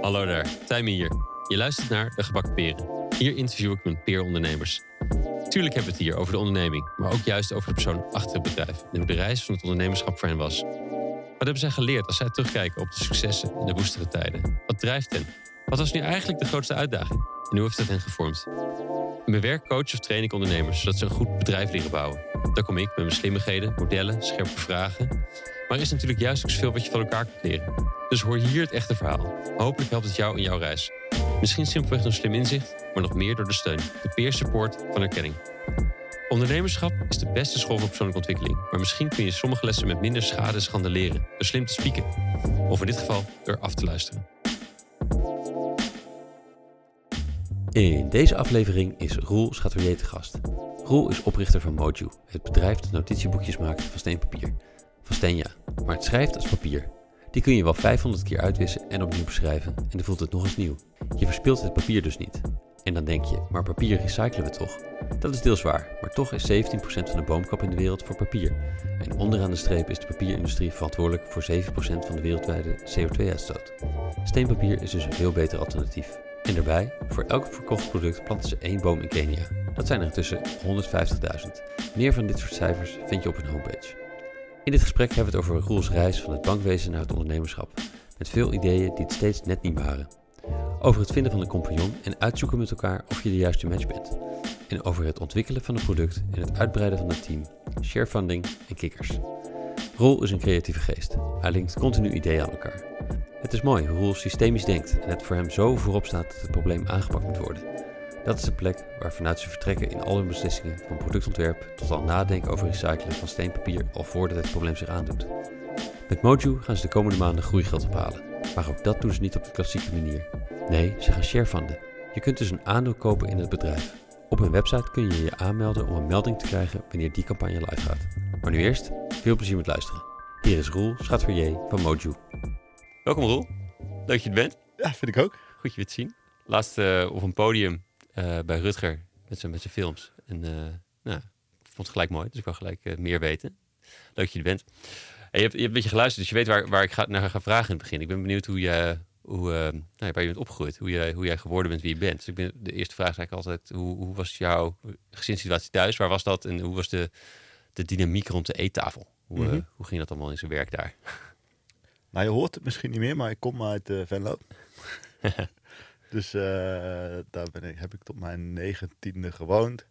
Hallo daar, Tijmen hier. Je luistert naar De Gebakken Peren. Hier interview ik mijn peerondernemers. Tuurlijk hebben we het hier over de onderneming, maar ook juist over de persoon achter het bedrijf en hoe de reis van het ondernemerschap voor hen was. Wat hebben zij geleerd als zij terugkijken op de successen en de woestere tijden? Wat drijft hen? Wat was nu eigenlijk de grootste uitdaging? En hoe heeft dat hen gevormd? In mijn werk coach of train ik ondernemers zodat ze een goed bedrijf leren bouwen. Daar kom ik met mijn slimmigheden, modellen, scherpe vragen. Maar er is natuurlijk juist ook zoveel wat je van elkaar kunt leren. Dus hoor hier het echte verhaal. Hopelijk helpt het jou in jouw reis. Misschien simpelweg door slim inzicht, maar nog meer door de steun, de peer support van erkenning. Ondernemerschap is de beste school voor persoonlijke ontwikkeling. Maar misschien kun je sommige lessen met minder schade en schande leren. Door slim te spieken. Of in dit geval door af te luisteren. In deze aflevering is Roel Schatelier te gast. Roel is oprichter van Moju, het bedrijf dat notitieboekjes maakt van steenpapier. Van steen ja, maar het schrijft als papier. Die kun je wel 500 keer uitwissen en opnieuw beschrijven en dan voelt het nog eens nieuw. Je verspilt het papier dus niet. En dan denk je, maar papier recyclen we toch? Dat is deels waar, maar toch is 17% van de boomkap in de wereld voor papier. En onderaan de streep is de papierindustrie verantwoordelijk voor 7% van de wereldwijde CO2-uitstoot. Steenpapier is dus een veel beter alternatief. En daarbij, voor elk verkocht product planten ze één boom in Kenia. Dat zijn er intussen 150.000. Meer van dit soort cijfers vind je op hun homepage. In dit gesprek hebben we het over Roels reis van het bankwezen naar het ondernemerschap. Met veel ideeën die het steeds net niet waren. Over het vinden van een compagnon en uitzoeken met elkaar of je de juiste match bent. En over het ontwikkelen van een product en het uitbreiden van het team, sharefunding en kikkers. Roel is een creatieve geest. Hij linkt continu ideeën aan elkaar. Het is mooi hoe Roel systemisch denkt en het voor hem zo voorop staat dat het probleem aangepakt moet worden. Dat is de plek waar vanuit ze vertrekken in al hun beslissingen, van productontwerp tot al nadenken over recyclen van steenpapier al voordat het probleem zich aandoet. Met Moju gaan ze de komende maanden groeigeld ophalen, maar ook dat doen ze niet op de klassieke manier. Nee, ze gaan sharefunden. Je kunt dus een aandeel kopen in het bedrijf. Op hun website kun je je aanmelden om een melding te krijgen wanneer die campagne live gaat. Maar nu eerst, veel plezier met luisteren. Hier is Roel Schatverrier van Moju. Welkom Roel, leuk dat je er bent. Ja, vind ik ook. Goed je weer te zien. Laatst uh, op een podium bij Rutger met zijn, met zijn films. En uh, nou, ik vond het gelijk mooi, dus ik wil gelijk meer weten. Leuk dat je er bent. En je, hebt, je hebt een beetje geluisterd, dus je weet waar, waar ik ga, naar ga vragen in het begin. Ik ben benieuwd hoe je, hoe, nou, waar je bent opgegroeid, hoe jij, hoe jij geworden bent wie je bent. Dus ik ben, de eerste vraag is eigenlijk altijd, hoe, hoe was jouw gezinssituatie thuis? Waar was dat en hoe was de, de dynamiek rond de eettafel? Hoe, mm -hmm. hoe ging dat allemaal in zijn werk daar? Nou, je hoort het misschien niet meer, maar ik kom uit uh, Venlo. dus uh, daar ben ik, heb ik tot mijn negentiende gewoond.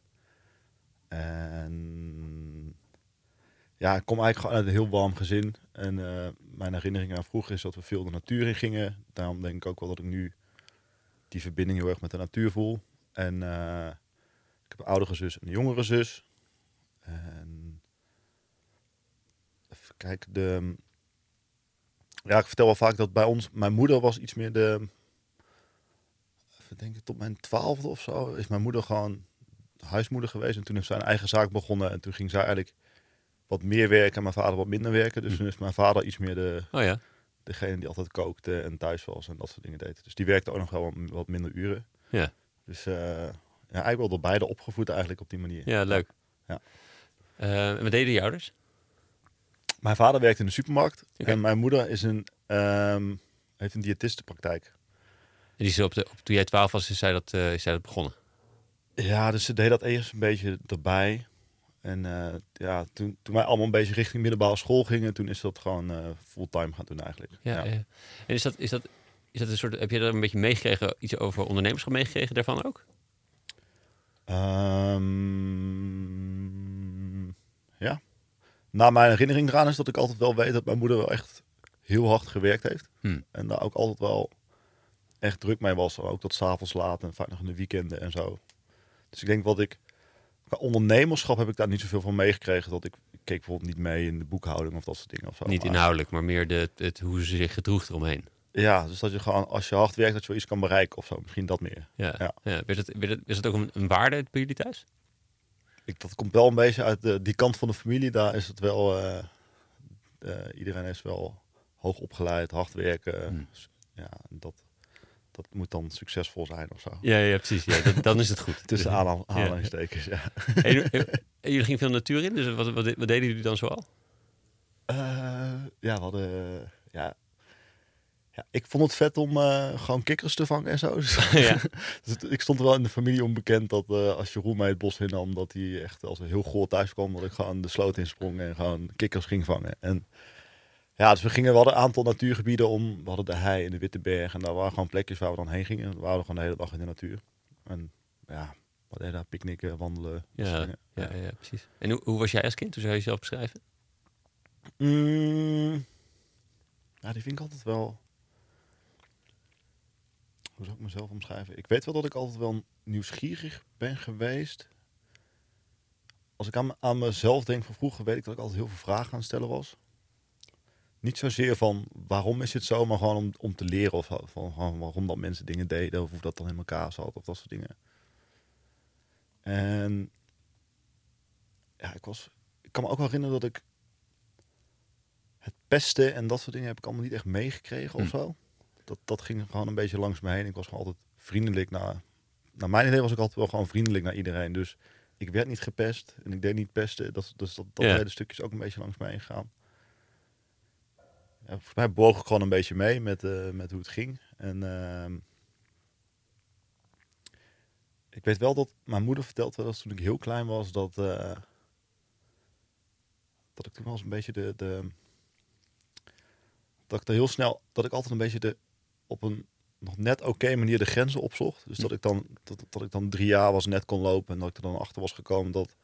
En ja, ik kom eigenlijk gewoon uit een heel warm gezin. En uh, mijn herinnering aan vroeger is dat we veel de natuur in gingen. Daarom denk ik ook wel dat ik nu die verbinding heel erg met de natuur voel. En ik heb een oudere zus en een jongere zus. En even kijken, de ja, ik vertel wel vaak dat bij ons, mijn moeder was iets meer de, even denken, tot mijn twaalfde of zo, is mijn moeder gewoon huismoeder geweest. En toen heeft zij een eigen zaak begonnen en toen ging zij eigenlijk wat meer werken en mijn vader wat minder werken. Dus toen is mijn vader iets meer de, oh ja. degene die altijd kookte en thuis was en dat soort dingen deed. Dus die werkte ook nog wel wat minder uren. Ja. Dus uh, ja, eigenlijk wel door beide opgevoed eigenlijk op die manier. Ja, leuk. Ja. Uh, en wat deden je ouders? Mijn vader werkt in de supermarkt okay. en mijn moeder is een, um, heeft een diëtistenpraktijk. Die is op de, op, toen jij 12 was, is zij, dat, uh, is zij dat begonnen? Ja, dus ze deed dat eerst een beetje erbij. En uh, ja, toen, toen wij allemaal een beetje richting middelbare school gingen, toen is dat gewoon uh, fulltime gaan doen eigenlijk. Ja, ja. ja. En is dat, is, dat, is dat een soort, heb je er een beetje meegekregen, iets over ondernemerschap meegekregen daarvan ook? Um, ja, naar mijn herinnering eraan is dat ik altijd wel weet dat mijn moeder wel echt heel hard gewerkt heeft. Hmm. En daar ook altijd wel echt druk mee was. Ook tot s'avonds laat en vaak nog in de weekenden en zo. Dus ik denk wat ik... Qua ondernemerschap heb ik daar niet zoveel van meegekregen. Dat ik, ik keek bijvoorbeeld niet mee in de boekhouding of dat soort dingen. Of zo. Niet inhoudelijk, maar meer de, het, hoe ze zich gedroeg eromheen. Ja, dus dat je gewoon als je hard werkt dat je wel iets kan bereiken of zo. Misschien dat meer. Ja, ja. ja. Werd het, is het ook een, een waarde bij jullie thuis? Ik, dat komt wel een beetje uit de, die kant van de familie. Daar is het wel. Uh, uh, iedereen is wel hoog opgeleid, hard werken. Hmm. Ja, dat, dat moet dan succesvol zijn of zo. Ja, ja precies. Ja, dat, dan is het goed. Tussen aanhal, aanhalingstekens, ja. ja. En, en, en, jullie gingen veel natuur in, dus wat, wat, wat deden jullie dan zoal? Uh, ja, we hadden ja, ja, ik vond het vet om eh, gewoon kikkers te vangen en zo. Ja. Dus het- ik stond wel in de familie onbekend dat eh, als Jeroen mij het bos innam, dat hij echt als een heel goor thuis kwam, dat ik gewoon de sloot insprong en gewoon kikkers ging vangen. En ja, dus we gingen, we hadden een aantal natuurgebieden om. We hadden de hei en de Witte Berg en daar waren gewoon plekjes waar we dan heen gingen. We waren gewoon de hele dag in de natuur. En ja, we deden daar picknicken, wandelen. Ja, ja, ja, precies. En hoe, hoe was jij als kind? Hoe zou je jezelf beschrijven? Mm, ja, die vind ik altijd wel. Hoe zou ik mezelf omschrijven? Ik weet wel dat ik altijd wel nieuwsgierig ben geweest. Als ik aan, aan mezelf denk van vroeger, weet ik dat ik altijd heel veel vragen aan het stellen was. Niet zozeer van waarom is het zo, maar gewoon om, om te leren of van, waarom dat mensen dingen deden of hoe dat dan in elkaar zat of dat soort dingen. En ja, ik was. Ik kan me ook wel herinneren dat ik het pesten en dat soort dingen heb ik allemaal niet echt meegekregen of Hm. zo. Dat, dat ging gewoon een beetje langs me heen. Ik was gewoon altijd vriendelijk naar... Naar mijn idee was ik altijd wel gewoon vriendelijk naar iedereen. Dus ik werd niet gepest en ik deed niet pesten. Dat, dus dat, dat Ja. hele stukje is ook een beetje langs me heen gegaan. Ja, volgens mij boog ik gewoon een beetje mee met, eh, met hoe het ging. En ehm, ik weet wel dat mijn moeder verteld wel toen ik heel klein was dat, eh, dat ik toen wel eens een beetje de, de dat ik er heel snel dat ik altijd een beetje de op een nog net oké manier de grenzen opzocht. Dus dat ik dan dat, dat ik dan drie jaar was net kon lopen en dat ik er dan achter was gekomen dat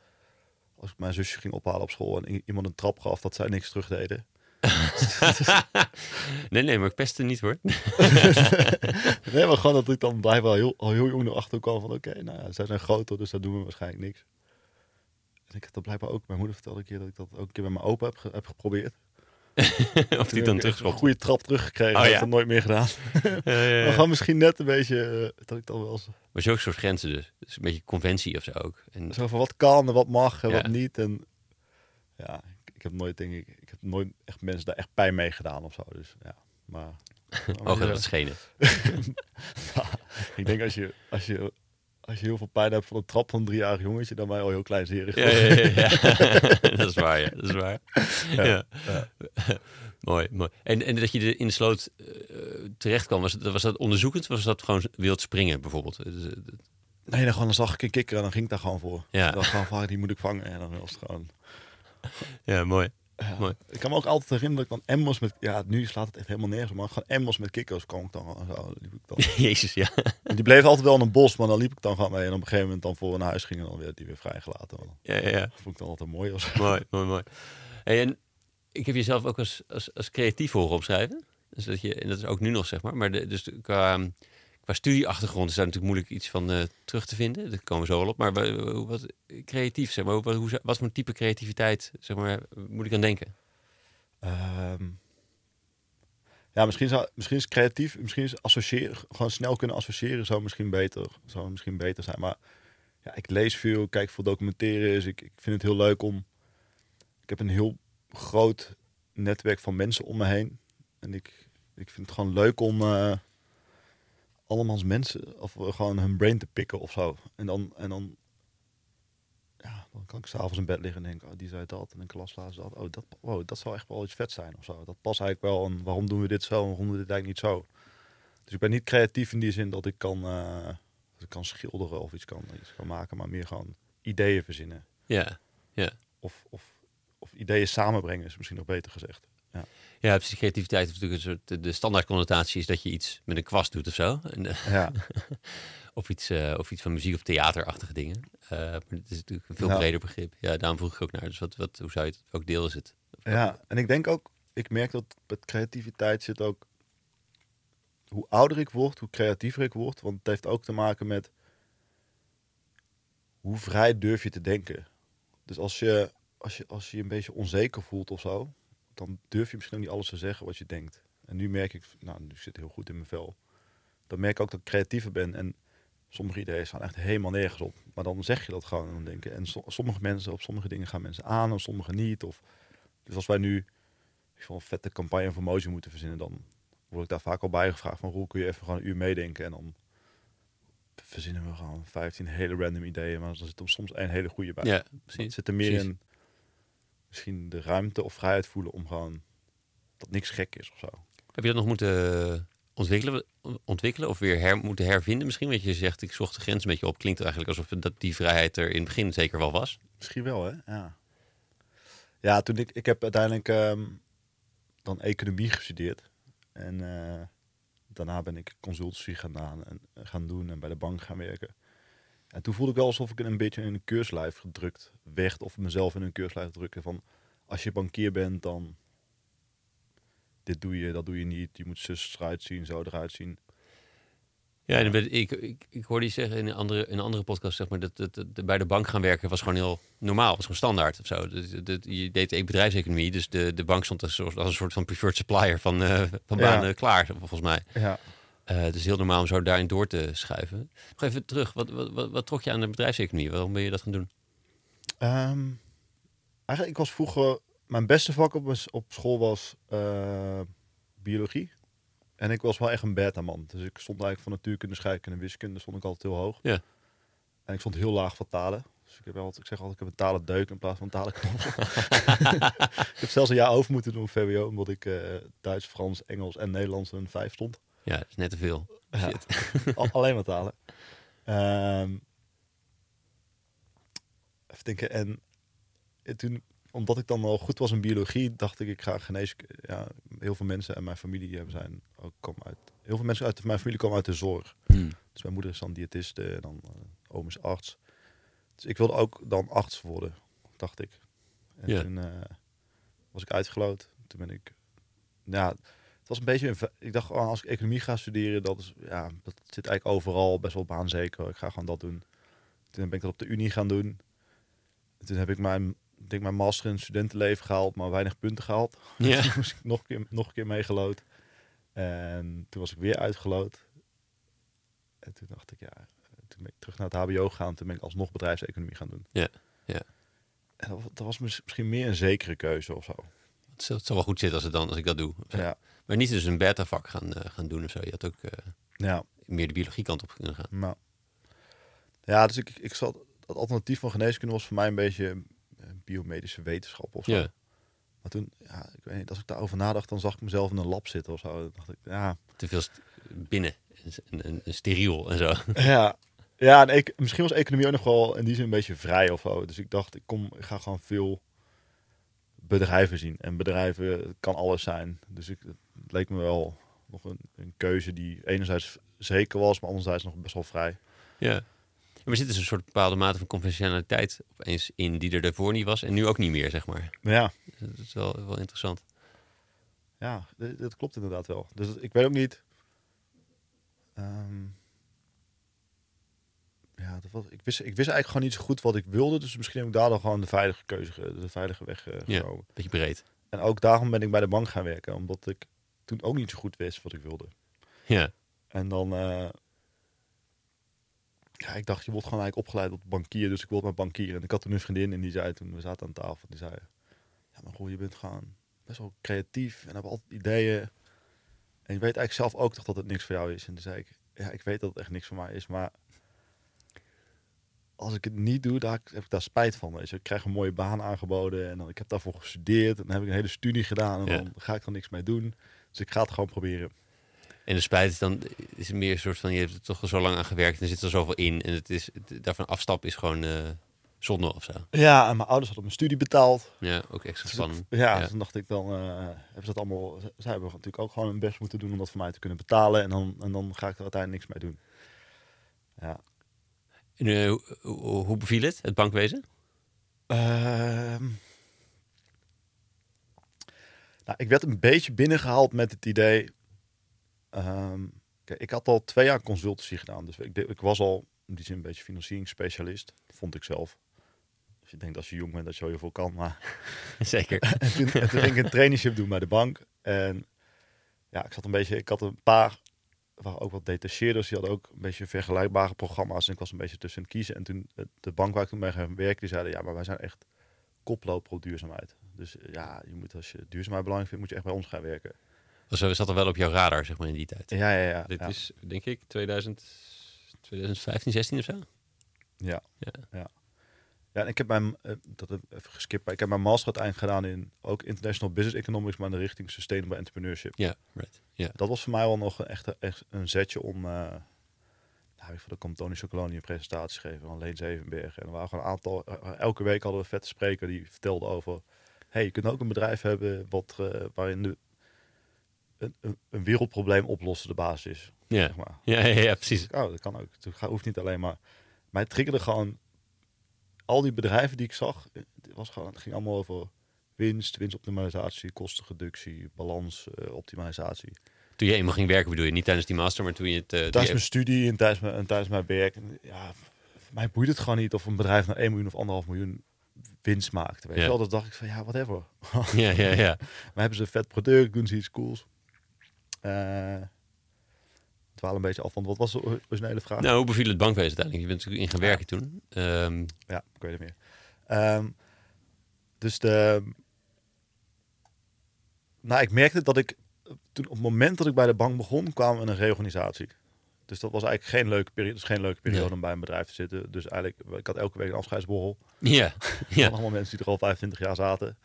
als ik mijn zusje ging ophalen op school en iemand een trap gaf, dat zij niks terug deden. nee, nee, maar ik pestte niet hoor. nee, maar gewoon dat ik dan blijkbaar heel, al heel jong erachter kwam van oké, nou ja, zij zijn groter, dus daar doen we waarschijnlijk niks. En ik heb dat blijkbaar ook, mijn moeder vertelde een keer dat ik dat ook een keer bij mijn opa heb, ge- heb geprobeerd. of die dan Een terugschopt. goede trap teruggekregen, Oh, heb ja. ik dat nooit meer gedaan. Ja, ja, Maar gewoon misschien net een beetje, eh, dat ik dan wel eens Maar zulke soort grenzen dus. Dus een beetje conventie of zo ook. En, Zo van wat kan en wat mag en wat niet. En ja, ik, heb nooit, denk ik heb nooit echt mensen daar echt pijn mee gedaan of zo. Dus ja, maar. oh, dat is schenen. ik denk als je, als je, als je heel veel pijn hebt van een trap van een driejarig jongetje, dan ben je al heel kleinzerig. Ja, ja, ja, ja. dat is waar, ja. Dat is waar. Ja. mooi, mooi. En, en dat je er in de sloot eh, terecht kwam, was, dat- was dat onderzoekend? Was dat gewoon wild springen bijvoorbeeld? Dus, eh, Nee, dan, gewoon, dan zag ik een kikker en dan ging ik daar gewoon voor. Ja. Dan gewoon van, die moet ik vangen. En dan was het gewoon... Ja, mooi. Ja. Ik kan me ook altijd herinneren dat ik dan emmers met... Ja, nu slaat het echt helemaal nergens. Maar gewoon emmers met kikkers kwam ik dan zo. Liep ik dan. Jezus, ja. En die bleef altijd wel in een bos, maar dan liep ik dan gewoon mee. En op een gegeven moment dan voor naar huis gingen, dan werd die weer vrijgelaten. Ja, ja, ja. Dat vond ik dan altijd mooi. Of Mooi, mooi, mooi. Hey, en ik heb jezelf ook als, als, als creatief horen omschrijven. Dus dat je, en dat is ook nu nog, zeg maar. Maar de, dus qua, qua studieachtergrond is daar natuurlijk moeilijk iets van eh, terug te vinden. Daar komen we zo wel op. Maar wa- wat, creatief, zeg maar. Wat, hoe, wat voor type creativiteit, zeg maar, moet ik aan denken? Ehm, ja, misschien, zou, misschien is creatief, misschien is associëren, gewoon snel kunnen associëren zou misschien beter, zou misschien beter zijn. Maar ja, ik lees veel, kijk veel documentaires. Ik, ik vind het heel leuk om. Ik heb een heel groot netwerk van mensen om me heen. En ik, ik vind het gewoon leuk om eh allemaal mensen, of gewoon hun brain te pikken of zo. En dan, en dan, ja, dan kan ik s'avonds in bed liggen en denken, oh, die zei dat. En in klas dat. Oh, dat, wow, dat zou echt wel iets vet zijn of zo. Dat past eigenlijk wel. En waarom doen we dit zo en waarom doen we dit eigenlijk niet zo? Dus ik ben niet creatief in die zin dat ik kan, eh, dat ik kan schilderen of iets kan, iets kan maken, maar meer gewoon ideeën verzinnen. Ja, ja. Of, of, of ideeën samenbrengen is misschien nog beter gezegd. Ja, precies. Creativiteit heeft natuurlijk een soort... de- standaard connotatie is dat je iets met een kwast doet of zo. Eh, Ja, of, iets, eh, of iets van muziek of theaterachtige dingen. Eh, maar het is natuurlijk een veel breder begrip. Ja, daarom vroeg ik ook naar. Dus wat, wat, hoe zou je het... Welk deel is het? ja, en ik denk ook, ik merk dat met creativiteit zit ook, hoe ouder ik word, hoe creatiever ik word. Want het heeft ook te maken met hoe vrij durf je te denken. Dus als je, als je, als je je een beetje onzeker voelt of zo, dan durf je misschien ook niet alles te zeggen wat je denkt. En nu merk ik, nou, nu zit heel goed in mijn vel. Dan merk ik ook dat ik creatiever ben. En sommige ideeën staan echt helemaal nergens op. Maar dan zeg je dat gewoon en dan denken. En so- sommige mensen, op sommige dingen gaan mensen aan en sommige niet. Of, dus als wij nu ik een vette campagne voor Mojo moeten verzinnen, dan word ik daar vaak al bij gevraagd van Roel, kun je even gewoon een uur meedenken en dan verzinnen we gewoon 15 hele random ideeën, maar er zit er soms één hele goede bij. Ja, precies. zit er meer precies. in misschien de ruimte of vrijheid voelen om gewoon dat niks gek is of zo. Heb je dat nog moeten ontwikkelen, ontwikkelen of weer her, moeten hervinden misschien? Want je zegt, ik zocht de grens een beetje op. Klinkt eigenlijk alsof dat die vrijheid er in het begin zeker wel was. Misschien wel, hè? Ja. Ja, toen ik, ik heb uiteindelijk ehm, dan economie gestudeerd. En eh, daarna ben ik consultancy gedaan en eh, gaan doen en bij de bank gaan werken. En toen voelde ik wel alsof ik een beetje in een keurslijf gedrukt werd. Of mezelf in een keurslijf drukken van... Als je bankier bent, dan... Dit doe je, dat doe je niet. Je moet zus eruit zien, zo eruit zien. Ja, en ik, ik, ik hoorde je zeggen in een andere, in een andere podcast, zeg maar, dat, dat, dat bij de bank gaan werken was gewoon heel normaal, was gewoon standaard of zo. Dus, dat, je deed bedrijfseconomie, dus de, de bank stond als, als een soort van preferred supplier van, eh, van Ja. banen klaar, volgens mij. Ja. Eh dus heel normaal om zo daarin door te schuiven. Nog even terug, wat, wat, wat, wat trok je aan de bedrijfseconomie? Waarom ben je dat gaan doen? Ehm, eigenlijk, ik was vroeger... Mijn beste vak op, op school was eh, biologie. En ik was wel echt een beta-man. Dus ik stond eigenlijk van natuurkunde, scheikunde en wiskunde stond ik altijd heel hoog. Ja. En ik stond heel laag van talen. Dus ik, heb altijd, ik zeg altijd, ik heb een talendeuk in plaats van talenknobbel. ik heb zelfs een jaar over moeten doen VWO, omdat ik eh, Duits, Frans, Engels en Nederlands een vijf stond. Ja, dat is net te veel. Ja. Alleen maar talen. Ehm, even denken. En, en toen, omdat ik dan al goed was in biologie, dacht ik, ik ga geneeskunde. Ja, heel veel mensen en mijn familie hebben zijn ook komen uit. Heel veel mensen uit mijn familie komen uit de zorg. Hmm. Dus mijn moeder is dan diëtiste en dan oom is arts. Dus ik wilde ook dan arts worden, dacht ik. En Ja. toen eh, was ik uitgeloot. Toen ben ik... Ja, het was een beetje... Een, ik dacht, oh, als ik economie ga studeren, dat, is, ja, dat zit eigenlijk overal best wel baanzeker. Ik ga gewoon dat doen. Toen ben ik dat op de Unie gaan doen. En toen heb ik mijn, ik denk mijn master in studentenleven gehaald, maar weinig punten gehaald. Ja. Toen moest ik nog een keer, nog een keer meegelood. En toen was ik weer uitgelood. En toen dacht ik, ja, toen ben ik terug naar het HBO gegaan. Toen ben ik alsnog bedrijfseconomie gaan doen. Ja, ja. En dat, wa- dat was mis- misschien meer een zekere keuze of zo. Het zou, wel goed zitten als, het dan, als ik dat doe. Ja, Maar niet dus een beta-vak gaan, eh, gaan doen of zo. Je had ook eh, ja, meer de biologie kant op kunnen gaan. maar... Ja, dus ik, ik zat... Het alternatief van geneeskunde was voor mij een beetje eh, biomedische wetenschap of zo. Ja. Maar toen, ja, ik weet niet, als ik daarover nadacht, dan zag ik mezelf in een lab zitten of zo. Dan dacht ik, ja, Te veel binnen en, en, en steriel en zo. Ja, ja en ik, misschien was economie ook nog wel in die zin een beetje vrij of zo. Dus ik dacht, ik, kom, ik ga gewoon veel bedrijven zien. En bedrijven kan alles zijn. Dus ik, het leek me wel nog een, een keuze die enerzijds zeker was, maar anderzijds nog best wel vrij. Ja. Maar er zit dus een soort bepaalde mate van conventionaliteit opeens in die er daarvoor niet was en nu ook niet meer, zeg maar. Ja, Dus Dat is wel, wel interessant. ja dat, dat klopt inderdaad wel. Dus ik weet ook niet... ehm, ja, dat was, ik, wist, ik wist eigenlijk gewoon niet zo goed wat ik wilde. Dus misschien heb ik daar dan gewoon de veilige keuze, de veilige weg eh, Ja. genomen. Beetje breed. En ook daarom ben ik bij de bank gaan werken, omdat ik toen ook niet zo goed wist wat ik wilde. Ja. En dan, eh, ja, ik dacht, je wordt gewoon eigenlijk opgeleid tot bankier, dus ik wilde maar bankier. En ik had toen een vriendin en die zei toen, we zaten aan tafel, die zei, ja maar goh, je bent gewoon best wel creatief en hebt altijd ideeën. En je weet eigenlijk zelf ook toch dat het niks voor jou is. En toen zei ik, ja, ik weet dat het echt niks voor mij is, maar als ik het niet doe, daar heb ik daar spijt van. Weet je. Ik krijg een mooie baan aangeboden en dan, ik heb daarvoor gestudeerd en dan heb ik een hele studie gedaan en Ja. dan ga ik er niks mee doen. Dus ik ga het gewoon proberen. En de spijt is dan is het meer een soort van je hebt er toch al zo lang aan gewerkt en er zit er zoveel in en het is het, daarvan afstappen is gewoon eh, zonde of zo. Ja, en mijn ouders hadden mijn studie betaald. Ja, ook extra Dus ik- spannend. ja, Ja. dus dan dacht ik dan, eh, hebben ze dat allemaal, ze- zij hebben natuurlijk ook gewoon hun best moeten doen om dat voor mij te kunnen betalen. En dan, en dan ga ik er uiteindelijk niks mee doen. Ja. En, eh, hoe, hoe- hoe beviel het, het bankwezen? Nou, ik werd een beetje binnengehaald met het idee. ehm, kijk, ik had al twee jaar consultancy gedaan, dus ik, ik was al in die zin een beetje financieringsspecialist, vond ik zelf. Als je denkt als je jong bent dat je al heel veel kan, maar Zeker. en toen, en toen ging ik een traineeship doen bij de bank. En ja, ik zat een beetje, ik had een paar, waren ook wat detacheerders, die hadden ook een beetje vergelijkbare programma's. En ik was een beetje tussen het kiezen. En toen, eh, de bank waar ik toen mee ging werken, die zeiden, ja, maar wij zijn echt koploper op duurzaamheid. Dus eh, ja, je moet, als je duurzaamheid belangrijk vindt, moet je echt bij ons gaan werken. Dus we zat er wel op jouw radar, zeg maar, in die tijd. Ja, ja, ja. Dit ja. is, denk ik, 2000, 2015, 16 of zo? Ja. Ja. ja. Ja, en ik heb mijn, eh, dat heb even geskipt, maar ik heb mijn master uiteindelijk gedaan in ook International Business Economics, maar in de richting Sustainable Entrepreneurship. Ja, right. Ja. Dat was voor mij wel nog een, echt, echt een zetje om, eh nou, ik de kwam Tony Chocoloni een presentatie geven van Leen Zevenberg. En er waren gewoon een aantal, elke week hadden we vette spreker die vertelde over, hey, je kunt ook een bedrijf hebben wat, eh, waarin de, een, wereldprobleem oplossen de basis is. Ja. Zeg maar. Ja, ja, ja, precies. Oh, dat kan ook. Het hoeft niet alleen maar. Mij triggerde gewoon al die bedrijven die ik zag. eh, Het, was gewoon, het ging allemaal over winst, winstoptimalisatie, kostenreductie, balansoptimalisatie. Toen je eenmaal ging werken bedoel je, niet tijdens die master, maar toen je het... eh, toen tijdens je- mijn studie en tijdens mijn, en tijdens mijn werk. En ja, mij boeit het gewoon niet of een bedrijf nou 1 miljoen of 1,5 miljoen winst maakt. Weet Ja. je wel, dat dacht ik van ja, whatever. Ja, ja, ja. Maar hebben ze een vet product, doen ze iets cools. Eh het dwaal een beetje af, want wat was de or- originele vraag? Nou, hoe beviel het bankwezen uiteindelijk? Je bent natuurlijk in gaan werken toen. Ehm, Ja, ik weet het meer. Ehm, dus de... Nou, ik merkte dat ik... Toen op het moment dat ik bij de bank begon, kwamen we een reorganisatie. Dus dat was eigenlijk geen leuke periode. Dus geen leuke periode om bij een bedrijf te zitten. Dus eigenlijk, ik had elke week een afscheidsborrel. ja, Ja. Allemaal mensen die er al 25 jaar zaten.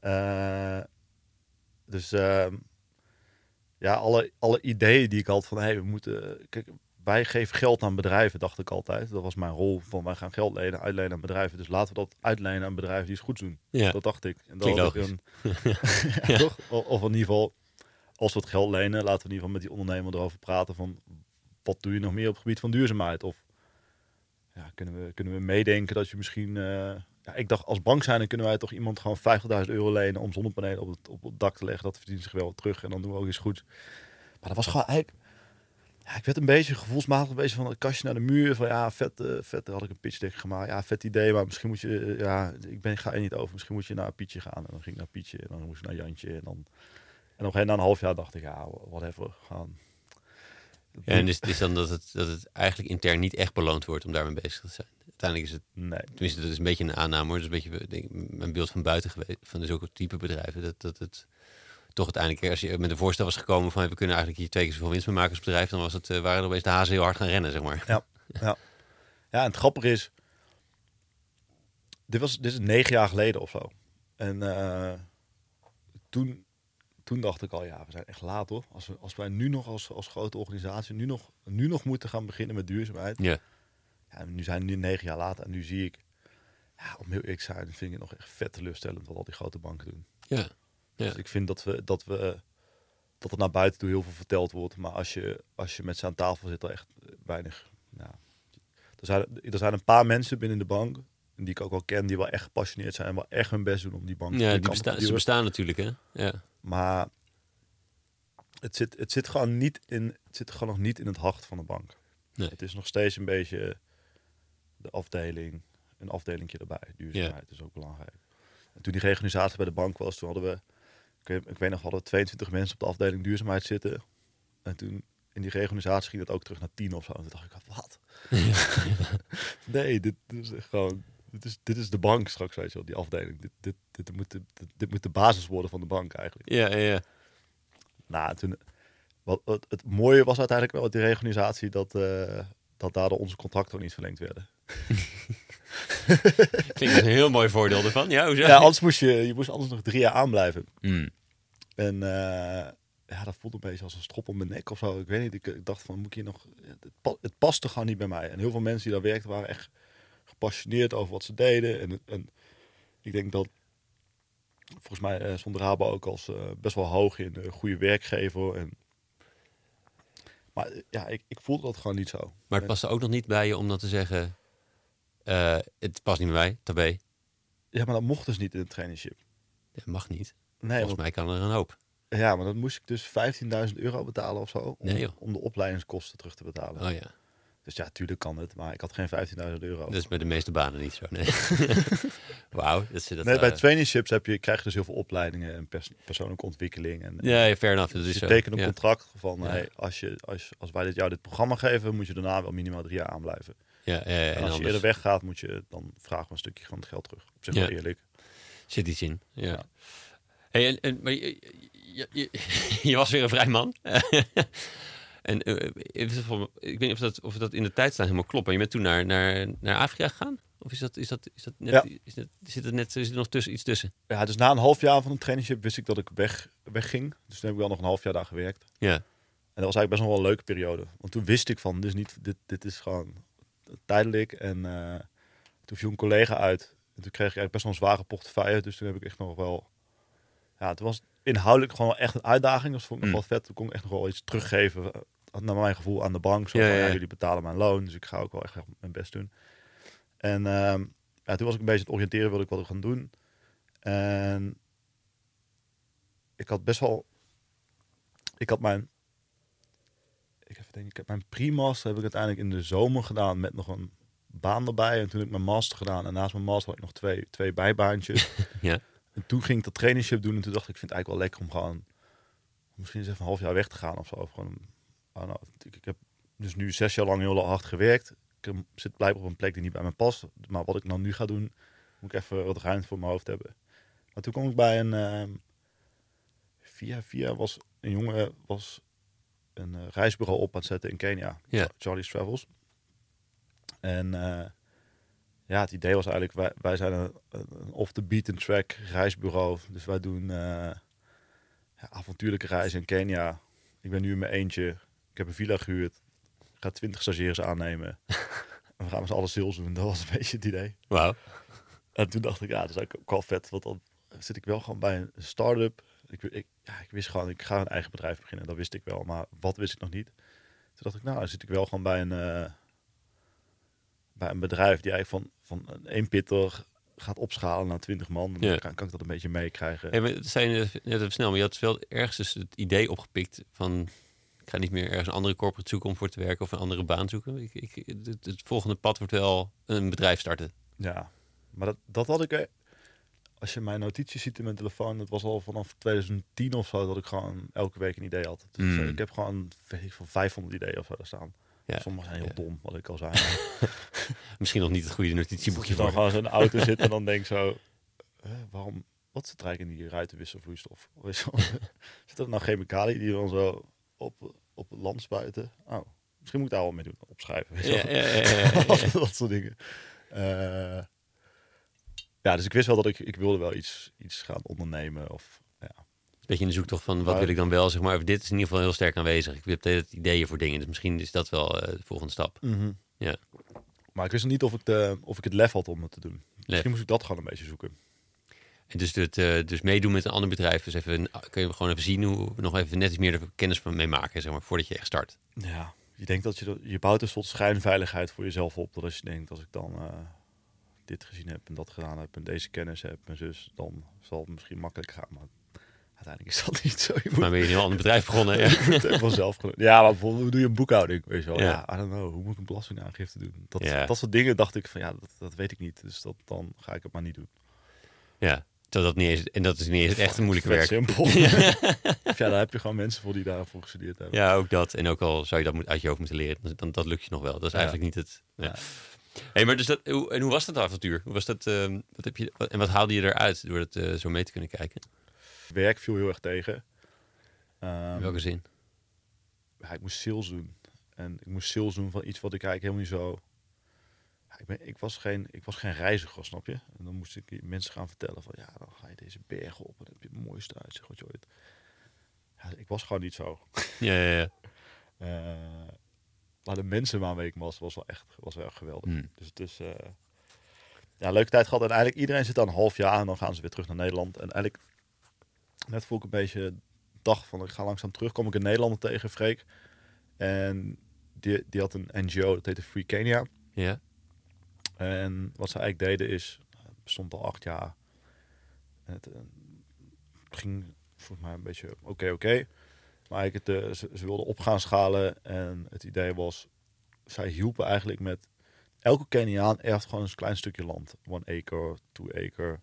Eh, dus ehm, ja, alle, alle ideeën die ik had van, hey, we moeten... Kijk, wij geven geld aan bedrijven, dacht ik altijd. Dat was mijn rol van, wij gaan geld lenen, uitlenen aan bedrijven. Dus laten we dat uitlenen aan bedrijven die het goed doen. ja. Dat dacht ik. En had ik logisch. een- ja, toch? Of of in ieder geval, als we het geld lenen, laten we in ieder geval met die ondernemer erover praten van, wat doe je nog meer op gebied van duurzaamheid? Of ja, kunnen, we, kunnen we meedenken dat je misschien... eh, ja, ik dacht, als bank zijn, dan kunnen wij toch iemand gewoon 50.000 euro lenen om zonnepanelen op het, op het dak te leggen. Dat verdient zich wel terug en dan doen we ook iets goeds. Maar dat was gewoon eigenlijk... Ja, ik werd een beetje gevoelsmatig beetje van het kastje naar de muur. Van ja, vet, eh, vet had ik een pitch deck gemaakt. Ja, vet idee, maar misschien moet je... eh, ja, ik ben, ga er niet over. Misschien moet je naar Pietje gaan. En dan ging ik naar Pietje en dan moest ik naar Jantje. En dan... En moment, na een half jaar dacht ik, ja, whatever, gaan. Ja, en is het is dan dat het, dat het eigenlijk intern niet echt beloond wordt om daarmee bezig te zijn. Uiteindelijk is het, Nee, tenminste, dat is een beetje een aanname hoor. Dat is een beetje denk, mijn beeld van buiten geweest, van zulke type bedrijven. Dat, dat het toch uiteindelijk, als je met een voorstel was gekomen van we kunnen eigenlijk hier twee keer zoveel winst mee maken als bedrijf, dan was het, eh, waren er opeens de hazen heel hard gaan rennen, zeg maar. Ja, ja. ja, en het grappige is, dit, was, dit is negen jaar geleden of zo. En eh, toen, toen dacht ik al, ja, we zijn echt laat hoor. Als, we, als wij nu nog als, als grote organisatie, nu nog, nu nog moeten gaan beginnen met duurzaamheid. Ja, Ja, nu zijn we nu negen jaar later en nu zie ik, ja, om heel eerlijk te zijn, vind ik het nog echt vet teleurstellend wat al die grote banken doen. ja, ja. Dus ik vind dat we, dat we, dat er naar buiten toe heel veel verteld wordt. Maar als je, als je met ze aan tafel zit, er echt weinig. Ja. Er, zijn, er zijn een paar mensen binnen de bank, en die ik ook wel ken, die wel echt gepassioneerd zijn en wel echt hun best doen om die bank ja goede die besta te ze bestaan natuurlijk, hè? Ja, Maar het zit, het zit gewoon niet in, het zit gewoon nog niet in het hart van de bank. Nee. Het is nog steeds een beetje de afdeling, een afdelingje erbij. Duurzaamheid is ook belangrijk. En toen die reorganisatie bij de bank was, toen hadden we, ik weet, ik weet nog, we hadden 22 mensen op de afdeling duurzaamheid zitten. En toen in die reorganisatie ging dat ook terug naar 10 of zo. En toen dacht ik, wat? nee, dit, is gewoon, dit is, dit is de bank straks, weet je wel, die afdeling. Dit, dit, dit, moet de, dit, dit moet de basis worden van de bank eigenlijk. ja, ja. ja. Nou, toen, wat, het, het mooie was uiteindelijk wel die reorganisatie dat, eh, dat daardoor onze contracten ook niet verlengd werden. Klinkt een heel mooi voordeel ervan. Ja, hoezo? Ja, anders moest je, je moest anders nog drie jaar aanblijven. Mm. En eh, ja, dat voelde een beetje als een strop op mijn nek of zo. Ik weet niet, ik, ik dacht van, moet ik hier nog... Het, het paste gewoon niet bij mij. En heel veel mensen die daar werkten waren echt gepassioneerd over wat ze deden. En, en ik denk dat, volgens mij eh stond Rabo ook als eh, best wel hoog in een goede werkgever. En, maar eh, ja, ik, ik voelde dat gewoon niet zo. Maar het paste ook nog niet bij je om dan te zeggen, eh, het past niet bij mij, tabé. Ja, maar dat mocht dus niet in het traineeship. Dat mag niet. Nee, Volgens want, mij kan er een hoop. ja, maar dan moest ik dus 15.000 euro betalen of zo. Om, Nee, om de opleidingskosten terug te betalen. Oh ja, Dus ja, tuurlijk kan het, maar ik had geen 15.000 euro. dat is bij de meeste banen niet zo. Nee. Wauw, dat dat. nee, bij eh, traineeships heb je, krijg je dus heel veel opleidingen en pers- persoonlijke ontwikkeling. En, Ja, ja, fair enough. Dat dus is je tekent een ja. contract van, Ja. hey, als, je, als, als wij dit, jou dit programma geven, moet je daarna wel minimaal drie jaar aanblijven. Ja, En, en als je eerder weggaat, moet je dan vragen we een stukje van het geld terug. Op zich wel eerlijk. zit iets in. Ja. Ja. Hey, en, en, maar je, je, je, je was weer een vrij man. en eh, voor- ik weet niet of dat, of dat in de tijdslijn helemaal klopt. Maar je bent toen naar, naar, naar Afrika gegaan? Of is dat, is dat, is dat net, Ja. is zit er net zit er nog tussen, iets tussen? Ja, dus na een half jaar van een trainingship wist ik dat ik weg, wegging. Dus toen heb ik wel nog een half jaar daar gewerkt. Ja. En dat was eigenlijk best nog wel een leuke periode. Want toen wist ik van, dit is, niet, dit, dit is gewoon tijdelijk. En eh, toen viel een collega uit. En toen kreeg ik eigenlijk best wel een zware portefeuille. Dus toen heb ik echt nog wel... Ja, het was inhoudelijk gewoon echt een uitdaging. Dat vond ik nog Mm. wel vet. Toen kon ik echt nog wel iets teruggeven, eh, naar mijn gevoel, aan de bank. Zo Ja, van, ja, jullie betalen mijn loon. Dus ik ga ook wel echt mijn best doen. En ehm, ja, toen was ik een beetje het oriënteren wilde ik wat gaan doen. En ik had best wel... Ik had mijn... Ik even denken, ik heb mijn pre-master heb ik uiteindelijk in de zomer gedaan met nog een baan erbij. En toen heb ik mijn master gedaan. En naast mijn master had ik nog twee, twee bijbaantjes. Ja. En toen ging ik dat trainingship doen. En toen dacht ik, ik vind het eigenlijk wel lekker om gewoon... Misschien eens even een half jaar weg te gaan of zo. Of gewoon, oh nou, ik, ik heb dus nu zes jaar lang heel hard gewerkt. Ik heb- zit blijkbaar op een plek die niet bij me past. Maar wat ik nou nu ga doen, moet ik even wat ruimte voor mijn hoofd hebben. Maar toen kwam ik bij een... ehm via via was een jongen was een eh, reisbureau op aan het zetten in Kenia. Charlie's Travels. En eh, ja, het idee was eigenlijk, wij, wij zijn een, een off-the-beaten track reisbureau. Dus wij doen eh, ja, avontuurlijke reizen in Kenia. Ik ben nu in mijn eentje. Ik heb een villa gehuurd. Ik ga twintig stagiaires aannemen. en we gaan met z'n allen sales doen. Dat was een beetje het idee. Wauw. En toen dacht ik, ja, dat is ook wel vet. Want dan zit ik wel gewoon bij een start-up. Ik, ik, ja, ik wist gewoon, ik ga een eigen bedrijf beginnen. Dat wist ik wel. Maar wat wist ik nog niet. Toen dacht ik, nou, dan zit ik wel gewoon bij een, eh, bij een bedrijf die eigenlijk van, van een één pitter gaat opschalen naar 20 man. En Ja. dan kan, kan ik dat een beetje meekrijgen. Hey, zei je net net even snel, maar je had wel ergens dus het idee opgepikt van... Ik ga niet meer ergens een andere corporate zoeken om voor te werken of een andere baan zoeken. Ik, ik, het, het volgende pad wordt wel een bedrijf starten. Ja, maar dat, dat had ik. Als je mijn notities ziet in mijn telefoon, dat was al vanaf 2010 of zo dat ik gewoon elke week een idee had. Dus Mm. eh, ik heb gewoon ik, van 500 ideeën of zo staan. Ja. Sommige zijn heel Ja. dom, wat ik al zei. Misschien nog niet het goede notitieboekje je dan gewoon zo in de auto zit en dan denk zo, eh, waarom? Wat zit er eigenlijk in die ruitenwisselvloeistof? Zit er nou chemicaliën die dan zo op, op het land spuiten? Oh, misschien moet ik daar wel mee doen, opschrijven. Weet Ja, ja, ja, dat soort dingen. Eh, ja, dus ik wist wel dat ik, ik wilde wel iets, iets gaan ondernemen. Of, ja. Beetje in de zoektocht van wat Maar- wil ik dan wel, zeg maar. Dit is in ieder geval heel sterk aanwezig. Ik heb het ideeën voor dingen, dus misschien is dat wel eh, de volgende stap. Ja. Maar ik wist nog niet of ik, de, of ik het lef had om het te doen. Misschien moest ik dat gewoon een beetje zoeken. En dus, het, eh, dus meedoen met een ander bedrijf. Dus even, kun je gewoon even zien hoe nog even net iets meer er kennis van mee maken, zeg maar, voordat je echt start. Ja, je denkt dat je, dat- je bouwt een soort schijnveiligheid voor jezelf op. Dat als je denkt, als ik dan eh, dit gezien heb en dat gedaan heb en deze kennis heb en zus, dan zal het misschien makkelijk gaan. Maar uiteindelijk is dat niet zo. Je moet Maar ben je een heel ander bedrijf begonnen. Ja. het helemaal zelf gedaan. Ja, maar bijvoorbeeld, hoe doe je een boekhouding? Weet je wel? Ja. Ja. I don't know. Hoe moet ik een belastingaangifte doen? Dat, Ja. dat soort dingen dacht ik van, ja, dat, dat weet ik niet. Dus dat, dan ga ik het maar niet doen. ja. Terwijl dat niet eens, en dat is niet eens het echte moeilijke werk. simpel. Ja, daar heb je gewoon mensen voor die daarvoor gestudeerd hebben. Ja, ook dat. En ook al zou je dat moet- uit je hoofd moeten leren, dan, dan dat lukt je nog wel. Dat is Ja. eigenlijk niet het. Ja. Hey, maar dus dat, hoe, en hoe was dat avontuur? Hoe was dat? ehm, wat heb je, wat- en wat haalde je eruit door het eh, zo mee te kunnen kijken? Werk viel heel erg tegen. Ehm, In welke zin? ja, ik moest sales doen. En ik moest sales doen van iets wat ik eigenlijk helemaal niet zo... Ik, ben, ik, was geen, ik was geen reiziger, snap je? En dan moest ik die mensen gaan vertellen van... Ja, dan ga je deze bergen op en dan heb je het mooiste uitzicht wat je ooit... Ja, ik was gewoon niet zo. Ja, ja, ja. Eh, maar de mensen waarmee ik was, was wel echt, was wel echt geweldig. Hmm. Dus het is... eh, ja, leuke tijd gehad. En eigenlijk iedereen zit dan een half jaar en dan gaan ze weer terug naar Nederland. En eigenlijk, net voel ik een beetje dag van ik ga langzaam terug. Kom ik een Nederlander tegen, Freek. En die, die had een NGO, dat heette Free Kenya. Ja? En wat ze eigenlijk deden is, het bestond al acht jaar. Het eh, ging volgens mij een beetje oké, oké. Maar eigenlijk eh, ze, ze wilden op gaan schalen. En het idee was, zij hielpen eigenlijk met... Elke Keniaan erft gewoon een klein stukje land. One acre, two acre.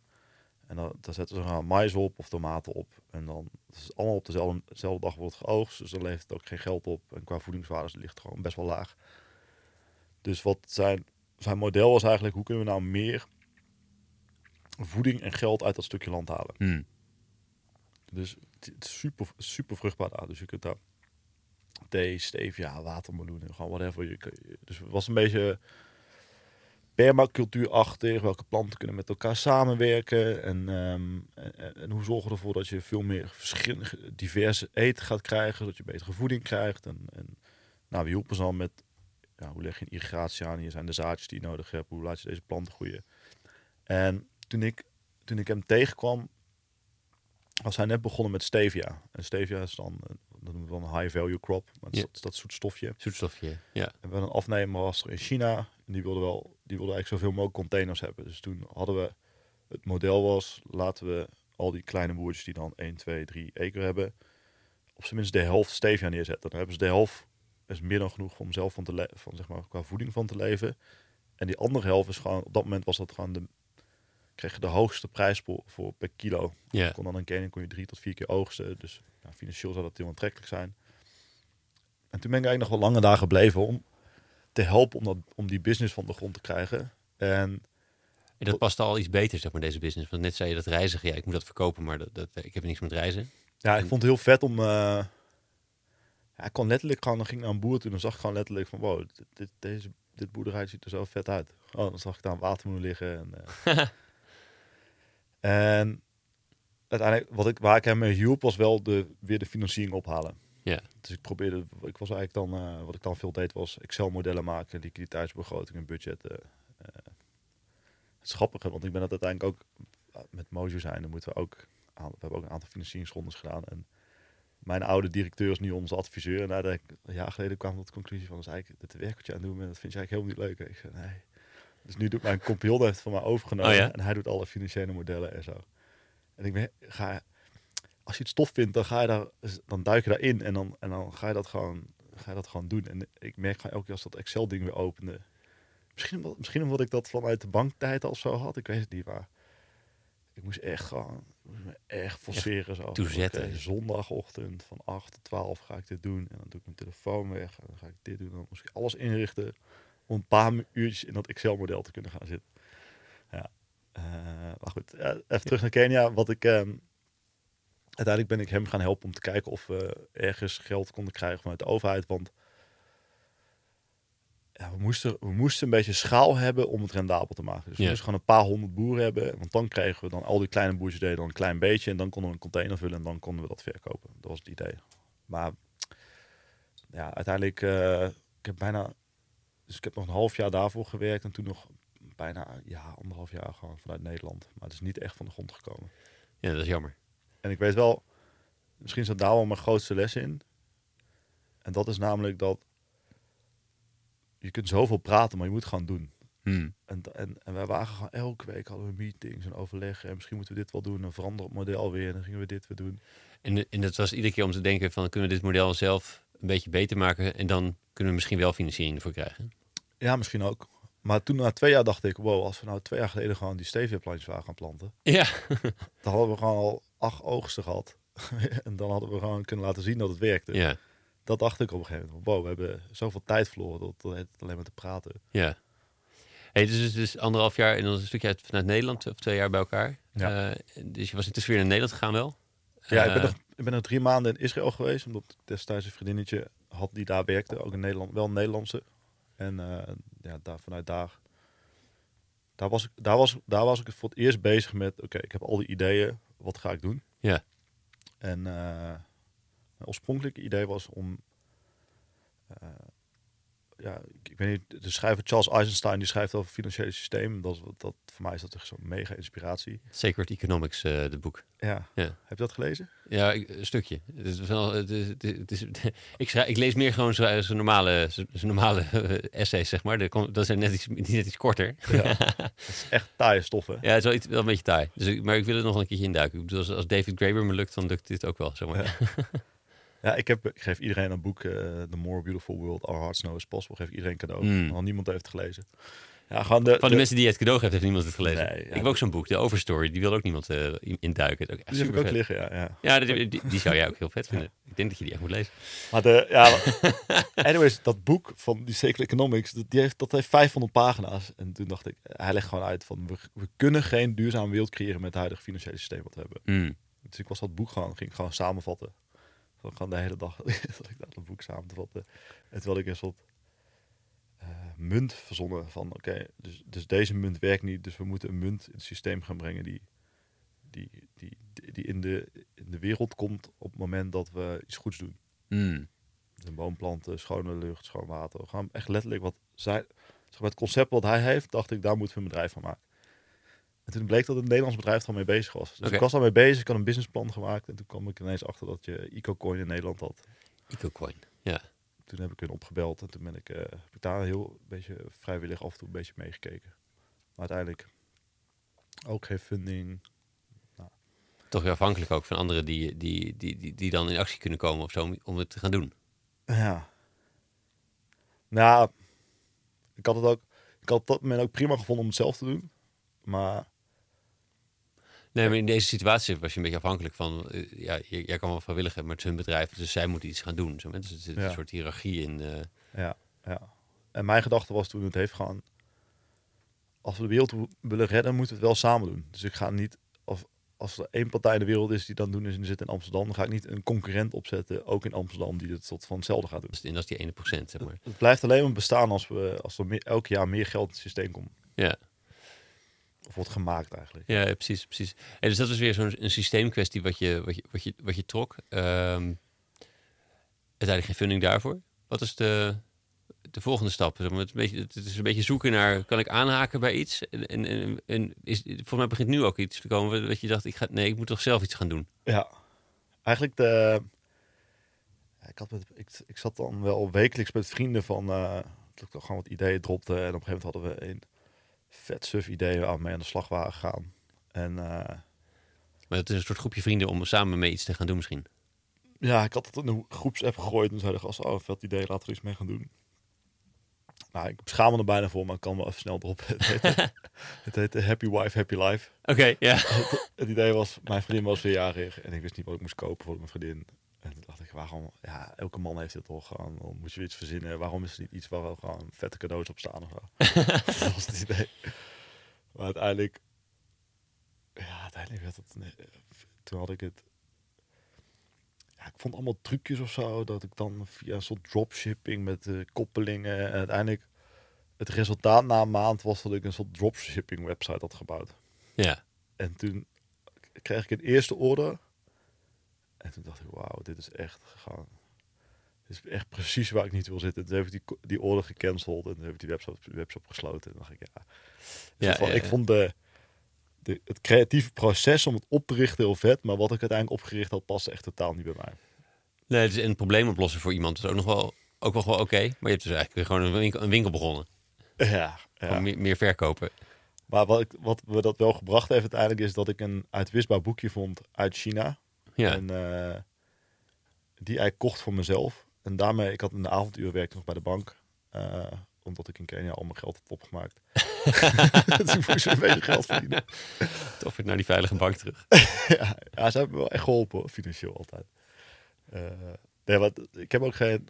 En dan, dan zetten ze gewoon mais op of tomaten op. En dan is allemaal op dezelfde, dezelfde dag wordt geoogst. Dus dan levert het ook geen geld op. En qua voedingswaarde ligt het gewoon best wel laag. Dus wat zijn, zijn model was eigenlijk, hoe kunnen we nou meer voeding en geld uit dat stukje land halen? Hmm. Dus het is super, super vruchtbaar daar. Dus je kunt daar thee, stevia, watermeloenen, gewoon whatever. Je, dus het was een beetje permacultuurachtig. Welke planten kunnen met elkaar samenwerken? En, ehm, en, en hoe zorgen we ervoor dat je veel meer verschillende, diverse eten gaat krijgen, dat je betere voeding krijgt. En, en nou, we hielpen ze al met ja, hoe leg je een irrigatie aan? Hier zijn de zaadjes die je nodig hebt. Hoe laat je deze planten groeien? En toen ik, toen ik hem tegenkwam, was hij net begonnen met stevia. En stevia is dan, eh, dat noemen we dan een high value crop. Maar dat, Ja. dat zoet stofje. Zoetstofje, ja. En we een afnemer was er in China. En die wilde wel, die wilde eigenlijk zoveel mogelijk containers hebben. Dus toen hadden we, het model was, laten we al die kleine boertjes die dan 1, 2, 3 acre hebben, op zijn minst de helft stevia neerzetten. Dan hebben ze de helft, is meer dan genoeg om zelf van te le- van zeg maar qua voeding van te leven. En die andere helft is gewoon, op dat moment was dat gewoon de, kreeg je de hoogste prijs voor, voor per kilo. Ja, Kon dan een kening kon je drie tot vier keer oogsten. Dus ja, financieel zou dat heel aantrekkelijk zijn. En toen ben ik eigenlijk nog wel lange dagen gebleven om te helpen om, dat, om die business van de grond te krijgen. En en dat past al iets beter, zeg maar, deze business. Want net zei je dat reizigen, ja, ik moet dat verkopen, maar dat, dat, ik heb niks met reizen. ja, ik vond het heel vet om... eh, ik kon letterlijk gewoon, dan ging naar een boer toe en dan zag ik gewoon letterlijk van, wow, dit, dit, deze, dit boerderij ziet er zo vet uit. Oh, dan zag ik daar een liggen. En, eh, en uiteindelijk, wat ik, waar ik hem mee hielp, was wel de, weer de financiering ophalen. Ja. Dus ik probeerde, ik was eigenlijk dan, eh, wat ik dan veel deed, was Excel-modellen maken, liquiditeitsbegrotingen, budgetten. eh. het is grappig, hè, want ik ben dat uiteindelijk ook eh, met Mojo zijn. Dan moeten we ook, we hebben ook een aantal financieringsrondes gedaan. En mijn oude directeur is nu onze adviseur. En daar een jaar geleden kwam tot de conclusie van, dat is eigenlijk het werk wat je aan het doen bent, dat vind je eigenlijk helemaal niet leuk. Ik zei, nee. Dus nu doet mijn compagnon heeft van mij overgenomen. Oh ja? En hij doet alle financiële modellen en zo. En ik ben, ga, als je het stof vindt, dan ga je daar, dan duik je daarin en dan, en dan ga je dat gewoon, ga je dat gewoon doen. En ik merk gewoon elke keer als dat Excel ding weer opende. Misschien, omdat- misschien omdat ik dat vanuit de banktijd al zo had. Ik weet het niet, maar ik moest echt gewoon, echt forceren. zo. toezetten. Zondagochtend van 8 tot 12 ga ik dit doen. En dan doe ik mijn telefoon weg. En dan ga ik dit doen. Dan moest ik alles inrichten om een paar uurtjes in dat Excel-model te kunnen gaan zitten. Ja. Eh, maar goed, eh, even terug naar Kenia. Wat ik, ehm, uiteindelijk ben ik hem gaan helpen om te kijken of we ergens geld konden krijgen vanuit de overheid. Want ja, we, moesten, we moesten een beetje schaal hebben om het rendabel te maken. Dus we Ja. moesten gewoon een paar honderd boeren hebben. Want dan kregen we dan al die kleine boertjes deden dan een klein beetje. En dan konden we een container vullen en dan konden we dat verkopen. Dat was het idee. Maar ja, uiteindelijk, eh, ik heb bijna, dus ik heb nog een half jaar daarvoor gewerkt. En toen nog bijna, ja, anderhalf jaar gewoon vanuit Nederland. Maar het is niet echt van de grond gekomen. Ja, dat is jammer. En ik weet wel, misschien zat daar wel mijn grootste les in. En dat is namelijk dat je kunt zoveel praten, maar je moet gewoon doen. Hmm. En, en, en wij waren gewoon elke week hadden we meetings en overleggen. En misschien moeten we dit wel doen. En veranderen het model weer. En dan gingen we dit weer doen. En, en dat was iedere keer om te denken van, kunnen we dit model zelf een beetje beter maken en dan kunnen we misschien wel financiering ervoor krijgen. Ja, misschien ook. Maar toen na twee jaar dacht ik, wow, als we nou twee jaar geleden gewoon die stevia plantjes waren gaan planten. Ja, Dan hadden we gewoon al acht oogsten gehad. en dan hadden we gewoon kunnen laten zien dat het werkte. ja, Dat dacht ik op een gegeven moment. Wow, we hebben zoveel tijd verloren door door het alleen maar te praten. ja. Hey, dus, dus, dus anderhalf jaar en dan een stukje uit, vanuit Nederland, of twee jaar bij elkaar. Ja. Eh, dus je was intussen weer naar Nederland gegaan wel? Ja, ik ben, Eh, nog, ik ben nog drie maanden in Israël geweest. Omdat destijds een vriendinnetje had die daar werkte. Ook in Nederland, wel een Nederlandse. En eh, ja, daar, vanuit daar... Daar was, ik, daar, was, daar was ik voor het eerst bezig met... Oké, ik heb al die ideeën. Wat ga ik doen? Ja. En eh, oorspronkelijke idee was om... eh, ja, ik, ik weet niet, de schrijver Charles Eisenstein die schrijft over financiële systeem. Dat, dat, voor mij is dat echt zo'n mega inspiratie. Sacred Economics, eh de boek. Ja. Ja. Heb je dat gelezen? Ja, ik- een stukje. Het is wel, het is, het is, het ik, schrijf, ik lees meer gewoon zijn zijn normale, zijn normale eh, essays, zeg maar. Dat zijn net iets, net iets korter. Ja. Het is echt taaie stof, hè? Ja, het is wel, iets, wel een beetje taai. Dus ik, maar ik wil er nog een keertje induiken. Ik bedoel, als, als David Graeber me lukt, dan lukt dit ook wel. Zeg maar. Ja, ik, heb, ik geef iedereen een boek, eh, The More Beautiful World Our Hearts Know Is Possible, geef ik iedereen cadeau. Mm. Al niemand heeft het gelezen. Ja, gewoon de, Van de, mensen die het cadeau geeft, heeft niemand het gelezen. Nee, ja, ik heb ook zo'n boek, de Overstory. Die wil ook niemand in- induiken. Ook die heb ik ook liggen, ja. ja. Ja, die, die, die zou jij ook heel vet vinden. Ik denk dat je die echt moet lezen. Maar de, ja, anyways, dat boek van die Sacred Economics, dat, die heeft, dat heeft 500 pagina's. En toen dacht ik, hij legt gewoon uit van, we, we kunnen geen duurzame wereld creëren met het huidige financiële systeem wat we hebben. Mm. Dus ik was dat boek gewoon, ging ik gewoon samenvatten. Gewoon de hele dag dat ik dat boek samen te vatten. En terwijl ik een soort, eh, munt verzonnen. Van oké, dus, dus deze munt werkt niet. Dus we moeten een munt in het systeem gaan brengen die, die, die, die, in, de, in de wereld komt op het moment dat we iets goeds doen. Hmm. De boomplanten, schone lucht, schoon water. We gaan echt letterlijk wat zij, zeg maar het concept wat hij heeft, dacht ik, daar moeten we een bedrijf van maken. En toen bleek dat een Nederlands bedrijf er al mee bezig was. Dus ik was daarmee bezig, ik had een businessplan gemaakt. En toen kwam ik ineens achter dat je EcoCoin in Nederland had. EcoCoin. Ja. Toen heb ik hun opgebeld en toen ben ik, heb ik daar heel beetje vrijwillig af en toe een beetje meegekeken. Maar uiteindelijk ook geen funding. Toch weer afhankelijk ook van anderen die, die, die, die, die dan in actie kunnen komen of zo om, om het te gaan doen. Ja. Nou, ik had het ook, ik had dat moment ook prima gevonden om het zelf te doen. Maar Nee, maar in deze situatie was je een beetje afhankelijk van... eh, ja, jij kan wel vrijwillig hebben, maar het is hun bedrijf, dus zij moeten iets gaan doen. Zo, dus er zit Ja. een soort hiërarchie in. eh, Ja, ja. En mijn gedachte was toen het heeft gewoon... Als we de wereld willen redden, moeten we het wel samen doen. Dus ik ga niet... Of, als er één partij in de wereld is die dan doen is en zit in Amsterdam... dan ga ik niet een concurrent opzetten, ook in Amsterdam, die het tot van hetzelfde gaat doen. en dat is die ene procent, zeg maar. Het blijft alleen maar bestaan als, we, als er meer, elk jaar meer geld in het systeem komt. Ja. Of wordt gemaakt eigenlijk. Ja, precies, precies. En dus dat was weer zo'n een systeemkwestie wat je, wat je, wat je, wat je trok. Ehm uiteindelijk geen funding daarvoor. Wat is de, de volgende stap? Het, is een beetje, het is een beetje zoeken naar, kan ik aanhaken bij iets? En, en, en, is, volgens mij begint nu ook iets te komen dat je dacht, ik ga, nee, ik moet toch zelf iets gaan doen. Ja, eigenlijk de. Ik, had met, ik, ik zat dan wel wekelijks met vrienden van. eh dat ik toch gewoon wat ideeën dropte. En op een gegeven moment hadden we een vet suf idee waar we mee aan de slag waren gegaan. En eh, Maar het is een soort groepje vrienden om samen mee iets te gaan doen misschien. ja, ik had het in een groepsapp gegooid. En zeiden de gasten, oh, vet idee, laten we iets mee gaan doen. Nou, ik schaam me er bijna voor, maar ik kan wel even snel erop. Het heette, het heette Happy Wife, Happy Life. Oké, ja. Het idee was, mijn vriendin was verjarig en ik wist niet wat ik moest kopen voor mijn vriendin. En waarom, ja, elke man heeft dit toch gewoon, dan moet je iets verzinnen. Waarom is er niet iets waar wel gewoon vette cadeaus op staan of zo? dat was het idee. Maar uiteindelijk, ja, uiteindelijk werd het, nee, toen had ik het, ja, ik vond allemaal trucjes of zo, dat ik dan via een soort dropshipping met koppelingen en uiteindelijk, het resultaat na een maand was dat ik een soort dropshipping website had gebouwd. Ja. En toen kreeg ik een eerste order. En toen dacht ik, wauw, dit is echt gegaan. Dit is echt precies waar ik niet wil zitten. Toen heb ik die, die order gecanceld en toen heb ik die webshop, webshop gesloten. En dacht ik, ja. Ja, Ja, van, ja, ik vond de, de, het creatieve proces om het op te richten heel vet. Maar wat ik uiteindelijk opgericht had, paste echt totaal niet bij mij. Nee, dus een probleem oplossen voor iemand is ook nog wel, ook wel oké. Maar je hebt dus eigenlijk gewoon een winkel, een winkel begonnen. Ja, meer, meer verkopen. Maar wat, ik, wat me dat wel gebracht heeft uiteindelijk is dat ik een uitwisbaar boekje vond uit China. Ja. En eh, die ik kocht voor mezelf. En daarmee, ik had in de avonduur werkte nog bij de bank. eh, omdat ik in Kenia al mijn geld had opgemaakt. dus ik moest een beetje geld verdienen. Toch weer naar die veilige bank terug. ja, ja, ze hebben me wel echt geholpen, hoor, financieel altijd. Eh, nee, want ik heb ook geen...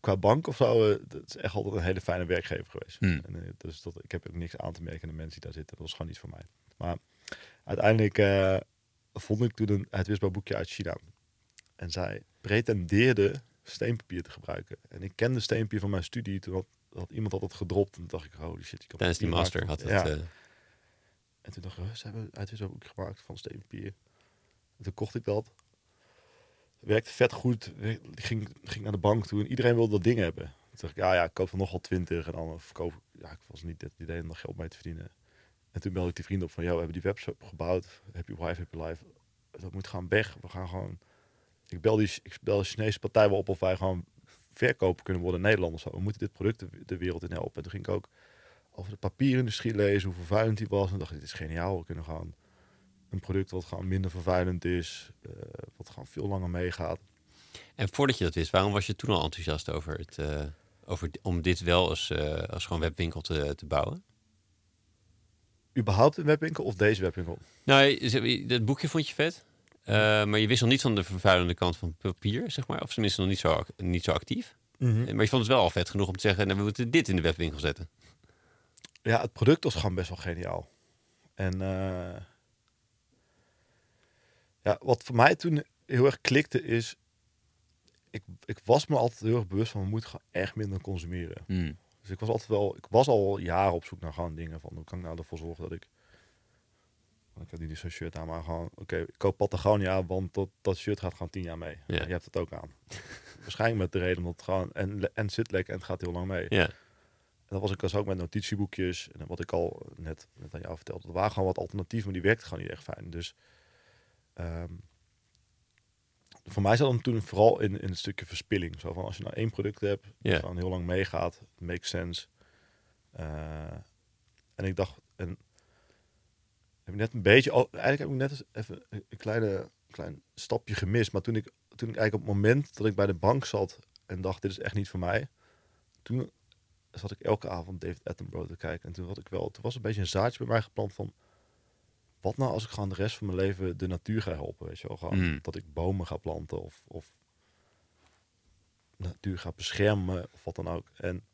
Qua bank of zo, dat is echt altijd een hele fijne werkgever geweest. Hmm. En, dus dat, ik heb ook niks aan te merken aan de mensen die daar zitten. Dat was gewoon iets voor mij. Maar uiteindelijk vond ik toen een uitwisbaar boekje uit China. En zij pretendeerde steenpapier te gebruiken. En ik kende steenpapier van mijn studie. Toen had, had iemand had het gedropt. En toen dacht ik, holy shit. Kan Tijdens die master maken had het... Ja. eh, En toen dacht ik, ze hebben een uitwisbaar boekje gemaakt van steenpapier. En toen kocht ik dat. Werkte vet goed. Ging, ging naar de bank toe. En iedereen wilde dat ding hebben. Toen dacht ik, ja, ja, ik koop er nog wel twintig. En dan verkoop ik. Ja, ik was niet het idee om nog geld mee te verdienen. En toen belde ik die vrienden op van, joh, we hebben die webshop gebouwd. Happy Wife, Happy Life. Dat moet gaan weg. We gaan gewoon... Ik bel die ik bel de Chinese partij wel op of wij gewoon verkopen kunnen worden in Nederland of zo. We moeten dit product de, wereld in helpen. En toen ging ik ook over de papierindustrie lezen, hoe vervuilend die was. En dacht ik, dit is geniaal. We kunnen gewoon een product wat gewoon minder vervuilend is. eh, wat gewoon veel langer meegaat. En voordat je dat wist, waarom was je toen al enthousiast over het... eh, over, om dit wel als, eh, als gewoon webwinkel te, te bouwen? Überhaupt een webwinkel of deze webwinkel? Nou, dat boekje vond je vet. Eh, maar je wist nog niet van de vervuilende kant van papier, zeg maar. Of tenminste nog niet zo, niet zo actief. Mhm. Maar je vond het wel al vet genoeg om te zeggen... Nou, we moeten dit in de webwinkel zetten. Ja, het product was gewoon best wel geniaal. En eh, ja, wat voor mij toen heel erg klikte is... ik, ik was me altijd heel erg bewust van, we moeten gewoon echt minder consumeren. Hmm. Dus ik was altijd wel, ik was al jaren op zoek naar gewoon dingen van, hoe kan ik nou ervoor zorgen dat ik, want ik heb nu zo'n shirt aan, maar gewoon, oké, ik koop Patagonia, want dat, dat shirt gaat gewoon tien jaar mee. Ja. Je hebt het ook aan. Waarschijnlijk met de reden dat het gewoon, en, en zit lekker en het gaat heel lang mee. Ja. En dat was ik dus ook met notitieboekjes. En wat ik al net, net aan jou vertelde. Er waren gewoon wat alternatieven, maar die werkte gewoon niet echt fijn. Dus ehm, voor mij zat hem toen vooral in, in het stukje verspilling. Zo van als je nou één product hebt, Ja. dat gewoon heel lang meegaat, makes sense. Eh, en ik dacht, en heb ik net een beetje, eigenlijk heb ik net eens even een een kleine, klein stapje gemist. Maar toen ik, toen ik eigenlijk op het moment dat ik bij de bank zat en dacht, dit is echt niet voor mij. Toen zat ik elke avond David Attenborough te kijken. En toen had ik wel, toen was een beetje een zaadje bij mij geplant van, wat nou als ik gewoon de rest van mijn leven de natuur ga helpen, weet je wel? Gewoon Mm. dat ik bomen ga planten of, of natuur ga beschermen of wat dan ook. En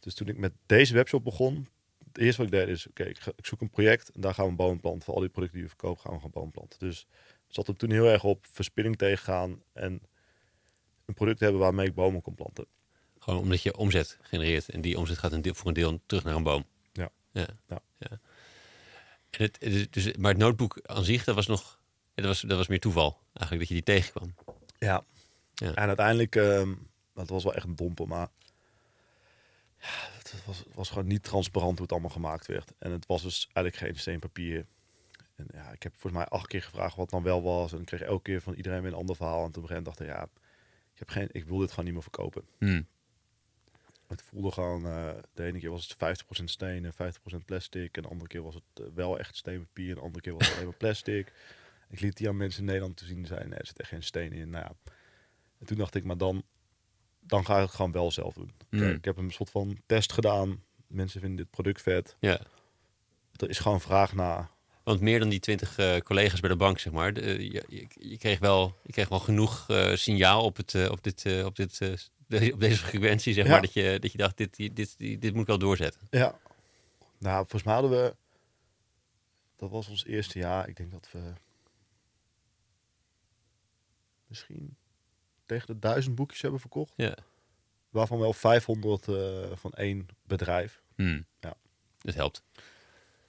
dus toen ik met deze webshop begon, het eerste wat ik deed is, oké, ik, zoek een project en daar gaan we een boom planten. Voor al die producten die we verkopen gaan we gewoon boom planten. Dus zat er toen heel erg op verspilling tegengaan en een product hebben waarmee ik bomen kon planten. Gewoon omdat je omzet genereert. En die omzet gaat een deel, voor een deel terug naar een boom. Ja. ja. Ja. En het, dus, maar het notebook aan zich, dat was nog... Dat was, dat was meer toeval. Eigenlijk dat je die tegenkwam. Ja. Ja. En uiteindelijk, ehm dat was wel echt een domper, maar ja, het was, het was gewoon niet transparant hoe het allemaal gemaakt werd. En het was dus eigenlijk geen steenpapier. En ja, ik heb volgens mij acht keer gevraagd wat het dan wel was. En ik kreeg elke keer van iedereen weer een ander verhaal. En toen moment dacht ik, ja, ik, heb geen, ik wil dit gewoon niet meer verkopen. Hmm. Het voelde gewoon, eh, de ene keer was het 50% steen en 50% plastic. En de andere keer was het eh, wel echt steenpapier. En de andere keer was het alleen maar plastic. Ik liet die aan mensen in Nederland te zien zijn, nee, er zit echt geen steen in. Nou ja. En toen dacht ik, maar dan, dan ga ik het gewoon wel zelf doen. Oké, Mm. Ik heb een soort van test gedaan. Mensen vinden dit product vet. Ja. Er is gewoon vraag naar. Want meer dan die twintig eh, collega's bij de bank, zeg maar. de- je, je, je kreeg wel, je kreeg wel genoeg eh, signaal op, het, eh, op, dit, eh, op, dit, eh, de- op deze frequentie, zeg Ja. maar. Dat je, dat je dacht, dit, dit, dit, dit moet ik wel doorzetten. Ja. Nou, volgens mij hadden we. Dat was ons eerste jaar. Ik denk dat we. Misschien tegen de duizend boekjes hebben verkocht. Ja. Waarvan wel 500 eh, van één bedrijf. Hmm. Ja. Dat helpt.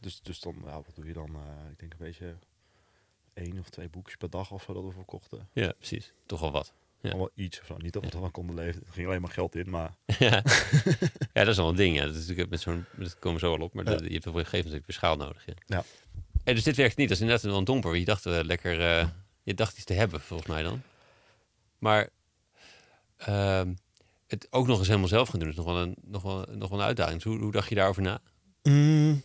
Dus, dus dan, ja, wat doe je dan? Eh, ik denk een beetje één of twee boekjes per dag of zo dat we verkochten. Ja, precies. Toch wel wat. Ja. Allemaal iets of zo. Niet dat we ervan konden leven. Er ging alleen maar geld in, maar ja. ja, dat is wel een ding. Ja. Dat, is natuurlijk met zo'n, dat komen we zo al op. Maar Ja. dat- je hebt op een gegeven moment natuurlijk schaal nodig. Ja. Ja. En dus dit werkt niet. Dat is inderdaad wel een domper. Je dacht eh, lekker... eh, je dacht iets te hebben, volgens mij dan. Maar ehm, het ook nog eens helemaal zelf gaan doen is nog wel een, nog wel, nog wel een uitdaging. Dus hoe, hoe dacht je daarover na? Mm.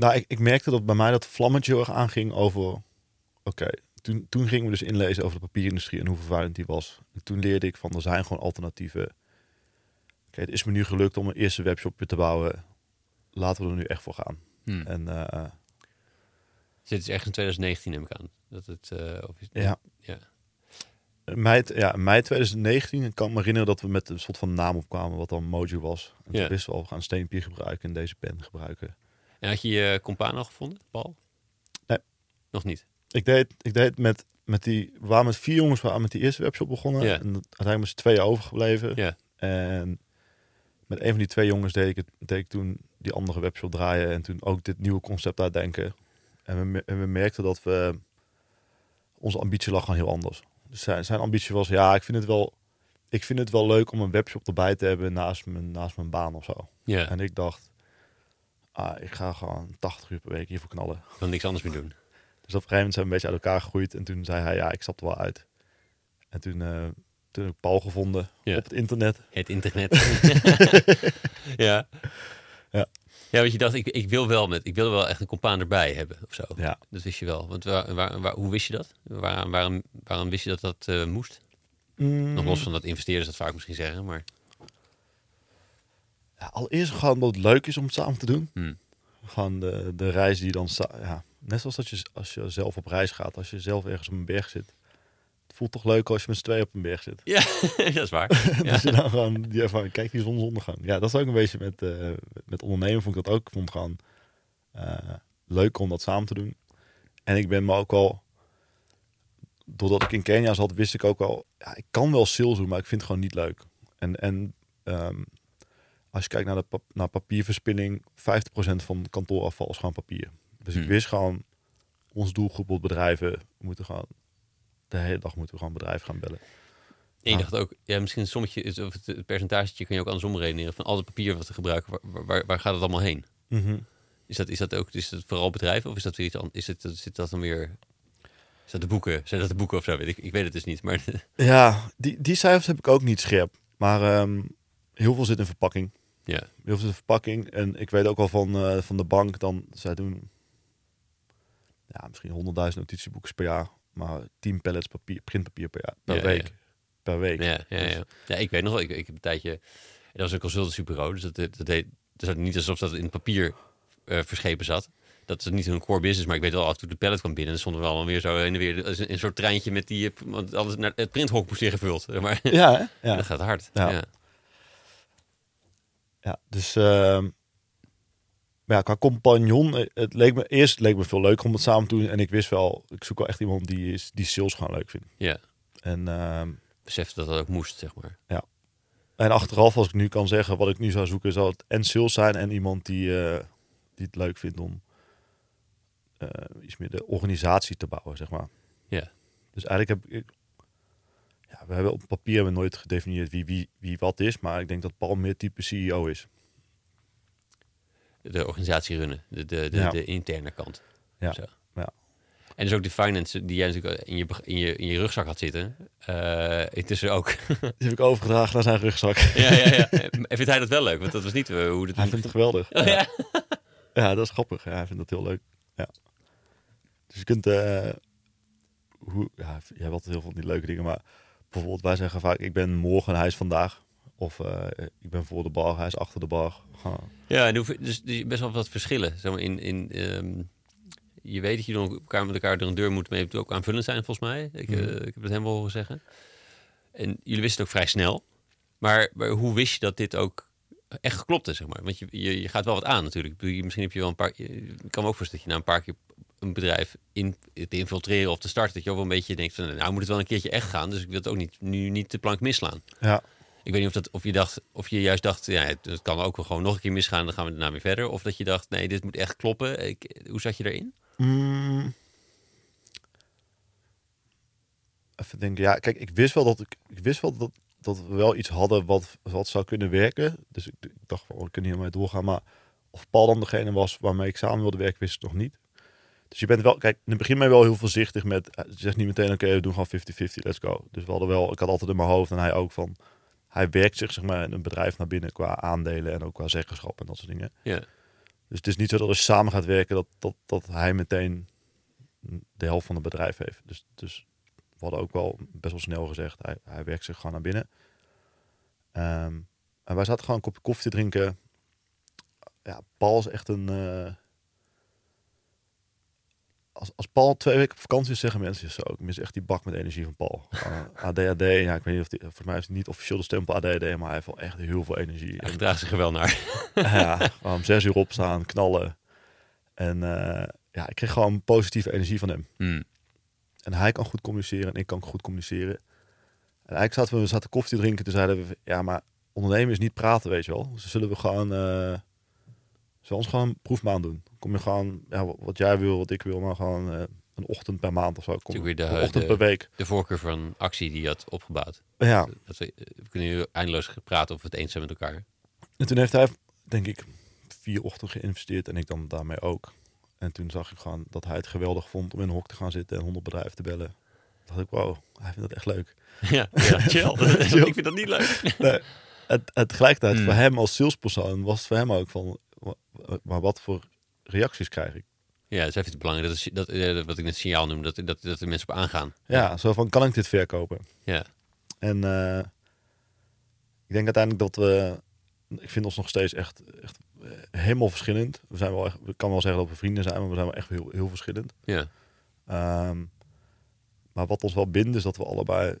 Nou, ik, ik merkte dat bij mij dat vlammetje heel erg aanging over... Oké, toen, toen gingen we dus inlezen over de papierindustrie en hoe vervuilend die was. En toen leerde ik van, er zijn gewoon alternatieven. Oké, het is me nu gelukt om een eerste webshopje te bouwen. Laten we er nu echt voor gaan. Hmm. En eh, Dus dit is ergens in 2019 neem ik aan. Dat het, eh, of is- ja, ja. mei, ja, mei 2019, ik kan me herinneren dat we met een soort van naam opkwamen wat dan Mojo was. En Ja. toen wisten we al, we gaan steenpapier gebruiken en deze pen gebruiken. En had je je compaan al gevonden, Paul? Nee. Nog niet? Ik deed, ik deed met, met die, we waren met vier jongens we waren met die eerste webshop begonnen. Ja. En uiteindelijk z'n tweeën overgebleven. Ja. En met een van die twee jongens deed ik, het, deed ik toen die andere webshop draaien. En toen ook dit nieuwe concept uitdenken. En we, en we merkten dat we, onze ambitie lag gewoon heel anders. Dus zijn, zijn ambitie was, ja, ik vind het wel, ik vind het wel leuk om een webshop erbij te hebben naast mijn, naast mijn baan of zo. Ja, En ik dacht, ah, ik ga gewoon 80 uur per week hiervoor knallen. ik kan niks anders meer doen. Dus op een gegeven moment zijn we een beetje uit elkaar gegroeid. En toen zei hij, ja, ik stap er wel uit. En toen, eh, toen heb ik Paul gevonden Ja. op het internet. Het internet. ja. Ja. Ja, want je dacht, ik, ik, wil wel met, ik wil wel echt een compaan erbij hebben of zo. Ja. Dat wist je wel. Want waar, waar, waar- hoe wist je dat? Waar, waarom, waarom wist je dat dat eh, moest? Mm. Nog los van dat investeerders dat vaak misschien zeggen, maar... Ja, allereerst gewoon omdat het leuk is om het samen te doen. Hmm. Gewoon de, de reis die dan... Ja, net zoals dat je als je zelf op reis gaat. Als je zelf ergens op een berg zit. Het voelt toch leuk als je met z'n tweeën op een berg zit. Ja, dat is waar. Ja. Dat je dan gewoon die ervaring, kijk die zonsondergang. Ja, dat is ook een beetje met, eh, met ondernemen vond ik dat ook. Ik vond het gewoon eh, leuk om dat samen te doen. En ik ben me ook wel, doordat ik in Kenia zat, wist ik ook al, ja, ik kan wel sales doen, maar ik vind het gewoon niet leuk. En, en ehm, als je kijkt naar, de pap naar papierverspilling, 50% van kantoorafval is gewoon papier. Dus ik Hmm. wist gewoon, ons doelgroep op bedrijven, moeten gewoon, de hele dag moeten we gewoon bedrijven gaan bellen. En je Ah. dacht ook, ja, misschien een sommetje, is- of het, het percentage kun je ook andersom redeneren. Van al het papier wat we gebruiken, waar, waar, waar gaat het allemaal heen? Is dat, is dat ook, is dat vooral bedrijven of is dat weer iets anders? Is het, zit dat dan weer, is dat de boeken? Zijn dat de boeken of zo? Weet ik, ik weet het dus niet, maar Ja, die, die cijfers heb ik ook niet scherp. Maar ehm, heel veel zit in verpakking. Ja. Heel veel verpakking. En ik weet ook al van, eh, van de bank, dan zij doen ja, misschien 100.000 notitieboeken per jaar. Maar 10 pallets papier, printpapier per, jaar, per Ja, week. ja. Per week. Ja, ja, Dus- ja. ja, ik weet nog wel, ik, ik heb een tijdje, dat was een consultancybureau, dus dat, dat, deed, dus dat niet alsof dat in papier eh, verschepen zat. Dat is niet hun core business, maar ik weet wel, af en toe de pallet kwam binnen en dan stonden we allemaal weer zo heen en weer, een, een soort treintje met die, eh, want alles naar het printhok moest weer gevuld. Maar Ja, hè? ja. dat gaat hard. Ja. Ja. Ja, dus maar ja, qua compagnon, eh, het leek me eerst leek me veel leuker om het samen te doen. En ik wist wel, ik zoek wel echt iemand die, is, die sales gewoon leuk vindt. ja, En, ehm, besefte dat dat ook moest, zeg maar. en achteraf, als ik nu kan zeggen wat ik nu zou zoeken, zou het en sales zijn en iemand die, eh, die het leuk vindt om eh, iets meer de organisatie te bouwen, zeg maar. Ja. Dus eigenlijk heb ik, ja, we hebben op papier hebben we nooit gedefinieerd wie, wie, wie wat is, maar ik denk dat Paul meer type CEO is. De organisatie runnen, de, de, de, Ja. de interne kant. Ja. Zo. Ja. En dus ook de finance die jij natuurlijk in je, in je, in je rugzak had zitten, eh intussen ook. Die heb ik overgedragen naar zijn rugzak. ja, ja, ja. En vindt hij dat wel leuk? Want dat was niet eh, hoe het Hij vindt het geweldig. Oh, ja. Ja, dat is grappig. Ja, hij vindt dat heel leuk. Ja. Dus je kunt... eh hoe, ja, jij altijd heel veel die leuke dingen, maar bijvoorbeeld wij zeggen vaak, ik ben morgen, hij is vandaag. Of eh, ik ben voor de bar, hij is achter de bar. Gewoon- Ja, dus, best wel wat verschillen. Zeg maar in, in, ehm, je weet dat je door elkaar met elkaar door een deur moet, maar je moet ook aanvullend zijn volgens mij. Ik, eh, Mhm. ik heb het hem wel horen zeggen. En jullie wisten het ook vrij snel. Maar, maar hoe wist je dat dit ook echt geklopte, zeg maar? Want je, je, je gaat wel wat aan natuurlijk. Misschien heb je wel een paar... Ik kan me ook voorstellen dat je na een paar keer een bedrijf in, te infiltreren of te starten, dat je ook wel een beetje denkt van, nou moet het wel een keertje echt gaan, dus ik wil het ook niet, nu niet de plank misslaan. Ja, Ik weet niet of, dat, of, je dacht, of je juist dacht, ja, het, het kan ook wel gewoon nog een keer misgaan, dan gaan we daarna weer verder. Of dat je dacht, nee, dit moet echt kloppen. Ik, hoe zat je erin? Mm. Even denken. Ja, kijk, ik wist wel dat ik, ik wist wel dat, dat we wel iets hadden wat, wat zou kunnen werken. Dus ik, ik dacht van, oh, we kunnen hiermee doorgaan. Maar of Paul dan degene was waarmee ik samen wilde werken, wist ik nog niet. Dus je bent wel, kijk, in het begin ben je wel heel voorzichtig met, eh, je zegt niet meteen, oké, we doen gewoon 50-50, let's go. Dus we hadden wel, ik had altijd in mijn hoofd en hij ook van, hij werkt zich zeg maar in een bedrijf naar binnen qua aandelen en ook qua zeggenschap en dat soort dingen. Ja, Dus het is niet zo dat als je samen gaat werken, dat, dat, dat hij meteen de helft van het bedrijf heeft. Dus, dus we hadden ook wel best wel snel gezegd, hij, hij werkt zich gewoon naar binnen. Ehm, en wij zaten gewoon een kopje koffie te drinken. Ja, Paul is echt een... eh, als, als Paul twee weken op vakantie is, zeggen mensen zo. Ik mis echt die bak met energie van Paul. Uh, ADHD, ja, ik weet niet of die, voor mij is het niet officieel de stempel ADHD, maar hij heeft wel echt heel veel energie. hij En- draagt zich er wel naar. ja, om zes uur opstaan, knallen. En eh, ja, ik kreeg gewoon positieve energie van hem. Hmm. En hij kan goed communiceren en ik kan goed communiceren. En eigenlijk zaten we, we zaten koffie te drinken. Toen zeiden we, ja, maar ondernemen is niet praten, weet je wel. Dus zullen we gewoon, eh ons gewoon proefmaand doen. Kom je gewoon, ja, wat- jij wil, wat ik wil, maar gewoon eh, een ochtend per maand of zo. Kom, weer de- een ochtend de- per week. De voorkeur van actie die je had opgebouwd. Ja, Dat we, we kunnen nu eindeloos praten of we het eens zijn met elkaar. En toen heeft hij, denk ik, vier ochtenden geïnvesteerd en ik dan daarmee ook. En toen zag ik gewoon dat hij het geweldig vond om in een hok te gaan zitten en honderd bedrijven te bellen. Toen dacht ik, wow, hij vindt dat echt leuk. ja, ja, chill. Chill. ik vind dat niet leuk. Nee, het, het, tegelijkertijd, Mm. voor hem als salespersoon, was het voor hem ook van, maar wat voor reacties krijg ik? Ja, dat is even belangrijk. Dat is dat, eh, wat ik net signaal noem, dat, dat, dat de mensen op aangaan. Ja, zo van, kan ik dit verkopen? Ja. En eh, ik denk uiteindelijk dat we, ik vind ons nog steeds echt, echt eh, helemaal verschillend. We zijn wel echt, ik kan wel zeggen dat we vrienden zijn, maar we zijn wel echt heel, heel verschillend. Ja. Ehm, maar wat ons wel bindt is dat we allebei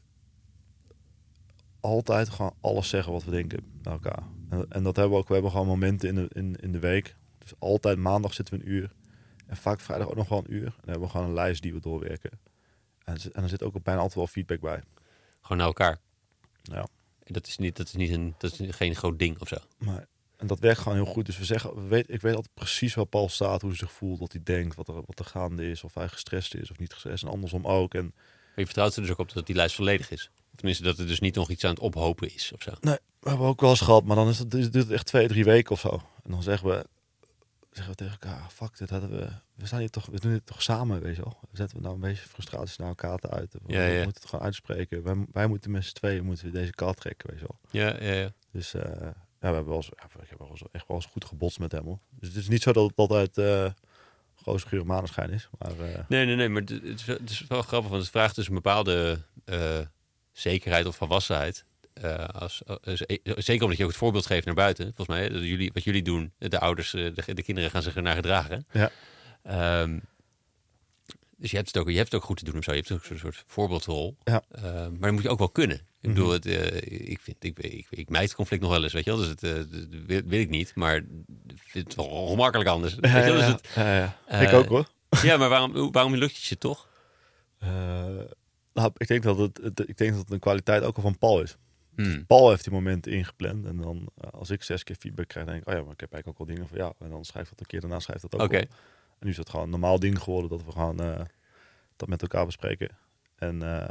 altijd gewoon alles zeggen wat we denken naar elkaar. En, dat hebben we ook. We hebben gewoon momenten in de, in, in de week. Dus altijd maandag zitten we een uur. En vaak vrijdag ook nog wel een uur. En dan hebben we gewoon een lijst die we doorwerken. En, en er zit ook bijna altijd wel feedback bij. Gewoon naar elkaar. Ja. En dat is, niet, dat is, niet een, dat is geen groot ding of zo. Maar, en dat werkt gewoon heel goed. Dus we zeggen, we weet, ik weet altijd precies waar Paul staat, hoe hij zich voelt, wat hij denkt, wat er, wat er gaande is, of hij gestrest is of niet gestrest. En andersom ook. En Maar je vertrouwt er dus ook op dat die lijst volledig is. Tenminste, dat er dus niet nog iets aan het ophopen is of zo. nee, we hebben ook wel eens gehad, maar dan is het, duurt het echt twee, drie weken of zo. En dan zeggen we, zeggen we tegen elkaar, "Ah, fuck, dit hadden we, we staan hier toch, we doen dit toch samen, weet je wel. Zetten we nou een beetje frustraties naar elkaar te uiten. We, Ja, moeten het gewoon uitspreken. Wij, wij moeten met z'n tweeën moeten we deze kaart trekken, weet je wel. Ja, ja, ja. Dus eh, ja, we hebben wel eens, ja, ik heb wel eens, echt wel eens goed gebotst met hem. Hoor. Dus het is niet zo dat het altijd eh grote gure maneschijn is. Maar eh, Nee, nee, nee, maar het is, wel- grappig, want het vraagt dus een bepaalde zekerheid of volwassenheid. Eh, als, eh, z- zeker omdat je ook het voorbeeld geeft naar buiten. Volgens mij, dat jullie, wat jullie doen, de ouders, eh, de, de kinderen gaan zich ernaar gedragen. Ja. Ehm, dus je hebt, het ook, je hebt het ook goed te doen of zo. Je hebt ook een soort voorbeeldrol. Ja. Eh, maar dat moet je ook wel kunnen. Ik bedoel, Mhm. het, eh, ik, vind, ik, ik, ik mijd het conflict nog wel eens, weet je wel. Dus het eh, wil, wil ik niet, maar ik vind het wel gemakkelijk anders. Weet je wel? Dus het, ja, eh, ik ook hoor. ja, maar waarom, waarom lukt het je toch? Eh, nou, ik, denk dat het, het- ik denk dat het een kwaliteit ook al van Paul is. Hmm. Paul heeft die momenten ingepland. En dan eh, als ik zes keer feedback krijg, denk ik, oh ja, maar ik heb eigenlijk ook al dingen van ja. En dan schrijft dat een keer daarna, schrijft dat ook wel. En nu is het gewoon een normaal ding geworden dat we gewoon eh, dat met elkaar bespreken. En eh,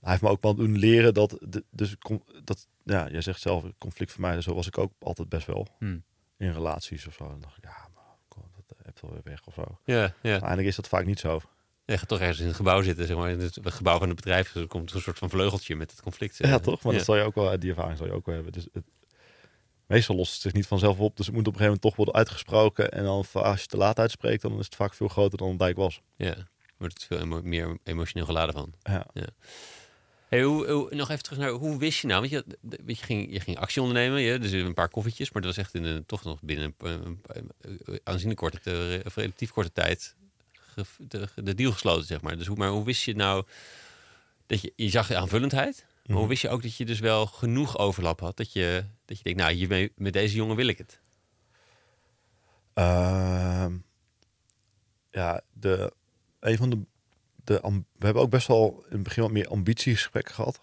hij heeft me ook wel doen leren dat, dus dat, ja, jij zegt zelf, conflict vermijden, zo was ik ook altijd best wel Hmm. in relaties of zo. Dan dacht ik, ja, maar kom, dat hebt wel weer weg of zo. Ja, ja. eigenlijk is dat vaak niet zo. Je gaat toch ergens in het gebouw zitten, zeg maar. In het gebouw van het bedrijf. Dus er komt een soort van vleugeltje met het conflict. eh. Ja, toch? Maar ja. dat zal je ook wel, uit die ervaring zal je ook wel hebben. Dus het, meestal lost het zich niet vanzelf op. Dus het moet op een gegeven moment toch worden uitgesproken. En dan als je te laat uitspreekt, dan is het vaak veel groter dan het dijk was. Ja, wordt het veel emo- meer emotioneel geladen van. Ja. Hey, hoe, hoe- nog even terug naar, hoe wist je nou? Want je, weet je, ging, je ging actie ondernemen, je, dus een paar koffietjes. Maar dat was echt in een, toch nog binnen een, een, een aanzienlijk korte, relatief korte tijd de, de deal gesloten, zeg maar. Dus hoe, maar hoe wist je nou dat je, je zag de aanvullendheid. Maar hoe Mhm. wist je ook dat je dus wel genoeg overlap had? Dat je, dat je denkt, nou, hiermee, met deze jongen wil ik het. Ehm, ja, de, een van de, de we hebben ook best wel in het begin wat meer ambitiegesprekken gehad.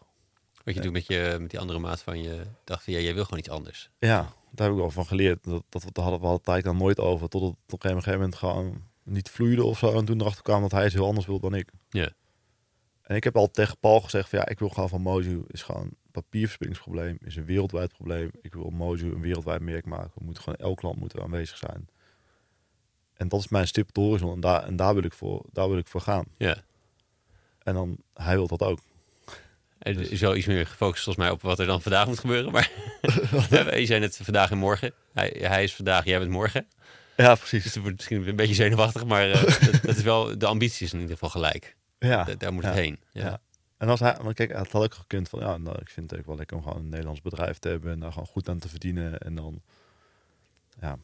Wat je doet met, je, met die andere maat van je dacht van, ja, jij wil gewoon iets anders. Ja, daar heb ik wel van geleerd. Dat, dat, daar hadden we eigenlijk dan nooit over. Totdat het op een gegeven moment gewoon niet vloeide of zo. En toen erachter kwam dat hij iets heel anders wil dan ik. Ja. En ik heb al tegen Paul gezegd van ja, ik wil gewoon van Mojo is gewoon een papierverspillingsprobleem, is een wereldwijd probleem. Ik wil Mojo een wereldwijd merk maken. We moeten gewoon elk land moeten we aanwezig zijn. En dat is mijn stip horizon en daar, en daar wil ik voor, daar wil ik voor gaan. Ja. En dan hij wil dat ook. Er is wel iets meer gefocust volgens mij op wat er dan vandaag moet gebeuren. Maar je zei net vandaag en morgen. Hij, hij is vandaag, jij bent morgen. Ja, Dus precies. het wordt misschien een beetje zenuwachtig, maar eh, dat, dat is wel, de ambitie is in ieder geval gelijk. Ja. Da- daar moet het heen. Ja. En als hij, want kijk, het had ook gekund van ja, nou, ik vind het ook wel lekker om gewoon een Nederlands bedrijf te hebben en daar gewoon goed aan te verdienen. En dan, ja.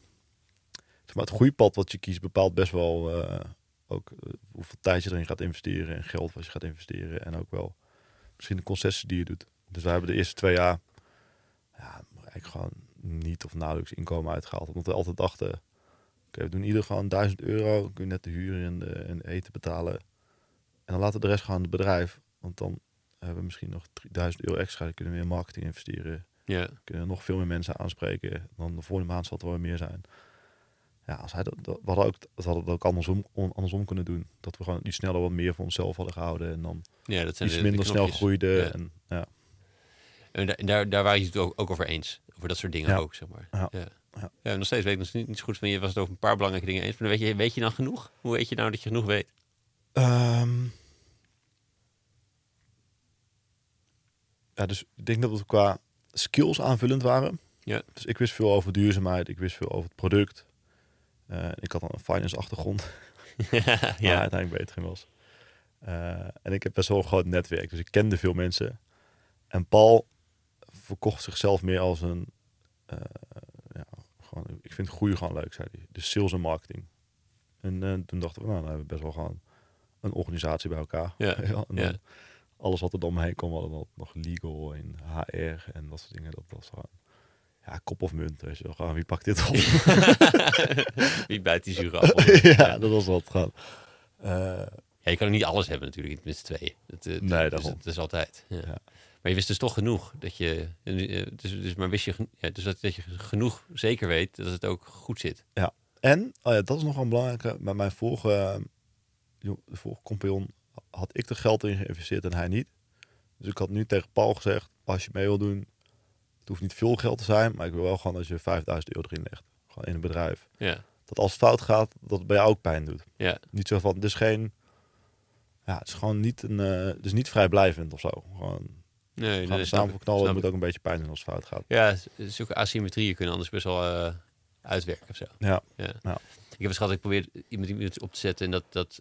Zeg maar, het groeipad wat je kiest bepaalt best wel eh, ook eh, hoeveel tijd je erin gaat investeren en geld wat je gaat investeren. En ook wel misschien de concessies die je doet. Dus we hebben de eerste twee jaar ja, eigenlijk gewoon niet of nauwelijks inkomen uitgehaald. Omdat we altijd dachten, we doen ieder gewoon 1000 euro. Kun je net de huur en, de, en eten betalen. En dan laten we de rest gaan aan het bedrijf. Want dan hebben we misschien nog 3000 euro extra. Dan kunnen we in marketing investeren. Ja. Kunnen nog veel meer mensen aanspreken. Dan de volgende maand zal het wel meer zijn. Ja, als hij dat, dat, we hadden ook, dat hadden we ook andersom, andersom kunnen doen. Dat we gewoon iets sneller wat meer voor onszelf hadden gehouden. En dan ja, dat zijn iets de- de minder snel. Ja. En, ja. En daar, daar, waren je het ook, ook over eens. Over dat soort dingen Ja. ook, zeg maar. Ja. Ja. Ja, nog steeds weet ik nog niet, niet zo goed van je. Was het over een paar belangrijke dingen eens. Maar weet je, weet je dan genoeg? Hoe weet je nou dat je genoeg weet? Ehm, ja, dus ik denk dat we qua skills aanvullend waren. Ja. Dus ik wist veel over duurzaamheid, ik wist veel over het product. Eh, ik had dan een finance achtergrond, ja. hij uiteindelijk beter was. Eh, en ik heb best wel een groot netwerk, dus ik kende veel mensen. En Paul verkocht zichzelf meer als een, eh, gewoon, ik vind groei gewoon leuk, zei hij. Dus sales en marketing. En eh, toen dachten we, nou, dan hebben we best wel gewoon een organisatie bij elkaar. Ja, en dan ja. Alles wat er dan omheen kwam, hadden nog legal en HR en dat soort dingen. Dat was gewoon, ja, kop of munt. Weet je wel. Gewoon, wie pakt dit op? Wie bijt die zure appel? ja, dat was wat gewoon. Eh, Ja, je kan ook niet alles hebben natuurlijk met z'n tweeën. Dat, eh, Nee, dat, is, dat is altijd. Ja. Ja. Maar je wist dus toch genoeg dat je. eh, Dus, dus maar wist je, ja, dus dat, dat je genoeg zeker weet dat het ook goed zit. En, oh ja, dat is nog wel een belangrijke. Bij mijn vorige, eh, de vorige compagnon had ik er geld in geïnvesteerd en hij niet. Dus ik had nu tegen Paul gezegd, als je mee wil doen, het hoeft niet veel geld te zijn, maar ik wil wel gewoon dat je 5000 euro erin legt. Gewoon in een bedrijf. Ja, Dat als het fout gaat, dat het bij jou ook pijn doet. ja, Niet zo van, het is geen, ja, het is gewoon niet een, is niet vrijblijvend of zo. Gewoon nee, gaan samen voor knallen, het moet ook een beetje pijn doen als het fout gaat. Ja, zulke asymmetrieën kunnen anders best wel eh, uitwerken of zo. Ja, Ja. Ja. Ik heb eens gehad, ik probeerde iemand, iemand op te zetten en dat, dat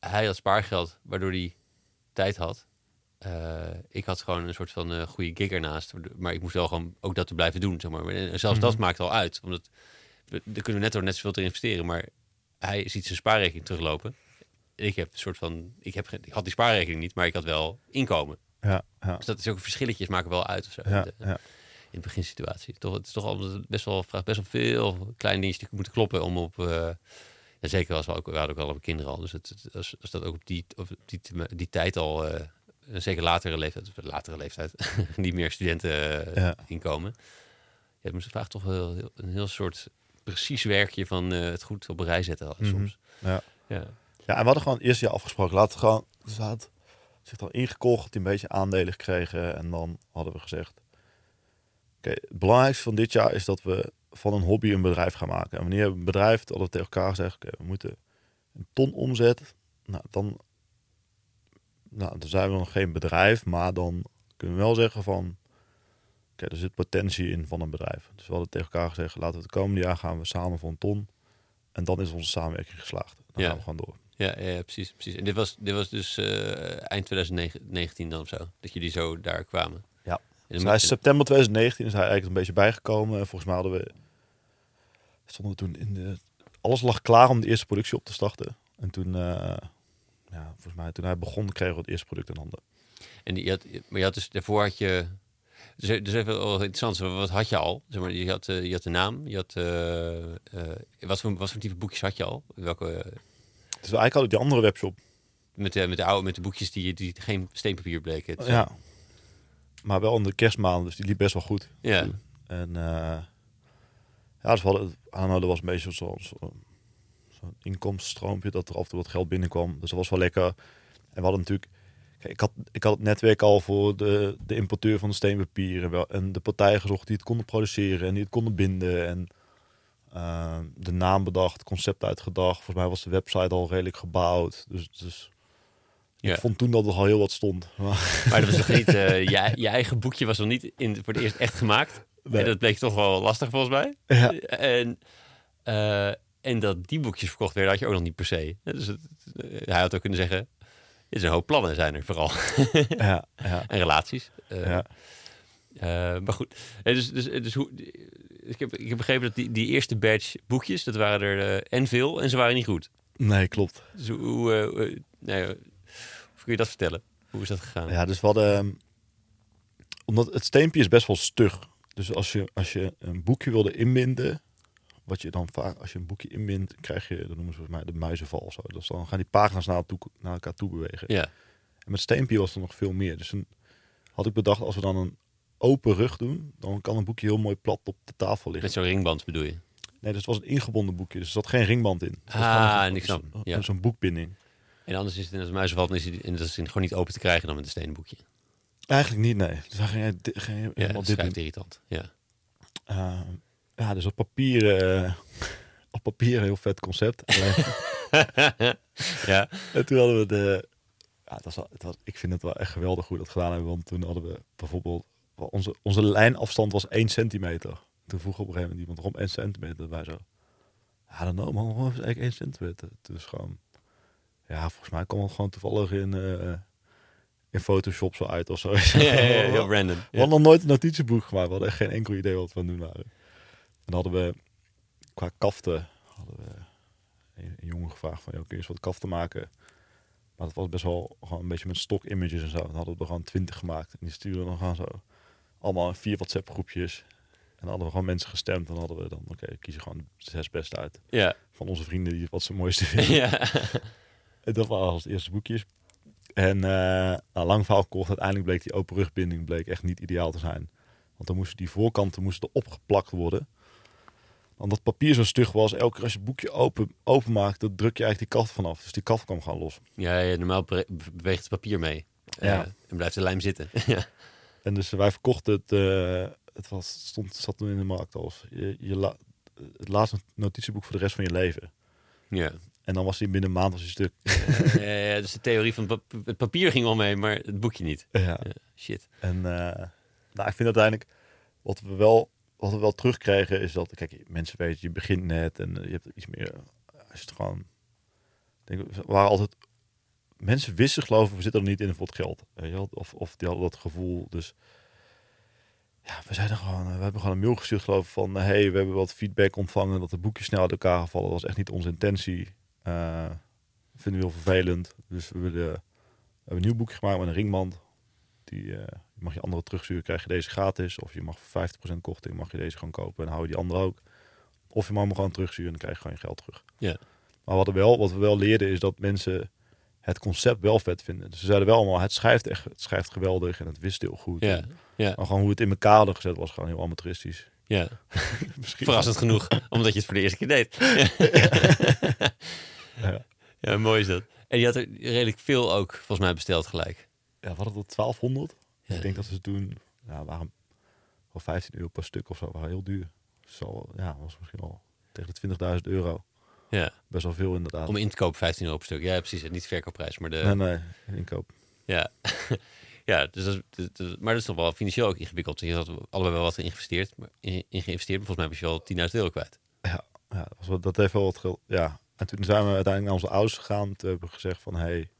hij had spaargeld, waardoor hij tijd had. Eh, ik had gewoon een soort van eh, goede gig ernaast, maar ik moest wel gewoon ook dat te blijven doen, zeg maar. En zelfs dat Mhm. maakt al uit, omdat we, daar kunnen we netto net zoveel te investeren, maar hij ziet zijn spaarrekening teruglopen. En ik heb een soort van, ik, heb, ik had die spaarrekening niet, maar ik had wel inkomen. Ja, ja. Dus dat is ook verschilletjes maken wel uit of zo. Ja, in, de, ja. in de beginsituatie. Toch, het is toch al best wel, vraagt best wel veel kleine dingetjes die moeten kloppen om op. eh, zeker als we ook, we hadden ook al op kinderen al. Dus het, als, als dat ook op die, op die, die tijd al, eh, zeker latere leeftijd, of latere leeftijd, niet meer studenten eh, Ja. inkomen. Ja, het vraagt toch wel heel- een heel soort precies werkje van het goed op een rij zetten Mhm. soms. Ja. Ja. Ja, en we hadden gewoon eerste jaar afgesproken. Laten we gewoon, zich dan ingekocht, een beetje aandelen gekregen. En dan hadden we gezegd, oké, het belangrijkste van dit jaar is dat we van een hobby een bedrijf gaan maken. En wanneer een bedrijf, hadden we tegen elkaar gezegd, oké, we moeten een ton omzet. Nou, dan, nou, dan zijn we nog geen bedrijf, maar dan kunnen we wel zeggen van, oké, er zit potentie in van een bedrijf. Dus we hadden tegen elkaar gezegd, laten we het komende jaar gaan we samen voor een ton. En dan is onze samenwerking geslaagd. Dan Ja. gaan we gewoon door. Ja, ja, precies, precies. En dit was, dit was dus eh, eind 2019 dan of zo, dat jullie zo daar kwamen. Ja. Dus hij is september 2019 is hij eigenlijk een beetje bijgekomen. Volgens mij hadden we stonden we toen in de alles lag klaar om de eerste productie op te starten. En toen, eh, ja, volgens mij toen hij begon, kregen we het eerste product in handen. En die, had, maar je had dus daarvoor had je. Dus, dus even wel interessant. Wat had je al? Zeg maar, je had, eh, je had de naam. Je had. eh, eh, wat, voor, wat voor type boekjes had je al? Welke, Dus eigenlijk we die andere webshop. met, de, met, de oude, met de boekjes die, die geen steenpapier bleken. zijn. Ja. Maar wel in de kerstmaanden, dus die liep best wel goed. ja. En eh, ja, dus we hadden, aanhouden was een beetje zo'n zo, inkomstenstroompje, dat er af en toe wat geld binnenkwam. Dus dat was wel lekker. En we hadden natuurlijk, kijk, ik had, ik had het netwerk al voor de, de importeur van de steenpapier en, wel, en de partijen gezocht die het konden produceren en die het konden binden. En eh, de naam bedacht, concept uitgedacht. Volgens mij was de website al redelijk gebouwd. Dus, dus Ja. ik vond toen dat er al heel wat stond. Maar, Maar dat was nog niet. eh, je, je eigen boekje was nog niet in, voor het eerst echt gemaakt. Nee. En dat bleek toch wel lastig volgens mij. Ja. En, eh, en dat die boekjes verkocht werden, had je ook nog niet per se. Dus het, eh, hij had ook kunnen zeggen. Er is een hoop plannen zijn er vooral. ja, ja, en relaties. Ja. maar goed. Dus, dus, dus hoe, ik, heb, ik heb begrepen dat die, die eerste batch boekjes, dat waren er eh, en veel en ze waren niet goed. Nee, klopt. Dus hoe, eh, nee, hoe kun je dat vertellen? Hoe is dat gegaan? Ja, dus we hadden... ehm, Omdat het steempje is best wel stug. Dus als je, als je een boekje wilde inbinden... Wat je dan vaak... Als je een boekje inbindt, krijg je... Dat noemen ze volgens mij de muizenval of zo. Dus dan gaan die pagina's naar, toe, naar elkaar toe bewegen. Ja, En met steempje was er nog veel meer. Dus toen had ik bedacht, als we dan een open rug doen... Dan kan een boekje heel mooi plat op de tafel liggen. met zo'n ringband bedoel je? Nee, dus het was een ingebonden boekje. Dus er zat geen ringband in. Het Ah, snap. zo'n- Ja. Zo'n boekbinding. En anders is het in als muizenval, dan is het, en dat is gewoon niet open te krijgen dan met een stenen boekje. Eigenlijk niet, nee. Dus dan ging Ja, dat dit irritant. Ja. Uh, ja, dus op papier, eh, op papier een heel vet concept. Ja, en toen hadden we de, ja, het was, het was, ik vind het wel echt geweldig hoe we dat gedaan hebben, want toen hadden we bijvoorbeeld, onze, onze lijnafstand was 1 centimeter. Toen vroeg op een gegeven moment iemand, waarom 1 centimeter? Wij zo, ja, dan nou, man, waarom is het eigenlijk 1 centimeter? Dus gewoon, ja, volgens mij kwam het gewoon toevallig in, eh, in Photoshop zo uit of zo. ja, ja, ja, heel random. We hadden nog nooit een notitieboek gemaakt. We hadden echt geen enkel idee wat we aan doen waren. En dan hadden we qua kaften hadden we een, een jongen gevraagd van, joh, kun je eens wat kaften maken? Maar dat was best wel gewoon een beetje met stock images en zo. Dan hadden we er gewoon twintig gemaakt. En die stuurden dan gewoon zo allemaal in vier WhatsApp groepjes. En dan hadden we gewoon mensen gestemd. En dan hadden we dan, oké, kiezen gewoon de zes beste uit. Ja. Van onze vrienden die wat ze mooiste vinden. ja. dat waren als eerste boekjes. En uh, nou, lang verhaal kort, uiteindelijk bleek die open rugbinding bleek echt niet ideaal te zijn. Want dan moesten die voorkanten moesten opgeplakt worden. Want dat papier zo stug was, elke keer als je het boekje open, open maakt, dan druk je eigenlijk die kaft vanaf. Dus die kaft kwam gewoon los. Ja, ja normaal beweegt het papier mee. Ja. Uh, en blijft de lijm zitten. ja. En dus wij verkochten het, uh, het was, stond, zat toen in de markt als je, je la, het laatste notitieboek voor de rest van je leven. Ja. En dan was hij binnen een maand was hij stuk. ja, ja, dus de theorie van het papier ging wel mee, maar het boekje niet. Ja. shit. En uh, nou, ik vind uiteindelijk wat we wel wat we wel terugkrijgen is dat kijk, mensen weten je begint net en je hebt iets meer. Als het gewoon, denk, we waren altijd mensen wisten geloof ik, we zitten er niet in voor het geld. Weet je Of, of die hadden dat gevoel. Dus ja, we zeiden gewoon, we hebben gewoon een mail gestuurd geloof ik van, hey, we hebben wat feedback ontvangen dat de boekjes snel uit elkaar gevallen. Dat was echt niet onze intentie. Uh, vinden we heel vervelend. Dus we willen, we hebben een nieuw boekje gemaakt met een ringband. Die uh, mag je andere terugsturen, krijg je deze gratis. Of je mag voor 50% korting, mag je deze gewoon kopen en hou je die andere ook. Of je mag hem gewoon terugsturen en dan krijg je gewoon je geld terug. Ja. Maar wat, er wel, wat we wel leerden is dat mensen het concept wel vet vinden. Dus ze zeiden wel allemaal, het schrijft echt, het schrijft geweldig en het wist heel goed. Ja, ja. Maar gewoon hoe het in elkaar gezet was gewoon heel amateuristisch. Ja, verrassend genoeg, omdat je het voor de eerste keer deed. ja. ja, mooi is dat. En je had er redelijk veel ook, volgens mij, besteld gelijk. Ja, we hadden tot 1200. Ja. Ik denk dat ze toen, ja, waren wel 15 euro per stuk of zo, waren heel duur. Zo, ja, was misschien al tegen de 20.000 euro. Ja. Best wel veel inderdaad. Om in te kopen 15 euro per stuk. Ja, precies. Niet verkoopprijs, maar de... Nee, nee, inkoop. Ja. ja, dus dat, is, maar dat is toch wel financieel ook ingewikkeld. Je had allebei wel wat geïnvesteerd, maar in, in geïnvesteerd, maar volgens mij heb je wel 10.000 euro kwijt. Ja, ja dat, was, dat heeft wel wat geld. Ja. En toen zijn we uiteindelijk naar onze ouders gegaan. Toen hebben we gezegd van, hey,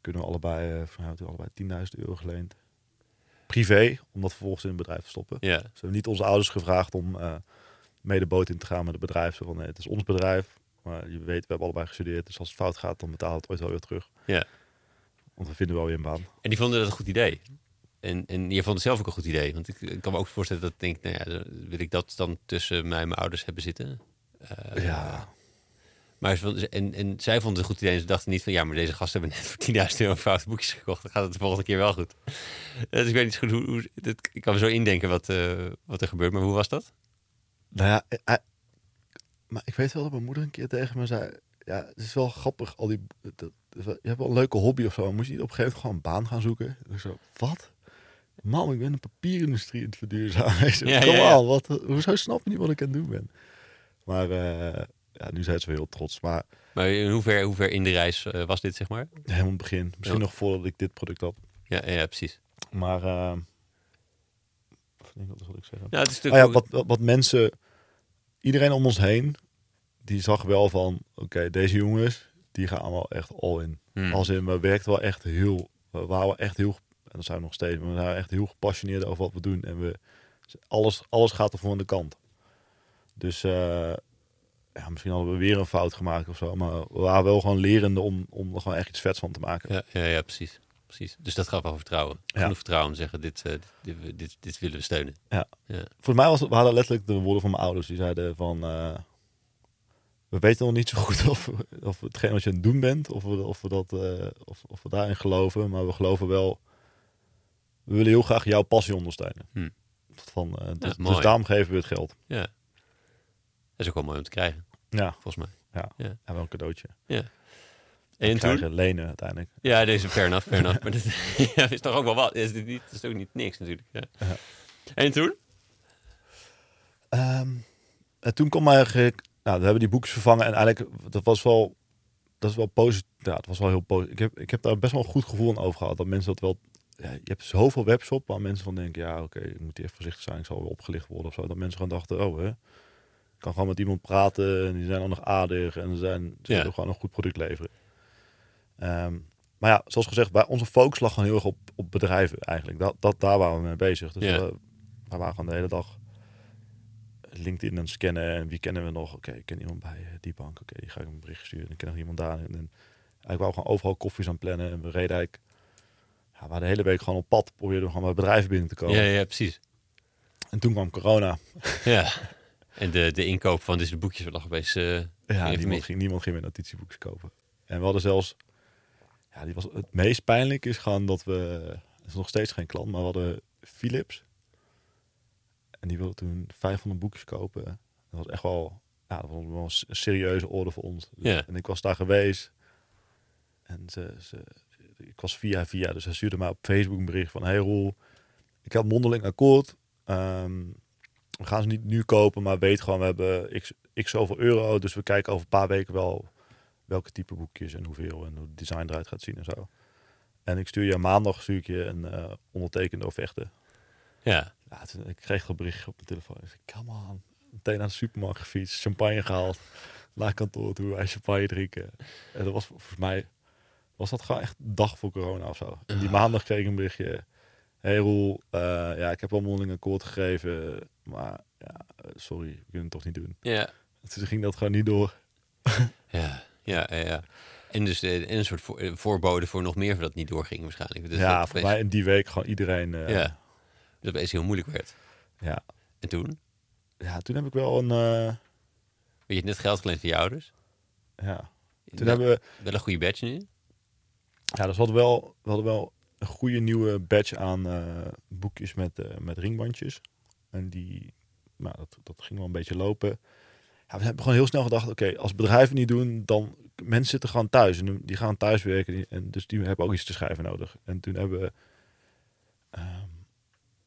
kunnen we allebei, uh, van, we allebei 10.000 euro geleend. Privé, om dat vervolgens in het bedrijf te stoppen. Ja. Dus we hebben niet onze ouders gevraagd om uh, mee de boot in te gaan met het bedrijf. Zo van, nee, het is ons bedrijf. Maar je weet, we hebben allebei gestudeerd. Dus als het fout gaat, dan betaalt het ooit wel weer terug. Ja. Want we vinden wel weer een baan. En die vonden dat een goed idee. En, en je vond het zelf ook een goed idee. Want ik, ik kan me ook voorstellen dat ik denk, nou ja, wil ik dat dan tussen mij en mijn ouders hebben zitten? Uh, ja. Maar en, en zij vonden het een goed idee en ze dachten niet van, ja, maar deze gasten hebben net voor 10.000 euro foute boekjes gekocht. Dan gaat het de volgende keer wel goed. Dus ik weet niet goed hoe, hoe dit, ik kan me zo indenken wat, uh, wat er gebeurt. Maar hoe was dat? Nou ja, I, maar ik weet wel dat mijn moeder een keer tegen me zei: Ja, het is wel grappig. Al die, dat, je hebt wel een leuke hobby of zo. Moest je niet op een gegeven moment gewoon een baan gaan zoeken? Ik zo, wat? Man, ik ben de papierindustrie in het verduurzamen. Ja, Kom ja, wat, hoezo snap je niet wat ik aan het doen ben? Maar uh, ja, nu zijn ze wel heel trots. Maar, maar in hoever, hoever in de reis uh, was dit, zeg maar? Helemaal het begin. Misschien nog voordat ik dit product had. Ja, ja precies. Maar, uh, wat ik zeggen? Ja, het is oh, ja, wat, wat, wat mensen iedereen om ons heen, die zag wel van, oké, deze jongens, die gaan allemaal echt all in. Hmm. Als in, we werkten wel echt heel, we waren echt heel, en dat zijn we nog steeds, we waren echt heel gepassioneerd over wat we doen. En we, alles, alles gaat er voor aan de kant. Dus uh, ja, misschien hadden we weer een fout gemaakt of zo, maar we waren wel gewoon lerende om, om er gewoon echt iets vets van te maken. Ja, ja, ja precies. Precies. Dus dat gaat wel vertrouwen. Genoeg vertrouwen om te zeggen, dit, uh, dit, dit, dit, willen we steunen. Ja. ja. Voor mij was het, we hadden letterlijk de woorden van mijn ouders. Die zeiden van, uh, we weten nog niet zo goed of, of hetgeen wat je aan het doen bent, of we, of we, dat, uh, of, of we daarin geloven. Maar we geloven wel, we willen heel graag jouw passie ondersteunen. Hm. Van, dus, ja, dus, daarom geven we het geld. Ja. Dat is ook wel mooi om te krijgen. Ja. Volgens mij. Ja, ja. en wel een cadeautje. Ja. En toen? lenen uiteindelijk. Ja, deze fair enough, fair enough. Maar dat ja, is toch ook wel wat. Is dit niet, is ook niet niks natuurlijk. Ja. Ja. En toen? Um, en toen kwam eigenlijk... Nou, we hebben die boekjes vervangen. En eigenlijk, dat was wel... Dat is wel positief. Ja, het was wel heel positief. Ik heb, ik heb daar best wel een goed gevoel aan over gehad. Dat mensen dat wel... Ja, je hebt zoveel webshop waar mensen van denken... Ja, oké, okay, ik moet even voorzichtig zijn. Ik zal weer opgelicht worden of zo. Dat mensen gewoon dachten... Oh, hè. Ik kan gewoon met iemand praten. En die zijn dan nog aardig. En ze, zijn, ze ja. gewoon een goed product leveren. Um, maar ja, zoals gezegd, bij onze focus lag gewoon heel erg op, op bedrijven eigenlijk. Dat, dat, daar waren we mee bezig. Dus ja. we, we waren gewoon de hele dag LinkedIn aan scannen. En wie kennen we nog? Oké, okay, ik ken iemand bij die bank. Oké, okay, die ga ik een bericht sturen. Ik ken nog iemand daar. En, en eigenlijk wou gewoon overal koffies aan plannen. En we reden eigenlijk... Ja, we waren de hele week gewoon op pad. Probeerden gewoon bij bedrijven binnen te komen. Ja, ja, precies. En toen kwam corona. Ja. En de, de inkoop van deze boekjes lag opeens... Uh, ja, niemand ging, niemand ging meer notitieboekjes kopen. En we hadden zelfs, ja, die was het meest pijnlijk is gewoon dat we, het is nog steeds geen klant, maar we hadden Philips. En die wilde toen 500 boekjes kopen. Dat was echt wel, ja, dat was wel een serieuze orde voor ons. Ja. En ik was daar geweest. En ze, ze, ik was via via, dus hij stuurde mij op Facebook een bericht van, hey Roel, ik heb mondeling akkoord. Ehm, we gaan ze niet nu kopen, maar weet gewoon, we hebben x, x zoveel euro. Dus we kijken over een paar weken wel welke type boekjes en hoeveel en hoe het design eruit gaat zien en zo. En ik stuur je maandag stuur ik je een eh, ondertekende offerte. Ja. Ja, toen, ik kreeg een berichtje op mijn telefoon. Ik zei, come on. Meteen naar de supermarkt gefietst, champagne gehaald. Naar kantoor toe, wij champagne drinken. En dat was volgens mij, was dat gewoon echt een dag voor corona of zo. En die maandag kreeg ik een berichtje. Hey Roel, eh, ja, ik heb wel mondeling akkoord gegeven. Maar ja, eh, sorry, we kunnen het toch niet doen. Ja. Dus ging dat gewoon niet door. Ja, ja, ja. ja. En dus eh, en een soort eh, voorbode voor nog meer dat niet doorging waarschijnlijk. Dus ja, voor mij in die week gewoon iedereen. eh, Ja. Dat het heel moeilijk werd. ja. En toen? Ja, toen heb ik wel een... eh, Je hebt net geld geleend van je ouders. ja. Toen Wel- hebben we... Wel een goede badge nu. Ja, dus we hadden wel, we hadden wel een goede nieuwe badge aan boekjes met, met ringbandjes. En die, nou, dat, dat ging wel een beetje lopen. Ja, we hebben gewoon heel snel gedacht, oké, als bedrijven niet doen, dan mensen zitten gewoon thuis en die gaan thuis werken en dus die hebben ook iets te schrijven nodig. En toen hebben we ehm,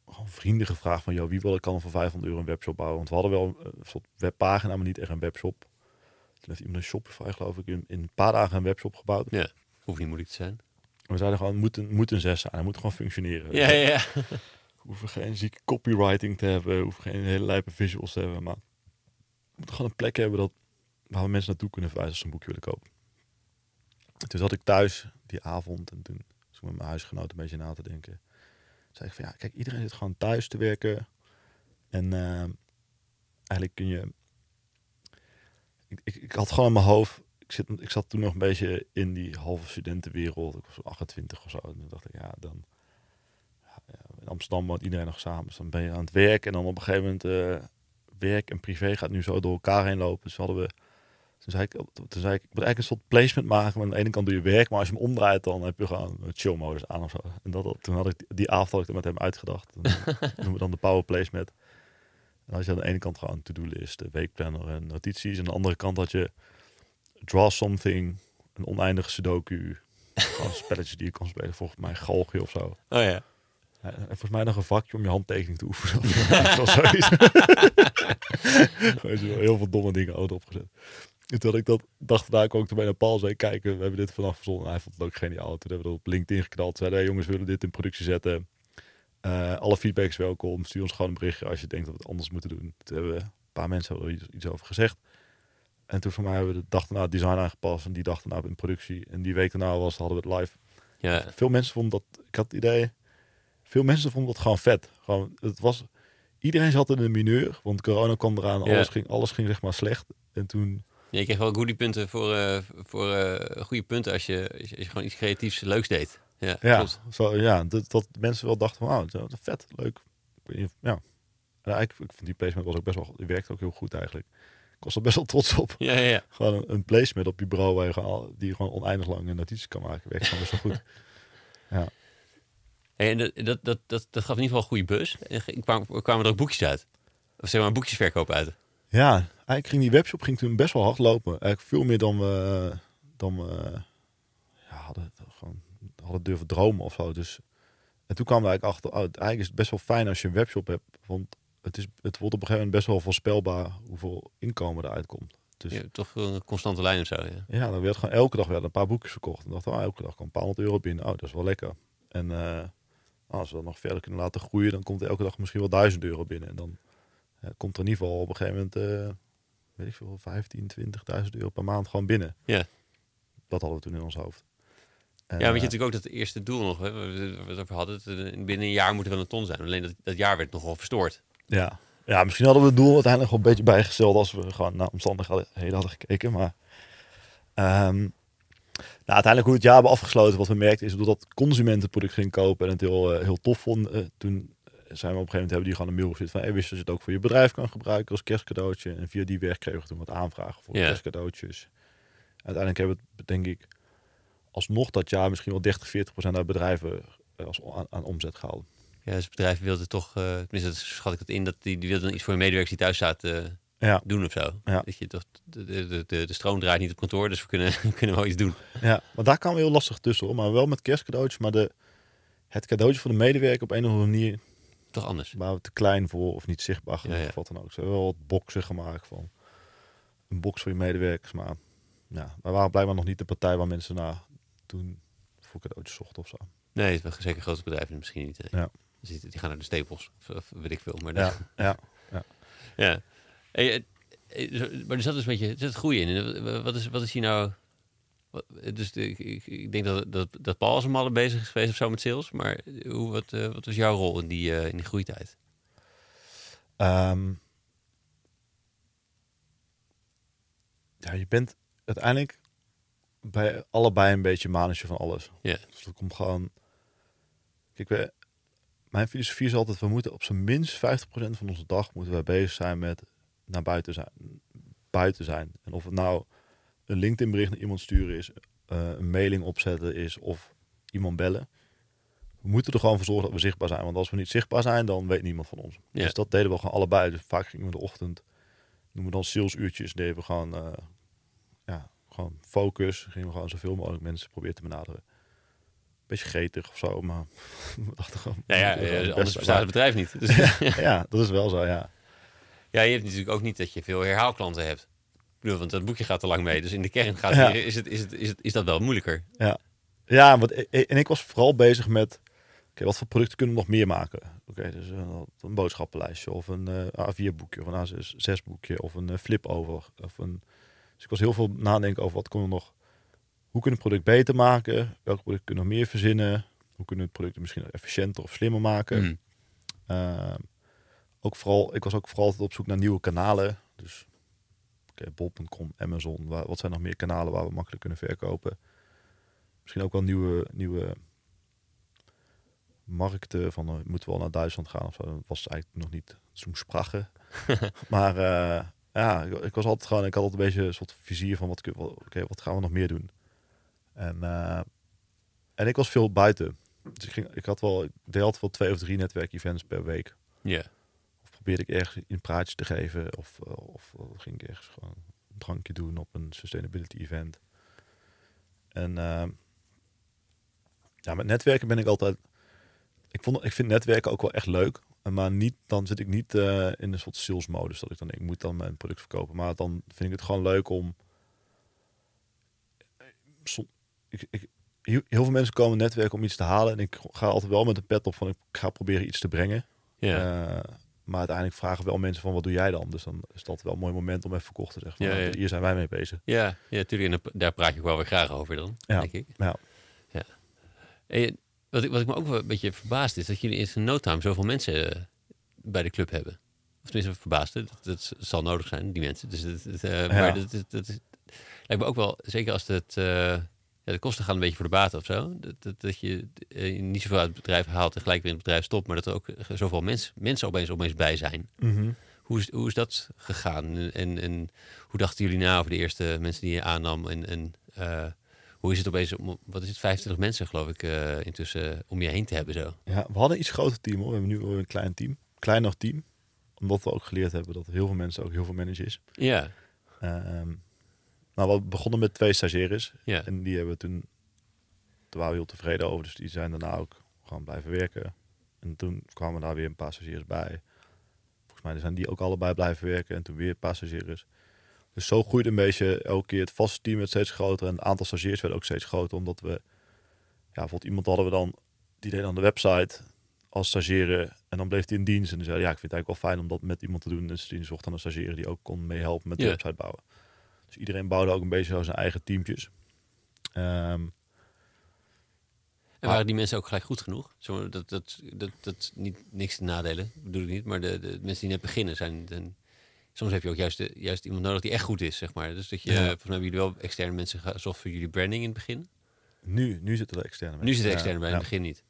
gewoon vrienden gevraagd van, joh, wie wil ik kan voor 500 euro een webshop bouwen? Want we hadden wel een soort webpagina, maar niet echt een webshop. Toen heeft iemand een Shopify, geloof ik, in, in een paar dagen een webshop gebouwd. Ja. Hoeft niet moeilijk te zijn. We zeiden gewoon, het moet een, moet een zes zijn. Hij moet gewoon functioneren. Ja, ja, ja. We hoeven geen zieke copywriting te hebben. Hoeven geen hele lijpe visuals te hebben. Maar we moeten gewoon een plek hebben dat, waar we mensen naartoe kunnen verwijzen als ze een boekje willen kopen. Toen zat ik thuis die avond en toen ik met mijn huisgenoot een beetje na te denken. Toen zei ik van ja, kijk, iedereen zit gewoon thuis te werken. En eh, eigenlijk kun je... Ik, ik, had gewoon in mijn hoofd... Ik, zit, ik zat toen nog een beetje in die halve studentenwereld. Ik was zo 28 of zo. En toen dacht ik, ja, dan... ja, in Amsterdam woont iedereen nog samen. Dus dan ben je aan het werk. En dan op een gegeven moment... eh, werk en privé gaat nu zo door elkaar heen lopen. Dus hadden we... Toen zei ik, toen zei ik, ik moet eigenlijk een soort placement maken. Maar aan de ene kant doe je werk, maar als je hem omdraait, dan heb je gewoon een chill modus aan of zo. En dat, toen had ik die avond had ik met hem uitgedacht. Noemen we dan de power placement. En als je aan de ene kant gewoon een to-do list, de weekplanner en notities. En aan de andere kant had je draw something, een oneindige sudoku. Spelletjes die je kan spelen. Volgens mij galgje of zo. Oh ja. Ja, En volgens mij nog een vakje om je handtekening te oefenen. Gewoon zo heel veel domme dingen ook opgezet. En toen had ik dat dacht daar kwam ik toen bij naar Paul zei kijken, we hebben dit vanaf verzonnen. En hij vond het ook geniaal. Toen hebben we dat op LinkedIn geknald. Zeiden, hey, jongens, we willen dit in productie zetten. Eh, alle feedback is welkom. Stuur ons gewoon een berichtje als je denkt dat we het anders moeten doen. Toen hebben we een paar mensen hebben er iets, iets over gezegd. En toen voor mij hebben we de dag daarna het design aangepast. En die dag daarna in productie. En die week daarna was, hadden we het live. Ja. Veel mensen vonden dat, ik had het idee, veel mensen vonden dat gewoon vet. Gewoon, het was, iedereen zat in een mineur, want corona kwam eraan, Ja. alles, ging, alles ging zeg maar slecht. En toen, Je kreeg wel goede punten voor, eh, voor eh, goede punten als je, als je, gewoon iets creatiefs leuks deed. Ja, ja, zo, ja dat, dat mensen wel dachten van, is vet, leuk. Ja. En eigenlijk, ik vond die placement was ook best wel, die werkte ook heel goed eigenlijk. Ik was er best wel trots op. Ja, ja, ja. Gewoon een, een placement op je bureau waar je gewoon, al- die je gewoon oneindig lang notities kan maken. Werkt gewoon best wel goed. Hey, en dat, dat, dat, dat, dat gaf in ieder geval een goede bus. En kwamen, kwamen er ook boekjes uit. Of zeg maar boekjesverkoop uit. Ja, eigenlijk ging die webshop ging toen best wel hard lopen. Eigenlijk veel meer dan we, dan we ja, hadden, gewoon, hadden durven dromen of zo. Dus, en toen kwamen we eigenlijk achter, oh, eigenlijk is het best wel fijn als je een webshop hebt. Want het, is, het wordt op een gegeven moment best wel voorspelbaar hoeveel inkomen eruit komt. Dus ja, toch wel een constante lijn of zo. Ja. dan werd gewoon elke dag werden een paar boekjes verkocht. En dacht, oh, elke dag kan een paar honderd euro binnen. Oh, dat is wel lekker. En eh, als we dat nog verder kunnen laten groeien, dan komt er elke dag misschien wel duizend euro binnen. En dan komt er in ieder geval op een gegeven moment, eh, weet ik veel, 15, 20.000 euro per maand gewoon binnen. Ja. Dat hadden we toen in ons hoofd. En, Ja, want je eh, natuurlijk ook dat eerste doel nog, hè, we het over hadden. het, Binnen een jaar moet er wel een ton zijn. Alleen dat, dat jaar werd nogal verstoord. Ja. ja, misschien hadden we het doel uiteindelijk wel een beetje bijgesteld als we gewoon naar omstandigheden hadden gekeken. Maar ehm, nou, uiteindelijk hoe het jaar hebben afgesloten, wat we merkten is doordat consumenten het product gingen kopen en het heel, eh, heel tof vonden. eh, toen zijn we op een gegeven moment hebben die gewoon een mail gezet van hey, wist je dat je het ook voor je bedrijf kan gebruiken als kerstcadeautje. En via die weg kregen we toen wat aanvragen voor Ja. kerstcadeautjes. Uiteindelijk hebben we het, denk ik, alsnog dat jaar misschien wel 30, 40 procent uit bedrijven eh, als, aan, aan omzet gehaald. Ja, dus bedrijven wilden toch, uh, tenminste dat schat ik het in, dat die, die wilden iets voor hun medewerkers die thuis zaten Ja, doen of zo. Ja. Dat je toch, de, de, de, de stroom draait niet op kantoor, dus we kunnen, we kunnen wel iets doen. ja, maar daar kwamen we heel lastig tussen hoor. Maar wel met kerstcadeautjes. Maar de, het cadeautje voor de medewerker op een of andere manier Toch anders. waren we te klein voor of niet zichtbaar genoeg Ja, ja. of wat dan ook. Ze hebben wel wat boxen gemaakt van een box voor je medewerkers. Maar ja, wij waren blijkbaar nog niet de partij waar mensen naar toen voor cadeautjes zochten of zo. Nee, het zeker grote bedrijven misschien niet. hè. Ja. Die, gaan naar de stapels, of, of weet ik veel. Maar Ja, ja. Ja. Hey, eh, eh, maar er zat dus een beetje er zat groei in. Wa- Wat is, wat is hier nou... wat- Dus de- ik, ik, denk dat, dat, dat Paul als een malle bezig is geweest of zo met sales. Maar hoe, wat, eh, wat was jouw rol in die, eh, in die groeitijd? Ehm, ja, je bent uiteindelijk bij allebei een beetje manager van alles. Ja. Dus dat komt gewoon... Kijk, we, mijn filosofie is altijd, we moeten op zijn minst 50% van onze dag moeten wij bezig zijn met naar buiten zijn. Buiten zijn. En of het nou een LinkedIn bericht naar iemand sturen is, eh, een mailing opzetten is of iemand bellen. We moeten er gewoon voor zorgen dat we zichtbaar zijn. Want als we niet zichtbaar zijn, dan weet niemand van ons. Ja. Dus dat deden we gewoon allebei. Dus vaak gingen we de ochtend, noemen we dan salesuurtjes, deden we gewoon, eh, ja, gewoon focus. Gingen we gewoon zoveel mogelijk mensen proberen te benaderen. Beetje gretig of zo, maar we dachten gewoon... Nou ja, er eh, anders best bestaat het bedrijf niet. Dus, ja, dat is wel zo, ja. Ja, je hebt natuurlijk ook niet dat je veel herhaalklanten hebt. Ik bedoel, want dat boekje gaat er lang mee. Dus in de kern gaat Ja. hier- is, het, is, het, is, het, is dat wel moeilijker. Ja, want, en ik was vooral bezig met... Oké, wat voor producten kunnen we nog meer maken? Oké, dus een, een boodschappenlijstje of een eh, A4-boekje of een A6-boekje of een eh, flip-over. Of een... Dus ik was heel veel nadenken over wat kunnen we nog... Hoe kunnen we het product beter maken? Welke producten kunnen we nog meer verzinnen? Hoe kunnen we het product misschien efficiënter of slimmer maken? Mm. Ehm, ook vooral, ik was ook vooral altijd op zoek naar nieuwe kanalen. Dus bol.com, Amazon. Waar, wat zijn nog meer kanalen waar we makkelijk kunnen verkopen? Misschien ook wel nieuwe, nieuwe markten. Van, eh, moeten we wel naar Duitsland gaan of zo? Dat was eigenlijk nog niet zo'n sprache. maar eh, ja, ik, ik was altijd gewoon, ik had altijd een beetje een soort vizier van wat, wat, oké, wat gaan we nog meer doen? En, eh, en ik was veel buiten. Dus ik, ging, ik had wel, ik deed altijd wel twee of drie netwerkevents per week. Ja. Probeerde ik ergens een praatje te geven. Of, eh, of eh, ging ik ergens gewoon een drankje doen op een sustainability event. En eh, ja, met netwerken ben ik altijd... Ik, vond, ik vind netwerken ook wel echt leuk. Maar niet, dan zit ik niet eh, in een soort sales modus. Dat ik dan ik moet dan mijn product verkopen. Maar dan vind ik het gewoon leuk om... Som- ik, ik, heel, veel mensen komen netwerken om iets te halen. En ik ga altijd wel met een pet op van ik ga proberen iets te brengen. Ja. Maar uiteindelijk vragen wel mensen van wat doe jij dan? Dus dan is dat wel een mooi moment om even verkocht te zeggen. Van, Ja, nou, ja. Hier zijn wij mee bezig. Ja, ja, natuurlijk. En daar- praat je wel weer graag over dan, Ja. denk ik. Ja. ja. En wat, ik, wat ik me ook wel een beetje verbaasd is, dat jullie in no time zoveel mensen eh, bij de club hebben. Of tenminste verbaasd, dat, dat zal nodig zijn, die mensen. Dus het, het, eh, Maar dat, dat, dat is- lijkt me ook wel, zeker als het, eh, ja, de kosten gaan een beetje voor de baten of zo. Dat, dat, dat je eh, niet zoveel uit het bedrijf haalt en gelijk weer in het bedrijf stopt. Maar dat er ook eh, zoveel mens, mensen opeens, opeens bij zijn. Hoe is, hoe is dat gegaan? En, en hoe dachten jullie na over de eerste mensen die je aannam? En, en eh, hoe is het opeens, wat is het, 25 mensen geloof ik intussen om je heen te hebben zo? Ja, we hadden een iets groter team hoor. We hebben nu wel een klein team. Kleiner team. Omdat we ook geleerd hebben dat heel veel mensen ook heel veel managers. Ja, Ehm nou, we begonnen met twee stagiaires. ja. En die hebben we toen, waren we heel tevreden over. Dus die zijn daarna ook gewoon blijven werken. En toen kwamen daar weer een paar stagiaires bij. Volgens mij zijn die ook allebei blijven werken. En toen weer een paar stagiaires. Dus zo groeide een beetje elke keer het vaste team werd steeds groter. En het aantal stagiaires werd ook steeds groter. Omdat we, ja, bijvoorbeeld iemand hadden we dan, die deed aan de website als stagiaire. En dan bleef hij in dienst. En die zei, ja, ik vind het eigenlijk wel fijn om dat met iemand te doen. Dus die zocht dan een stagiaire die ook kon meehelpen met de Ja. website bouwen. Dus iedereen bouwde ook een beetje zo zijn eigen teampjes. Ehm, En waren die mensen ook gelijk goed genoeg? Zo, dat, dat, dat, dat niet niks te nadelen, bedoel ik niet. Maar de, de mensen die net beginnen zijn... dan- soms heb je ook juist, de, juist iemand nodig die echt goed is, zeg maar. Dus dat je, Ja. volgens mij hebben jullie wel externe mensen gezocht voor jullie branding in het begin. nu, nu zitten er externe Nu zit de Ja, externe bij, in ja. het begin niet.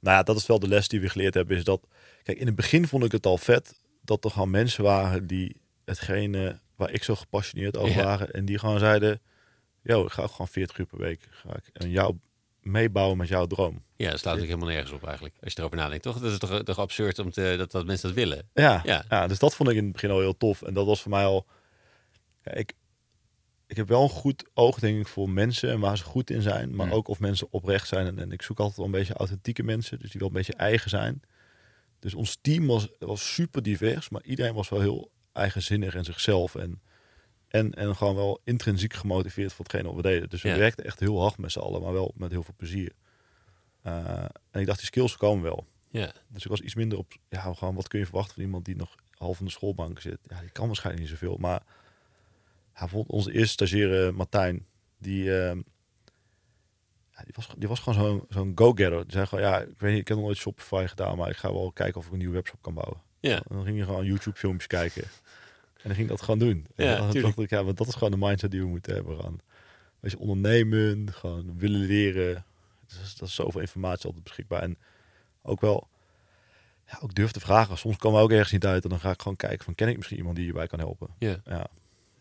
Nou ja, dat is wel de les die we geleerd hebben. Is dat, kijk, in het begin vond ik het al vet dat er gewoon mensen waren die hetgene waar ik zo gepassioneerd over Ja. waren. En die gewoon zeiden, yo, ik ga ook gewoon 40 uur per week. Ga ik en jou meebouwen met jouw droom. Ja, dat slaat natuurlijk helemaal nergens op eigenlijk. Als je erover nadenkt, toch? Dat is toch, toch absurd om te, dat, dat mensen dat willen. Ja, Ja. ja. dus dat vond ik in het begin al heel tof. En dat was voor mij al... Ja, ik, ik heb wel een goed oog, denk ik, voor mensen en waar ze goed in zijn. Maar Mm. ook of mensen oprecht zijn. En, en ik zoek altijd wel een beetje authentieke mensen. Dus die wel een beetje eigen zijn. Dus ons team was, was super divers. Maar iedereen was wel heel eigenzinnig en zichzelf. En, en, en gewoon wel intrinsiek gemotiveerd voor hetgene wat we deden. Dus we Ja. werkten echt heel hard met z'n allen. Maar wel met heel veel plezier. Uh, en ik dacht, die skills komen wel. Ja, Dus ik was iets minder op, ja, gewoon wat kun je verwachten van iemand die nog half in de schoolbank zit. Ja, die kan waarschijnlijk niet zoveel. Maar ja, bijvoorbeeld onze eerste stagiaire Martijn, die, ehm, ja, die, was, die was gewoon zo'n zo'n go-getter. Die zei gewoon, ja, ik weet niet, ik heb nog nooit Shopify gedaan, maar ik ga wel kijken of ik een nieuwe webshop kan bouwen. ja. En dan ging je gewoon YouTube filmpjes kijken. En dan ging dat gewoon doen. Ja, en dan dacht ik, ja, maar dat is gewoon de mindset die we moeten hebben. Gewoon, weet je, ondernemen, gewoon willen leren. Dus dat is zoveel informatie altijd beschikbaar. En ook wel, ja, ook durf te vragen. Soms komen we ook ergens niet uit. En dan ga ik gewoon kijken van, ken ik misschien iemand die hierbij kan helpen? ja. Ja.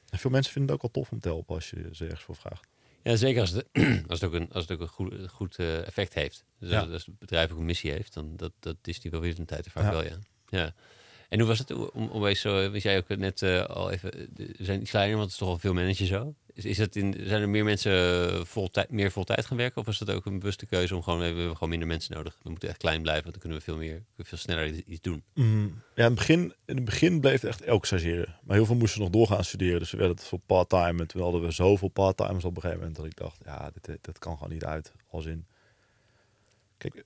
En veel mensen vinden het ook wel tof om te helpen als je ze ergens voor vraagt. Ja, zeker als het, als het ook een, als het ook een goed, goed eh, effect heeft. Dus Ja. als, als het bedrijf ook een missie heeft, dan dat, dat is die wel weer een tijd vaak Ja. wel, ja. ja. En hoe was het om, om eens zo, was jij ook net eh, al even, eh, zijn iets kleiner, want het is toch al veel managers zo. Is, is het in, zijn er meer mensen vol tijd, meer vol tijd gaan werken? Of was dat ook een bewuste keuze om gewoon, we hebben gewoon minder mensen nodig. We moeten echt klein blijven, want dan kunnen we veel meer, veel sneller iets- doen. Ja, in het, begin, in het begin bleef het echt elk stagiaire. Maar heel veel moesten nog doorgaan studeren. Dus we werden het voor part-time. En toen hadden we zoveel part-timers op een gegeven moment dat ik dacht, ja, dit, kan gewoon niet uit. Als in, kijk,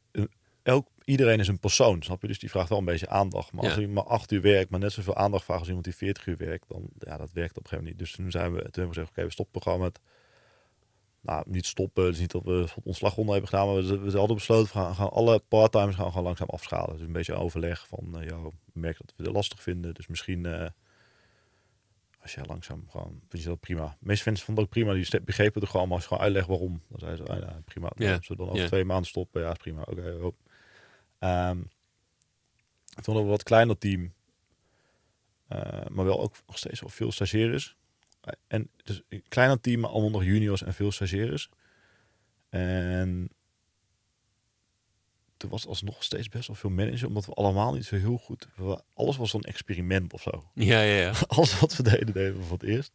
elk, iedereen is een persoon, snap je? Dus die vraagt wel een beetje aandacht. Maar als Ja. je maar acht uur werkt, maar net zoveel aandacht vraagt als iemand die 40 uur werkt, dan ja, dat werkt op een gegeven moment niet. Dus toen zijn we, toen hebben we gezegd, oké, we stoppen met, nou, niet stoppen. Het is niet dat we ontslagronde hebben gedaan, maar we, we hadden besloten, we gaan, gaan alle part-timers gaan gewoon langzaam afschalen. Dus een beetje overleg van, ja, we merken dat we het lastig vinden. Dus misschien, eh, als jij langzaam gewoon, vind je dat prima. De meeste mensen vonden het ook prima, die begrepen het gewoon, maar als je gewoon uitlegt waarom, dan zeiden ze, ah, ja, prima. Ja, Als we dan over ja. twee maanden stoppen, ja, prima. Oké, hoop. Ehm, toen hadden we een wat kleiner team, eh, maar wel ook nog steeds wel veel stagiaires. En dus een kleiner team, maar allemaal nog juniors en veel stagiaires. En toen was alsnog steeds best wel veel manager, omdat we allemaal niet zo heel goed... Alles was zo'n experiment of zo. Ja, ja, ja. Alles wat we deden, deden we voor het eerst.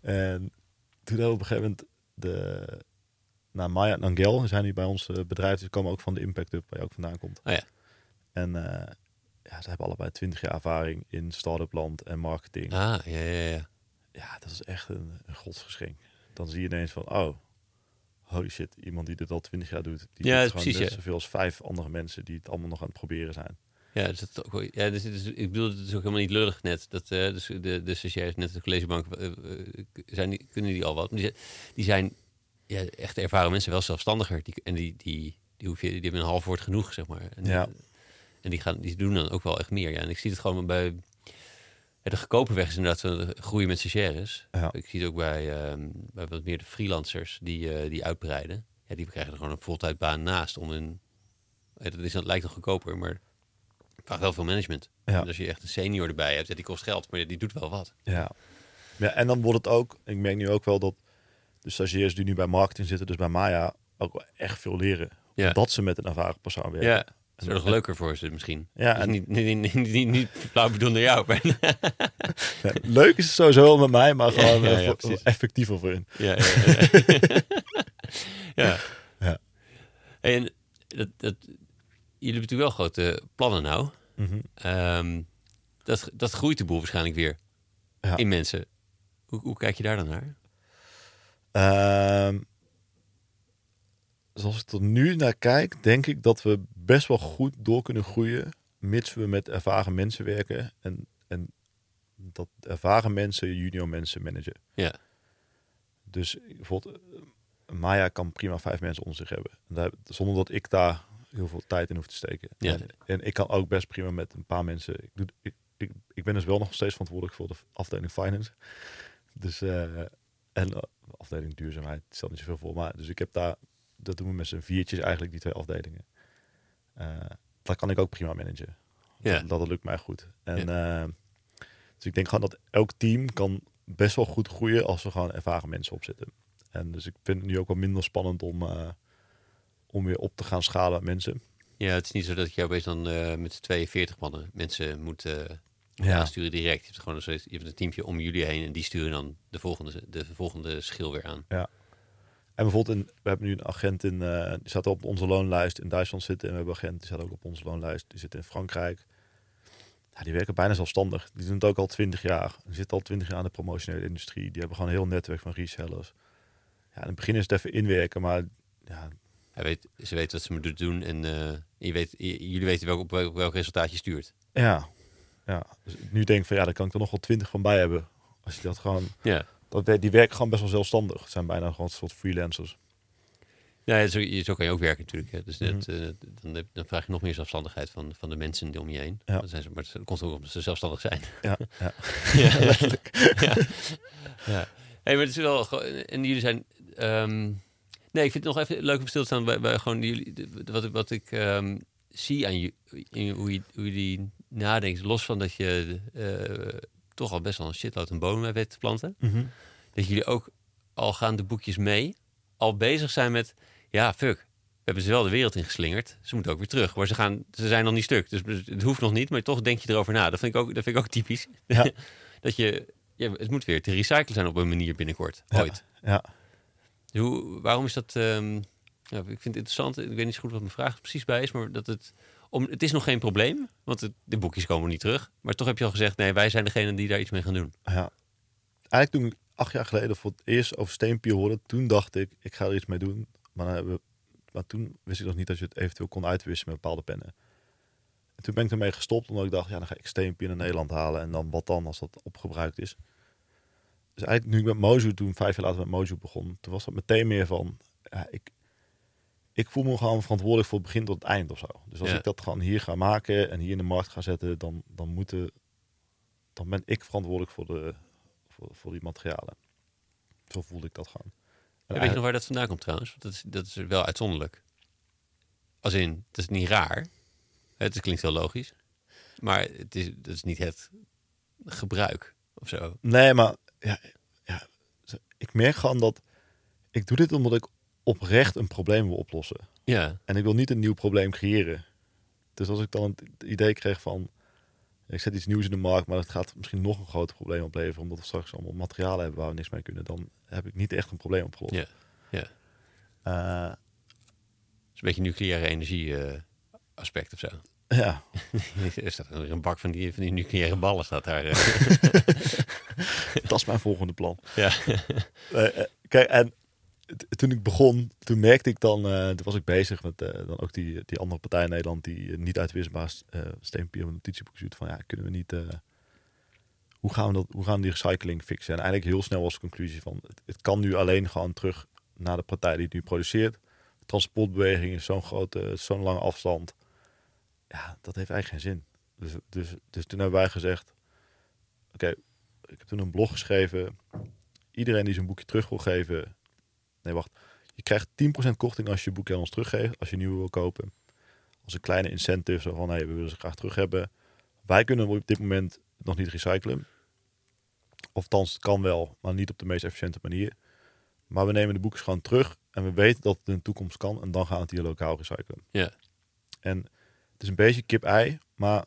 En toen hadden we op een gegeven moment de... Nou, Maya en Angel zijn die bij ons eh, bedrijf. Die komen ook van de Impact Hub, waar je ook vandaan komt. Oh ja. En eh, ja, ze hebben allebei 20 jaar ervaring in start-up land en marketing. Ah, ja, ja, ja. Ja, dat is echt een, een godsgeschenk. Dan zie je ineens van, oh, holy shit, iemand die dit al 20 jaar doet. Die Ja, doet dat gewoon precies, net ja. zoveel als vijf andere mensen die het allemaal nog aan het proberen zijn. Ja, dus het, ook ja dus, dus, ik bedoel, het is ook helemaal niet lullig net. Dat, eh dus de, de stagiairs net de collegebank, eh, zijn die, kunnen die al wat. Die zijn ja, echt ervaren mensen wel zelfstandiger. Die, en die, die, die, hoef je, die hebben een half woord genoeg, zeg maar. En, Ja. en die, gaan, die doen dan ook wel echt meer. Ja. En ik zie het gewoon bij... Ja, de goedkope weg is inderdaad zo groeien met stagiaires. Ja. Ik zie het ook bij, ehm, bij wat meer de freelancers die, eh, die uitbreiden. Ja, die krijgen er gewoon een voltijdbaan naast om hun... Ja, dat, is, dat lijkt nog goedkoper, maar het vraagt wel veel management. Ja. En als je echt een senior erbij hebt, ja, die kost geld, maar die doet wel wat. Ja. ja, en dan wordt het ook, ik merk nu ook wel dat de stagiairs die nu bij marketing zitten, dus bij Maya, ook wel echt veel leren. Ja. Dat ze met een ervaren persoon werken. Ja, is nog leuker voor ze misschien. Ja, Dus en- niet, niet, niet, niet, niet, niet flauw bedoeld naar jou. Maar, Ja, leuk is het sowieso wel met mij, maar gewoon ja, eh, ja, voor- precies. effectiever voor hun. ja, ja, ja. En dat, dat, jullie hebben natuurlijk wel grote plannen nou. Mhm. Ehm, dat, dat groeit de boel waarschijnlijk weer Ja. in mensen. Hoe, hoe kijk je daar dan naar? Ehm, zoals ik er nu naar kijk, denk ik dat we best wel goed door kunnen groeien, mits we met ervaren mensen werken en, en dat ervaren mensen junior mensen managen. Ja, Dus bijvoorbeeld, eh, Maya kan prima vijf mensen onder zich hebben. En daar, zonder dat ik daar heel veel tijd in hoef te steken. Ja. En, en ik kan ook best prima met een paar mensen. Ik, doe, ik, ik, ik ben dus wel nog steeds verantwoordelijk voor de afdeling finance. Dus eh, en eh, afdeling duurzaamheid stelt niet zoveel voor. Maar dus ik heb daar, dat doen we met z'n viertjes eigenlijk, die twee afdelingen. Eh dat kan ik ook prima managen. Ja. Dat, dat lukt mij goed. En eh, dus ik denk gewoon dat elk team kan best wel goed groeien als er gewoon ervaren mensen op zitten. En dus ik vind het nu ook wel minder spannend om, om weer op te gaan schalen met mensen. Ja, het is niet zo dat je opeens dan eh, met z'n 42 mannen mensen moet Ja. aansturen direct. Je hebt gewoon een, soort- je hebt een teampje om jullie heen en die sturen dan de volgende, de volgende schil weer aan. En bijvoorbeeld, in, we hebben nu een agent in, eh, die staat op onze loonlijst in Duitsland zitten. En we hebben een agent die staat ook op onze loonlijst. Die zit in Frankrijk. Ja, die werken bijna zelfstandig. Die doen het ook al twintig jaar. Die zitten al twintig jaar in de promotionele industrie. Die hebben gewoon een heel netwerk van resellers. Ja, in het begin is het even inwerken, maar ja, Hij weet, ze weten wat ze moeten doen en eh, je weet, jullie weten welk, op welk, welk resultaat je stuurt. ja. Ja. Dus nu denk ik van ja, daar kan ik er nog wel twintig van bij hebben. Als je dat gewoon, Ja, dat, die werken gewoon best wel zelfstandig. Het zijn bijna gewoon een soort freelancers. ja zo, je- zo kan je ook werken natuurlijk. Hè. Dus Mhm. dat, eh, dan, dan vraag je nog meer zelfstandigheid van, van de mensen om je heen. Ja. Dan zijn ze, maar het komt ook omdat ze zelfstandig zijn. Ja, ja. ja, ja. ja. Hey, maar het is wel... En jullie zijn... ehm, nee, ik vind het nog even leuk om stil te staan bij, bij gewoon jullie... Wat, wat ik ehm, zie aan je, in hoe, je, hoe jullie nadenkt. Los van dat je eh, toch al best wel een shitload aan bomen weet te planten. Mhm. Dat jullie ook al gaan de boekjes mee. Al bezig zijn met... Ja, fuck. We hebben ze wel de wereld ingeslingerd. Ze moeten ook weer terug. Maar ze, gaan, ze zijn nog niet stuk. Dus het hoeft nog niet. Maar toch denk je erover na. Dat vind ik ook, dat vind ik ook typisch. Ja. dat je, ja, het moet weer te recyclen zijn op een manier binnenkort. Ja. Ooit. ja. Hoe, waarom is dat... ehm, ja, ik vind het interessant. Ik weet niet zo goed wat mijn vraag precies bij is. Maar dat het... Om, het is nog geen probleem. Want het, de boekjes komen niet terug. Maar toch heb je al gezegd... Nee, wij zijn degene die daar iets mee gaan doen. Ja. Eigenlijk toen ik acht jaar geleden voor het eerst over steenpier hoorde, toen dacht ik, ik ga er iets mee doen. Maar, we, maar toen wist ik nog niet dat je het eventueel kon uitwisselen met bepaalde pennen. En toen ben ik ermee gestopt, omdat ik dacht, ja, dan ga ik steenpier naar Nederland halen. En dan wat dan als dat opgebruikt is. Dus eigenlijk nu ik met Mozu, toen vijf jaar later met Mozu begon, toen was dat meteen meer van, ja, ik, ik voel me gewoon verantwoordelijk voor het begin tot het eind of zo. Dus als Ja. ik dat gewoon hier ga maken en hier in de markt ga zetten, dan, dan moeten, dan ben ik verantwoordelijk voor de, voor, voor die materialen. Zo voelde ik dat gewoon. En Ja, weet je nog waar dat vandaan komt trouwens? Dat is, dat is wel uitzonderlijk. Als in, het is niet raar. Het klinkt heel logisch. Maar het is, dat is niet het gebruik of zo. Nee, maar ja, ja, ik merk gewoon dat ik doe dit omdat ik oprecht een probleem wil oplossen. Ja, En ik wil niet een nieuw probleem creëren. Dus als ik dan het idee kreeg van, ik zet iets nieuws in de markt, maar dat gaat misschien nog een groter probleem opleveren, omdat we straks allemaal materialen hebben waar we niks mee kunnen, dan heb ik niet echt een probleem opgelost. Ja, ja. Eh, is een beetje nucleaire energie eh, aspect of zo. ja. staat er een bak van die, van die nucleaire ballen staat daar. eh. dat is mijn volgende plan. ja. Kijk, en toen ik begon, toen merkte ik dan, eh, toen was ik bezig met eh, dan ook die, die andere partij in Nederland die eh, niet uitwisbaar uh, steenpier op een notitieboek van ja, kunnen we niet, hoe gaan we dat, hoe gaan die recycling fixen? En eigenlijk heel snel was de conclusie van het, het kan nu alleen gewoon terug naar de partij die het nu produceert. Transportbeweging is zo'n grote, zo'n lange afstand. Ja, dat heeft eigenlijk geen zin. Dus, dus, dus toen hebben wij gezegd, oké, ik heb toen een blog geschreven. Iedereen die zijn boekje terug wil geven. Nee, wacht. Je krijgt 10% korting als je je boekje aan ons teruggeeft. Als je nieuwe wil kopen. Als een kleine incentive. Zo van, hey, we willen ze graag terug hebben. Wij kunnen op dit moment nog niet recyclen. Of althans, het kan wel, maar niet op de meest efficiënte manier. Maar we nemen de boekjes gewoon terug. En we weten dat het in de toekomst kan. En dan gaan we het hier lokaal recyclen. Ja. En het is een beetje kip-ei. Maar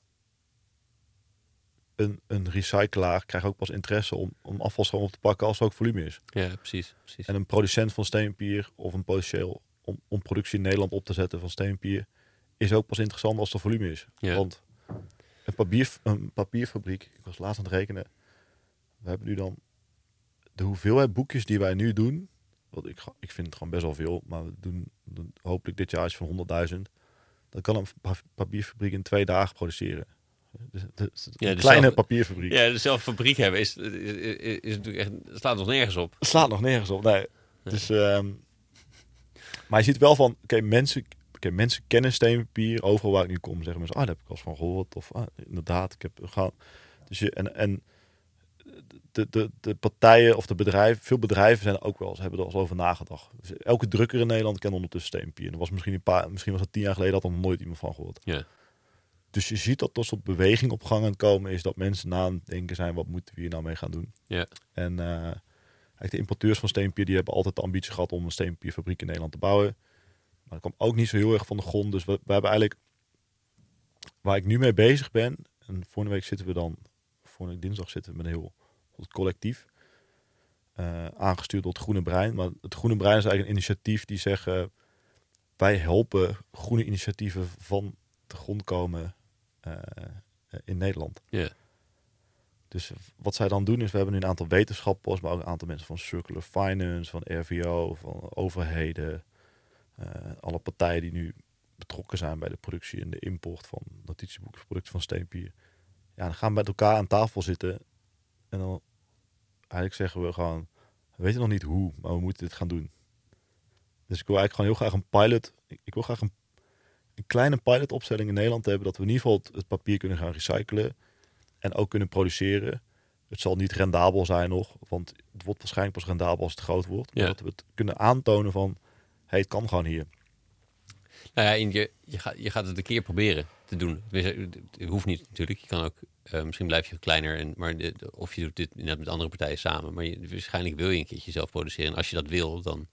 een, een recyclaar krijgt ook pas interesse om, om afvalstroom op te pakken als er ook volume is. ja, precies. precies. En een producent van steenpier of een potentieel om, om productie in Nederland op te zetten van steenpier is ook pas interessant als er volume is. Ja. Want een, papier, een papierfabriek, ik was laatst aan het rekenen, we hebben nu dan de hoeveelheid boekjes die wij nu doen, wat ik, ga- ik vind het gewoon best wel veel, maar we doen, doen hopelijk dit jaar iets van 100.000. Dat kan een pa- papierfabriek in twee dagen produceren. Ja, dus kleine zelf- papierfabriek. Ja, dezelfde fabriek hebben is, is, is, is natuurlijk echt, slaat nog nergens op. Slaat nog nergens op. Nee. Dus, ehm, maar je ziet wel van, oké, mensen, oké, mensen kennen steenpapier. Overal waar ik nu kom, zeggen mensen, ah, daar heb ik al eens van gehoord. Of ah, inderdaad, ik heb gaan. Dus je, en, en de, de, de partijen of de bedrijven, veel bedrijven zijn er ook wel, ze hebben er al over nagedacht. Dus elke drukker in Nederland kent ondertussen steenpapier. En er was misschien een paar, misschien was het tien jaar geleden, had er nog nooit iemand van gehoord. Ja. Dus je ziet dat er soort beweging op gang aan het komen is dat mensen na aan het denken zijn, wat moeten we hier nou mee gaan doen? Ja. En, eh, Eigenlijk de importeurs van steenpapier die hebben altijd de ambitie gehad om een steenpapierfabriek in Nederland te bouwen. Maar dat kwam ook niet zo heel erg van de grond. Dus we, we hebben eigenlijk, waar ik nu mee bezig ben, en volgende week zitten we dan, week dinsdag zitten we met een heel het collectief. eh, aangestuurd door het Groene Brein. Maar het Groene Brein is eigenlijk een initiatief die zeggen, wij helpen groene initiatieven van de grond komen eh, in Nederland. Ja. Dus wat zij dan doen is, we hebben nu een aantal wetenschappers, maar ook een aantal mensen van Circular Finance, van RVO, van overheden, eh, alle partijen die nu betrokken zijn bij de productie en de import van notitieboeken, producten van steenpier. Ja, dan gaan we met elkaar aan tafel zitten en dan eigenlijk zeggen we gewoon, we weten nog niet hoe, maar we moeten dit gaan doen. Dus ik wil eigenlijk gewoon heel graag een pilot, ik ik wil graag een, een kleine pilotopstelling in Nederland hebben, dat we in ieder geval het, het papier kunnen gaan recyclen en ook kunnen produceren. Het zal niet rendabel zijn nog, want het wordt waarschijnlijk pas rendabel als het groot wordt. Maar Ja. dat we het kunnen aantonen van, hey, het kan gewoon hier. Nou ja, je, je, gaat, je gaat het een keer proberen te doen. Het hoeft niet natuurlijk. Je kan ook, eh, misschien blijf je kleiner, en, maar de, de- of je doet dit net met andere partijen samen. Maar je, waarschijnlijk wil je een keertje zelf produceren. En als je dat wil, dan,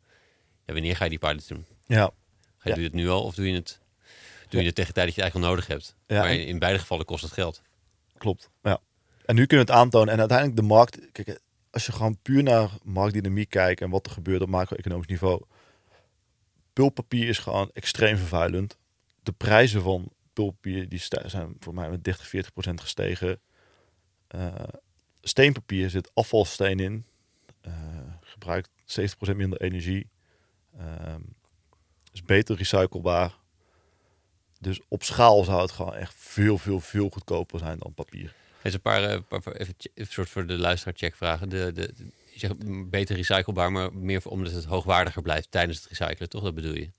ja, wanneer ga je die pilot doen? Ja, Ga je, Ja. Doe je het nu al of doe je het, doe je het tegen de tijd dat je het eigenlijk al nodig hebt? Maar in, in beide gevallen kost het geld. klopt. Ja. En nu kunnen we het aantonen. En uiteindelijk de markt, kijk, als je gewoon puur naar marktdynamiek kijkt en wat er gebeurt op macro-economisch niveau. Pulpapier is gewoon extreem vervuilend. De prijzen van pulpapier die zijn voor mij met 30, 40 procent gestegen. Eh, steenpapier zit afvalsteen in. Eh, gebruikt 70 procent minder energie. Ehm, is beter recyclebaar. Dus op schaal zou het gewoon echt veel, veel, veel goedkoper zijn dan papier. Er een paar, eh, paar- even soort voor de luisteraar check vragen. De, de, je zegt beter recyclebaar, maar meer omdat het hoogwaardiger blijft tijdens het recyclen, toch? Dat bedoel je?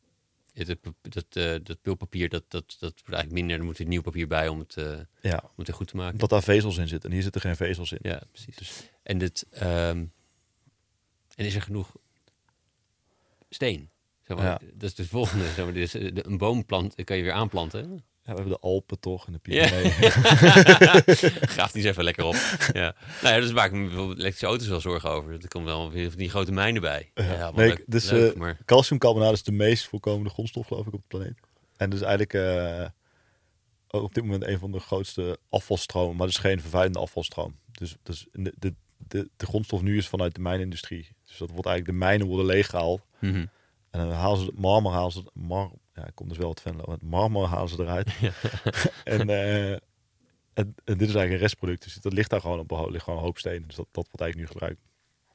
Het, dat, eh, dat pulpapier, dat, dat, dat wordt eigenlijk minder. Er moet weer nieuw papier bij om het, eh, om Ja, het goed te maken. omdat daar vezels in zitten. En hier zitten geen vezels in. Ja, precies. En, dit, ehm, en is er genoeg steen? Zeg maar, Ja. Dat is de volgende. Zeg maar, dus, eh, een boomplant kan je weer aanplanten. Ja, we hebben de Alpen toch en de Ja. Pyreneeën. Graaf die eens even lekker op. Ja. Nou ja, dus maak ik me bijvoorbeeld elektrische auto's wel zorgen over. Er komen wel weer van die grote mijnen bij. Ja, wel nee, leuk, dus, leuk, eh, maar Calciumcarbonate is de meest voorkomende grondstof, geloof ik, op de planeet. En dus eigenlijk eh, ook op dit moment een van de grootste afvalstromen. Maar het is geen vervuilende afvalstroom. Dus, dus de, de, de, de grondstof nu is vanuit de mijnindustrie. Dus dat wordt eigenlijk, de mijnen worden leeggehaald. Mhm. En dan halen ze het marmer, halen ze het mar, ja, ik kom dus wel wat Venlo, het marmer halen ze eruit. en, eh, en, en dit is eigenlijk een restproduct, dus dat ligt daar gewoon op, ligt gewoon een hoop steen. Dus dat, dat wordt eigenlijk nu gebruikt.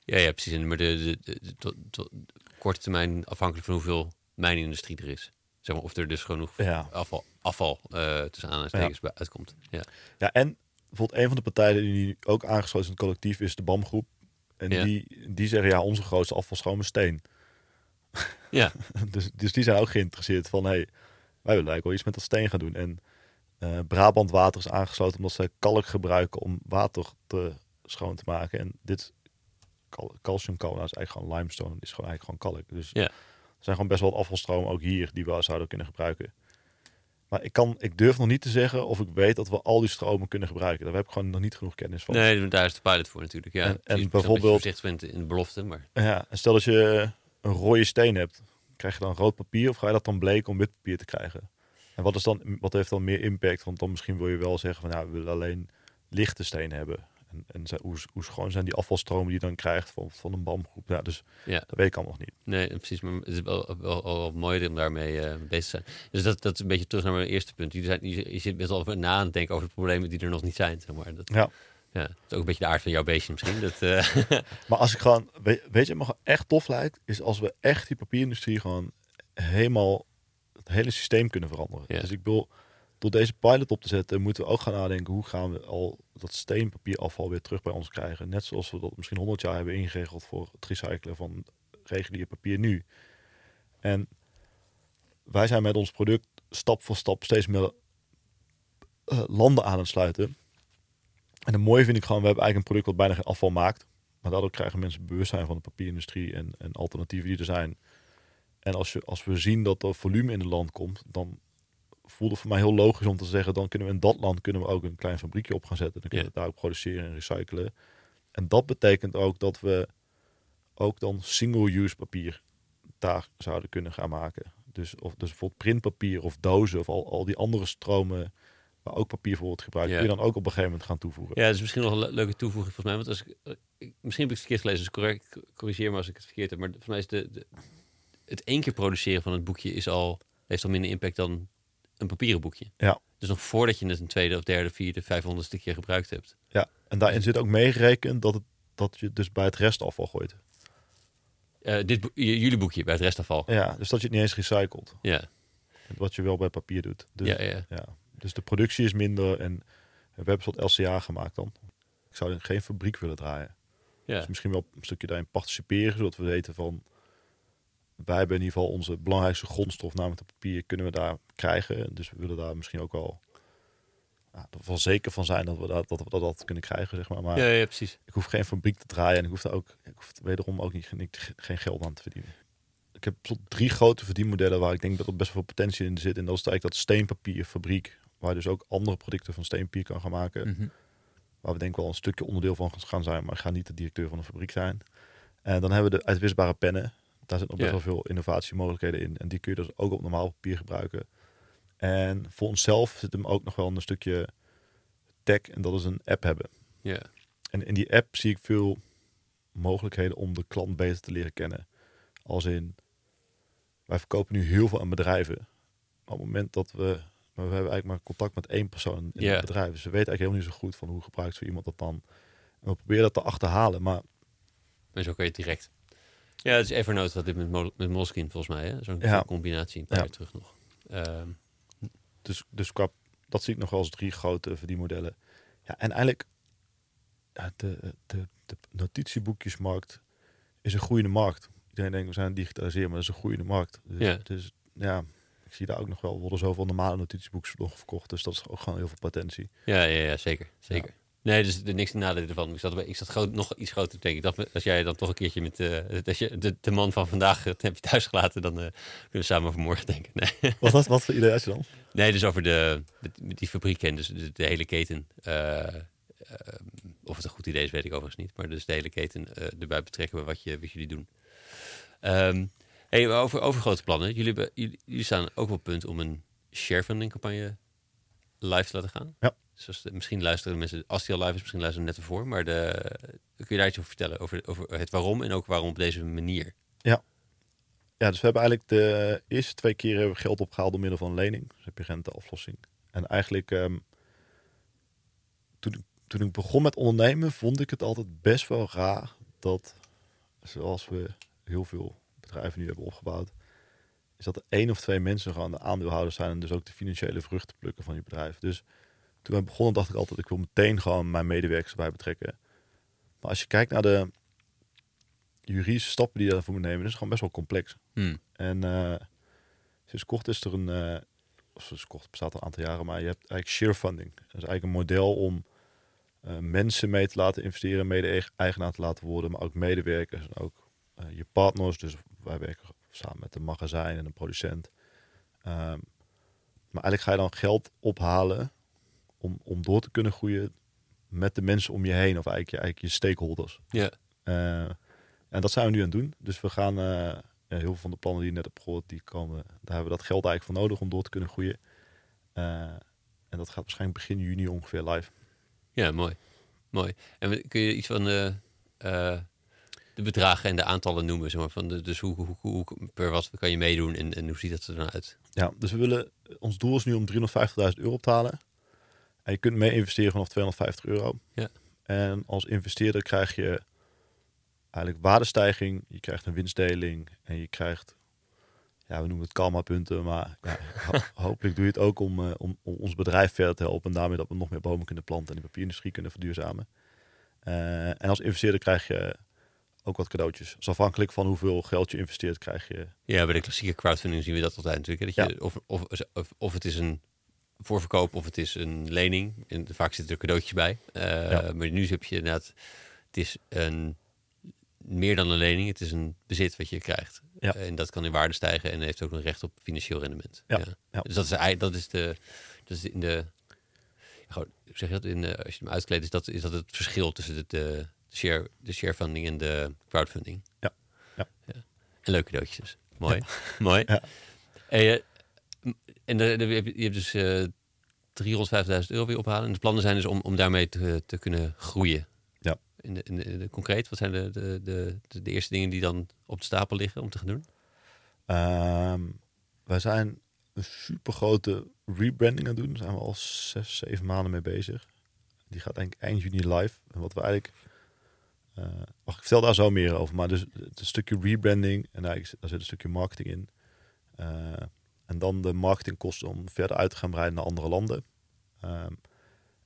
ja, ja, precies. Maar de, de, de, de- korte termijn afhankelijk van hoeveel mijnindustrie er is. Zeg maar, of er dus genoeg Ja. afval, afval eh, tussen aanhalingstekens bij uitkomt. Ja. Ja, en bijvoorbeeld een van de partijen die nu ook aangesloten is in het collectief is de BAM-groep. En Ja. die, die zeggen, ja, onze grootste afvalstroom is steen. Ja, dus, dus die zijn ook geïnteresseerd van, hey, wij willen eigenlijk wel iets met dat steen gaan doen. En eh, Brabant Water is aangesloten omdat zij kalk gebruiken om water te schoon te maken. En dit cal calciumcarbonate is eigenlijk gewoon limestone. Is gewoon eigenlijk gewoon kalk. Dus Ja. er zijn gewoon best wel wat afvalstromen ook hier die we zouden kunnen gebruiken. Maar ik, kan, ik durf nog niet te zeggen of ik weet dat we al die stromen kunnen gebruiken. Daar heb ik gewoon nog niet genoeg kennis van. nee, daar is de pilot voor natuurlijk. Ja. En- bijvoorbeeld- voorzichtig bent in de belofte, maar Ja, en stel dat je een rode steen hebt, krijg je dan rood papier of ga je dat dan bleken om wit papier te krijgen? En wat, is dan, wat heeft dan meer impact? Want dan misschien wil je wel zeggen van ja, we willen alleen lichte steen hebben. En, en ze- hoe, hoe schoon zijn die afvalstromen die je dan krijgt van, van een BAM-groep? Ja, dus ja. dat weet ik allemaal nog niet. Nee, precies. Maar het is wel, wel, wel, mooi om daarmee eh, bezig te zijn. Dus dat, dat is een beetje terug naar mijn eerste punt. Je, zijn, je, je zit best wel na aan het denken over de problemen die er nog niet zijn. Zeg maar. dat, Ja. Ja, dat is ook een beetje de aard van jouw beestje misschien. Dat, eh, Maar als ik gewoon, weet, weet je, wat me gewoon echt tof lijkt, is als we echt die papierindustrie gewoon helemaal het hele systeem kunnen veranderen. Ja. Dus ik wil door deze pilot op te zetten, moeten we ook gaan nadenken hoe gaan we al dat steenpapierafval weer terug bij ons krijgen. Net zoals we dat misschien 100 jaar hebben ingeregeld voor het recyclen van regulier papier nu. En wij zijn met ons product stap voor stap steeds meer eh, landen aan het sluiten. En het mooie vind ik gewoon, we hebben eigenlijk een product wat bijna geen afval maakt. Maar daardoor krijgen mensen bewustzijn van de papierindustrie en, en alternatieven die er zijn. En als, je, als we zien dat er volume in het land komt, dan voelt het voor mij heel logisch om te zeggen, dan kunnen we in dat land kunnen we ook een klein fabriekje op gaan zetten. Dan kunnen Ja. we daar ook produceren en recyclen. En dat betekent ook dat we ook dan single-use papier daar zouden kunnen gaan maken. Dus, of, dus bijvoorbeeld printpapier of dozen of al, al die andere stromen waar ook papier voor wordt gebruikt, Ja. kun je dan ook op een gegeven moment gaan toevoegen. Ja, dat is misschien nog een le- leuke toevoeging volgens mij. Want als ik, eh, ik- misschien heb ik het verkeerd gelezen, dus correct, corrigeer me als ik het verkeerd heb. Maar volgens mij is de, de, het één keer produceren van het boekje is al, heeft al minder impact dan een papieren boekje. Ja. Dus nog voordat je het een tweede of derde, vierde, vijfhonderdste keer gebruikt hebt. Ja, en daarin zit ook meegerekend dat, het, dat je dus bij het restafval gooit. Eh, dit, jullie boekje bij het restafval. Ja, dus dat je het niet eens recycelt. Ja, Wat je wel bij papier doet. Dus, ja, ja. ja. Dus de productie is minder en we hebben een soort LCA gemaakt dan. Ik zou in geen fabriek willen draaien. ja. Dus misschien wel een stukje daarin participeren, zodat we weten van... Wij hebben in ieder geval onze belangrijkste grondstof, namelijk het papier, kunnen we daar krijgen. Dus we willen daar misschien ook wel ervan zeker van zijn dat we dat, dat, we dat, dat kunnen krijgen, zeg maar. Maar ja, ja, precies. ik hoef geen fabriek te draaien en ik hoef daar ook, ik hoef wederom ook niet, niet- geen geld aan te verdienen. Ik heb tot drie grote verdienmodellen waar ik denk dat er best wel veel potentie in zit. En dat is eigenlijk dat steenpapierfabriek, waar je dus ook andere producten van steenpapier kan gaan maken. Mhm. Waar we denk ik wel een stukje onderdeel van gaan zijn, maar ik ga niet de directeur van de fabriek zijn. En dan hebben we de uitwisbare pennen. Daar zitten nog best wel veel innovatiemogelijkheden in. En die kun je dus ook op normaal papier gebruiken. En voor onszelf zit hem ook nog wel een stukje tech. En dat is een app hebben. Ja. En in die app zie ik veel mogelijkheden om de klant beter te leren kennen. Als in, wij verkopen nu heel veel aan bedrijven. Maar op het moment dat we, maar we hebben eigenlijk maar contact met één persoon in het bedrijf. Dus we weten eigenlijk helemaal niet zo goed van hoe gebruikt zo iemand dat dan. En we proberen dat te achterhalen. Maar En zo kan je het direct. Ja, het is Evernote dat dit met, Mol- met Moleskine volgens mij. hè? Zo'n Ja. combinatie een paar Ja. terug nog. Ehm, dus, dus qua, dat zie ik nog wel als drie grote verdienmodellen. Ja, en eigenlijk, de, de, de notitieboekjesmarkt is een groeiende markt. Iedereen denkt, we zijn digitaliseren, maar dat is een groeiende markt. Dus, Ja. dus ja, zie daar ook nog wel, worden zoveel normale notitieboekjes nog verkocht. Dus dat is ook gewoon heel veel potentie. Ja, ja, ja zeker. zeker. Nee, dus er niks te nadelen ervan. Ik zat, bij- ik zat groot, nog iets groter te denken. Ik me- als jij dan toch een keertje met eh, als je, de, de man van vandaag het heb je thuis gelaten, dan eh, kunnen we samen over morgen denken. Nee, Wat, wat, wat voor idee had je dan? nee dus over de, met, die fabrieken en dus de, de hele keten. eh, eh, of het een goed idee is, weet ik overigens niet. Maar dus de hele keten eh, erbij betrekken bij wat, je, wat jullie doen. Ehm, hey, over, over grote plannen. Jullie, hebben, jullie, jullie staan ook op het punt om een sharefunding campagne live te laten gaan. Ja. Dus de- misschien luisteren mensen, als die al live is, misschien luisteren net ervoor. Maar de, kun je daar iets over vertellen? Over, over het waarom en ook waarom op deze manier? Ja, dus we hebben eigenlijk de eerste twee keer hebben we geld opgehaald door middel van een lening. Dus heb je renteaflossing. En eigenlijk, ehm, toen, toen ik begon met ondernemen, vond ik het altijd best wel raar dat, zoals we heel veel bedrijven nu hebben opgebouwd, is dat er één of twee mensen gewoon de aandeelhouders zijn en dus ook de financiële vruchten plukken van je bedrijf. Dus toen we begonnen dacht ik altijd, ik wil meteen gewoon mijn medewerkers erbij betrekken. Maar als je kijkt naar de juridische stappen die je daarvoor moet nemen, is het gewoon best wel complex. Hmm. En eh, sinds kort is er een, eh, of sinds kort bestaat al een aantal jaren, maar je hebt eigenlijk share funding. Dat is eigenlijk een model om eh, mensen mee te laten investeren, mede-eigenaar te laten worden, maar ook medewerkers en ook je partners. Dus wij werken samen met een magazijn en een producent. Ehm, maar eigenlijk ga je dan geld ophalen om, om door te kunnen groeien met de mensen om je heen, of eigenlijk je, eigenlijk je stakeholders. Ja. Eh, en dat zijn we nu aan het doen. Dus we gaan eh, ja, heel veel van de plannen die je net hebt gehoord, die komen, daar hebben we dat geld eigenlijk voor nodig om door te kunnen groeien. Eh, en dat gaat waarschijnlijk begin juni ongeveer live. Ja, mooi. Mooi. En kun je iets van de, de bedragen en de aantallen noemen? Zeg maar, van de, dus hoe, hoe, hoe, per wat kan je meedoen en, en hoe ziet dat er dan uit? Ja, dus we willen, ons doel is nu om 350.000 euro op te halen. En je kunt mee investeren vanaf 250 euro. Ja. En als investeerder krijg je eigenlijk waardestijging, je krijgt een winstdeling en je krijgt, ja, we noemen het karma punten, maar ja, ho- hopelijk doe je het ook om, eh, om, om ons bedrijf verder te helpen en daarmee dat we nog meer bomen kunnen planten en de papierindustrie kunnen verduurzamen. Eh, en als investeerder krijg je ook wat cadeautjes. Dus afhankelijk van hoeveel geld je investeert, krijg je Ja, bij de klassieke crowdfunding zien we dat altijd natuurlijk. hè, Dat je, of, of, of, of het is een voorverkoop of het is een lening. En vaak zitten er cadeautjes bij. Eh, Ja. Maar nu heb je inderdaad, het is een, meer dan een lening. Het is een bezit wat je krijgt. Ja. En dat kan in waarde stijgen en heeft ook een recht op financieel rendement. Ja, ja. Dus dat is, dat is de, dat is in de, gewoon, hoe zeg je dat, in de, als je hem uitkleedt, is dat, is dat het verschil tussen de, De share, de sharefunding en de crowdfunding. Ja. Ja. En leuke cadeautjes dus. Mooi. Mooi. Ja. Eh, m- en de, de- je hebt- dus eh 350.000 euro weer ophalen. En de plannen zijn dus om, om daarmee te, te kunnen groeien. Ja. In de, in de, in de- concreet, wat zijn de, de, de, de, eerste dingen die dan op de stapel liggen om te gaan doen? Ehm, wij zijn een super grote rebranding aan het doen. Daar zijn we al zes, zeven maanden mee bezig. Die gaat denk ik eind juni live. En wat we eigenlijk... eh wacht, ik vertel daar zo meer over. Maar dus het stukje rebranding. En daar zit een stukje marketing in. Eh, en dan de marketingkosten om verder uit te gaan breiden naar andere landen. Ehm,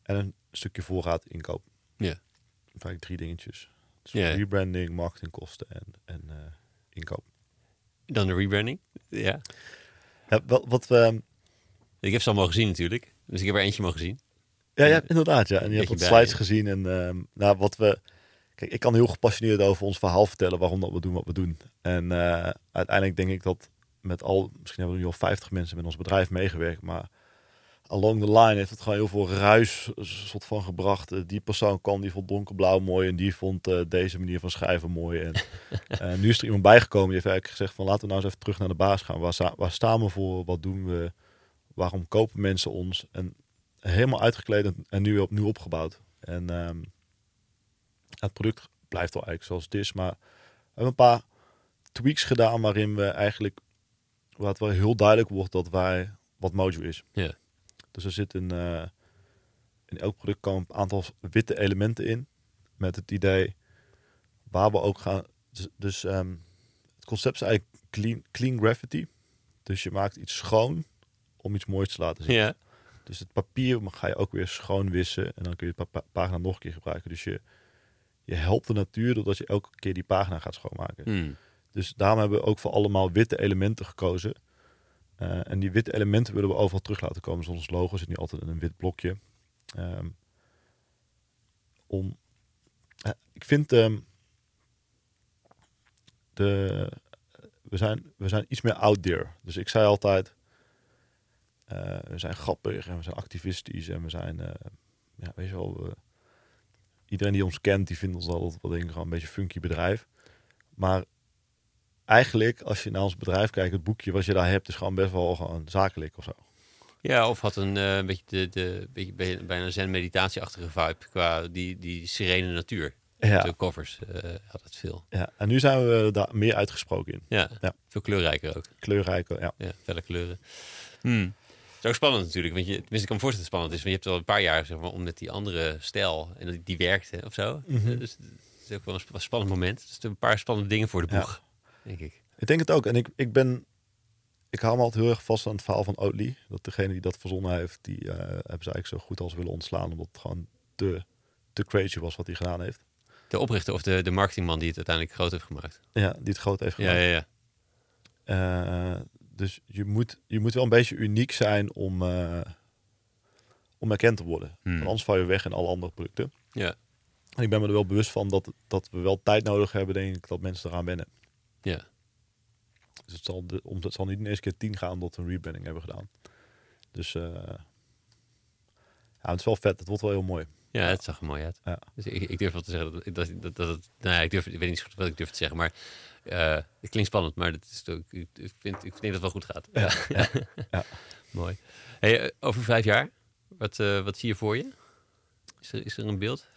en een stukje voorraad inkoop. Ja. Eigenlijk drie dingetjes. Dus rebranding, marketingkosten en, en eh, inkoop. Dan de rebranding. Ja. Ja, wat, wat we... Ik heb ze allemaal gezien natuurlijk. Dus ik heb er eentje mogen zien. Ja, ja, inderdaad. Ja. En je hebt wat bij, slides ja. gezien. En ehm, nou, wat we. Kijk, ik kan heel gepassioneerd over ons verhaal vertellen waarom dat we doen wat we doen. En eh, uiteindelijk denk ik dat met al, misschien hebben we nu al 50 mensen met ons bedrijf meegewerkt, maar along the line heeft het gewoon heel veel ruis soort van gebracht. Eh, die persoon kwam, die vond donkerblauw mooi en die vond eh, deze manier van schrijven mooi. En nu is er iemand bijgekomen die heeft eigenlijk gezegd van laten we nou eens even terug naar de baas gaan. Waar, sta- waar staan we voor? Wat doen we? Waarom kopen mensen ons? En helemaal uitgekleed en, en nu opnieuw opgebouwd. En ehm, het product blijft wel eigenlijk zoals het is, maar we hebben een paar tweaks gedaan waarin we eigenlijk, waar het wel heel duidelijk wordt dat wij wat Mojo is. Ja. Dus er zit een, eh, in elk product komen een aantal witte elementen in, met het idee waar we ook gaan. Dus, dus ehm, het concept is eigenlijk clean, clean graffiti. Dus je maakt iets schoon om iets moois te laten zien. Ja. Dus het papier ga je ook weer schoon wissen en dan kun je pa- pagina nog een keer gebruiken. Dus je, je helpt de natuur doordat je elke keer die pagina gaat schoonmaken. Hmm. Dus daarom hebben we ook voor allemaal witte elementen gekozen. Eh, en die witte elementen willen we overal terug laten komen. Dus ons logo zit nu altijd in een wit blokje. Ehm, om, eh, ik vind ehm, de, we, zijn, we zijn iets meer out there. Dus ik zei altijd, eh, we zijn grappig en we zijn activistisch en we zijn, ja, weet je wel, we- iedereen die ons kent, die vindt ons altijd wel denk ik een beetje funky bedrijf. Maar eigenlijk, als je naar ons bedrijf kijkt, het boekje wat je daar hebt, is gewoon best wel gewoon zakelijk of zo. Ja, of had een eh, beetje de, de beetje, bij- bijna zen meditatieachtige vibe qua die, die serene natuur. Ja. De covers eh, had het veel. ja. En nu zijn we daar meer uitgesproken in. Ja, Ja. veel kleurrijker ook. Kleurrijke, ja. Ja, felle kleuren. Hmm. Het is ook spannend natuurlijk, want je, tenminste ik kan me voorstellen dat het spannend is, want je hebt al een paar jaar zeg maar, om met die andere stijl en die, die werkte of zo. Mhm. Dus het is ook wel een sp- een spannend moment. Dus er zijn een paar spannende dingen voor de Ja. boeg, denk ik. Ik denk het ook. En ik, ik ben, ik hou me altijd heel erg vast aan het verhaal van Oatly. Dat degene die dat verzonnen heeft, die eh, hebben ze eigenlijk zo goed als willen ontslaan. Omdat het gewoon te, te crazy was wat hij gedaan heeft. De oprichter of de, de marketingman die het uiteindelijk groot heeft gemaakt. Ja, die het groot heeft Ja, gemaakt. ja, ja. Eh, dus je moet, je moet wel een beetje uniek zijn om, eh, om erkend te worden. Hmm. Anders val je weg in alle andere producten. Ja. En ik ben me er wel bewust van dat, dat we wel tijd nodig hebben, denk ik, dat mensen eraan wennen. Ja. Dus het zal, de omzet zal niet in eerste keer 10 gaan omdat we een rebranding hebben gedaan. Dus eh, ja, het is wel vet. Het wordt wel heel mooi. Ja, het zag er mooi uit. Ja. Dus ik, ik durf wel te zeggen dat, dat, dat, dat het... Nou ja, ik, durf, ik weet niet goed wat ik durf te zeggen, maar... eh, het klinkt spannend, maar dat is ook, ik, ik vind, ik denk dat het wel goed gaat. Ja, ja, ja. Mooi. Hey, eh, over vijf jaar, wat, eh, wat zie je voor je? Is er, is er een beeld?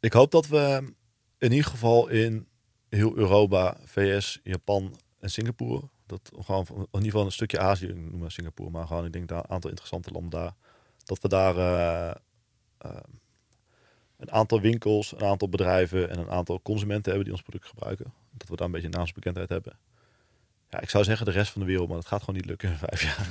Ik hoop dat we in ieder geval in heel Europa, VS, Japan en Singapore, dat gewoon in ieder geval een stukje Azië, noem maar Singapore, maar gewoon ik denk daar een aantal interessante landen daar, dat we daar een aantal winkels, een aantal bedrijven en een aantal consumenten hebben die ons product gebruiken. Dat we daar een beetje naamsbekendheid hebben. Ja, ik zou zeggen de rest van de wereld, maar dat gaat gewoon niet lukken in vijf jaar.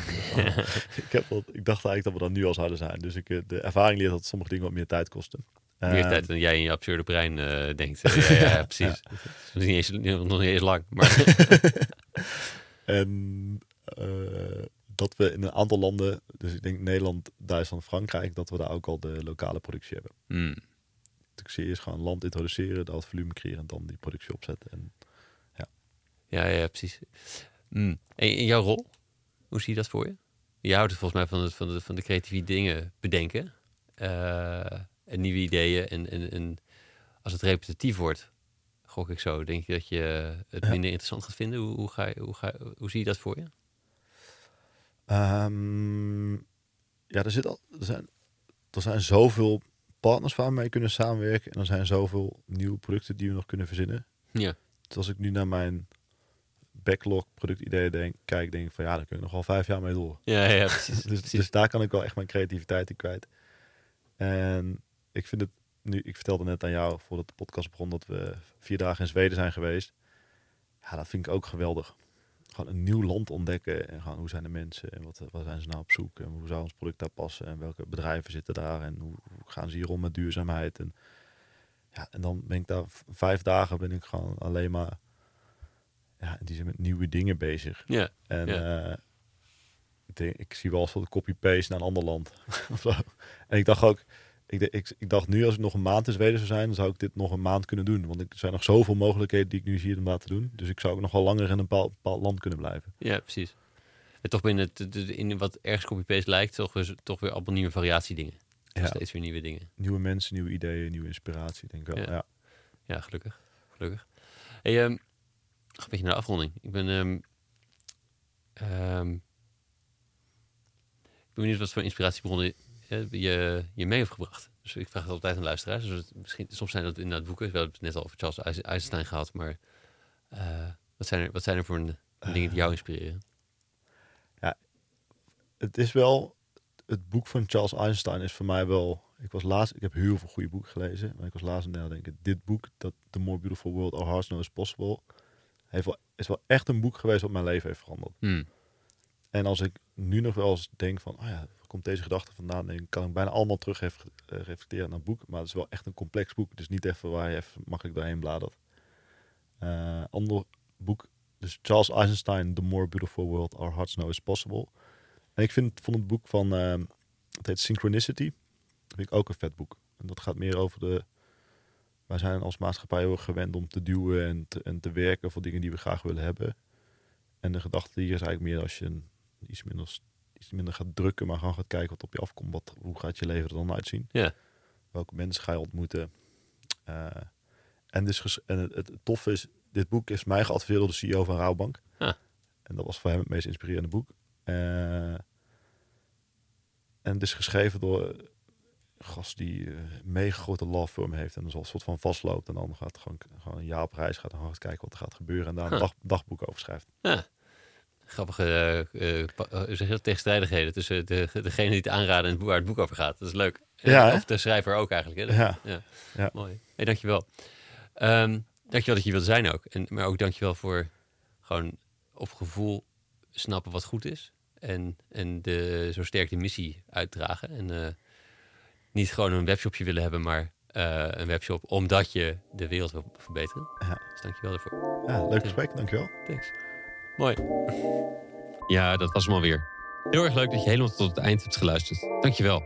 ik, heb dat, ik dacht eigenlijk dat we dan nu al zouden zijn. Dus ik, eh, de ervaring leert dat sommige dingen wat meer tijd kosten. Meer Ehm, tijd dan jij in je absurde brein eh, denkt. Ja, ja, ja, precies. Het is niet eens, nog niet eens lang. Maar En eh, dat we in een aantal landen, dus ik denk Nederland, Duitsland, Frankrijk, dat we daar ook al de lokale productie hebben. Hmm. Dus ik zie eerst gewoon land introduceren, wat volume creëren en dan die productie opzetten. En Ja, ja, precies. Hmm. En in jouw rol, hoe zie je dat voor je? Je houdt het volgens mij van, het, van, de, van de creatieve dingen bedenken. eh, en nieuwe ideeën. En, en, en als het repetitief wordt, gok ik zo, denk je dat je het Ja. minder interessant gaat vinden? Hoe, hoe, ga je, hoe, ga, hoe zie je dat voor je? Ehm, ja, er, zit al, er, zijn, er zijn zoveel partners waar we mee kunnen samenwerken. En er zijn zoveel nieuwe producten die we nog kunnen verzinnen. Ja. Dus als ik nu naar mijn backlog productideeën denk, kijk, denk ik van ja, daar kun je nog wel vijf jaar mee door. Ja, ja precies. Dus, precies. dus daar kan ik wel echt mijn creativiteit in kwijt. En ik vind het nu, ik vertelde net aan jou voordat de podcast begon dat we vier dagen in Zweden zijn geweest. Ja, dat vind ik ook geweldig. Gewoon een nieuw land ontdekken en gewoon hoe zijn de mensen en wat, wat zijn ze nou op zoek en hoe zou ons product daar passen en welke bedrijven zitten daar en hoe, hoe gaan ze hier om met duurzaamheid. En, ja, en dan ben ik daar vijf dagen ben ik gewoon alleen maar ja, die zin met nieuwe dingen bezig. Ja, En eh, ik, denk, ik zie wel eens wat copy-paste naar een ander land. En ik dacht ook, ik, ik, ik dacht nu als ik nog een maand in Zweden zou zijn, dan zou ik dit nog een maand kunnen doen. Want er zijn nog zoveel mogelijkheden die ik nu zie om dat te doen. Dus ik zou ook nog wel langer in een bepaald, bepaald land kunnen blijven. ja, precies. En toch binnen het, in wat ergens copy-paste lijkt, toch weer, toch weer allemaal nieuwe variatiedingen. Ja. Steeds weer nieuwe dingen. Nieuwe mensen, nieuwe ideeën, nieuwe inspiratie, denk ik wel. Ja. Ja. Ja, gelukkig. Gelukkig. Hey, ehm, nog een beetje naar de afronding. Ik ben, ehm, ehm, ik ben benieuwd wat voor inspiratiebronnen je, je mee heeft gebracht. Dus ik vraag het altijd aan luisteraars. Dus het, misschien, soms zijn dat inderdaad boeken. We hebben het net al over Charles Eisenstein gehad. Maar eh, wat, zijn er, wat zijn er voor een- dingen die jou inspireren? Het is wel, het boek van Charles Einstein is voor mij wel, ik was laatst, ik heb heel veel goede boeken gelezen, maar ik was laatst aan het nadenken, dit boek, dat The More Beautiful World Our Hearts Know Is Possible, heeft wel, is wel echt een boek geweest wat mijn leven heeft veranderd. Hmm. En als ik nu nog wel eens denk van, oh ja, komt deze gedachte vandaan? Dan kan ik bijna allemaal terug eh, reflecteren naar boek. Maar het is wel echt een complex boek. Dus niet even waar je even makkelijk doorheen bladert. Eh ander boek, dus Charles Eisenstein, The More Beautiful World Our Hearts Know Is Possible. En ik vind, vond het boek van, ehm, het heet Synchronicity. Vind ik ook een vet boek. En dat gaat meer over de, wij zijn als maatschappij heel gewend om te duwen en te, en te werken voor dingen die we graag willen hebben. En de gedachte hier is eigenlijk meer als je iets, minder, iets minder gaat drukken, maar gewoon gaat kijken wat op je afkomt. Wat, hoe gaat je leven er dan uitzien? Ja. Welke mensen ga je ontmoeten? Eh, en, dus ges- en het, het toffe is, dit boek is mij geadviseerd door de CEO van Rouwbank. Ah. En dat was voor hem het meest inspirerende boek. Eh, en het is geschreven door een gast die eh, een mega grote law firm heeft en dus al een soort van vastloopt. En dan gaat gewoon, gewoon een jaar op reis, gaat gewoon eens kijken wat er gaat gebeuren. En daar een Huh. dag, dagboek over schrijft. Grappige dat, tegenstrijdigheden tussen de, degene die het aanraden en waar het boek over gaat. Dat is leuk. Ja, of de schrijver ook eigenlijk. Hè? Ja. ja. Ja. Mooi. Hey, dankjewel. Ehm dankjewel dat je wilt zijn ook. En, maar ook dankjewel voor gewoon op gevoel snappen wat goed is. En, en de, zo sterk de missie uitdragen. En niet gewoon een webshopje willen hebben, maar een webshop omdat je de wereld wil verbeteren. Ja. Dus dankjewel daarvoor. Ja, leuk gesprek, dankjewel. Thanks. Mooi. Ja, dat was hem alweer. Heel erg leuk dat je helemaal tot het eind hebt geluisterd. Dankjewel.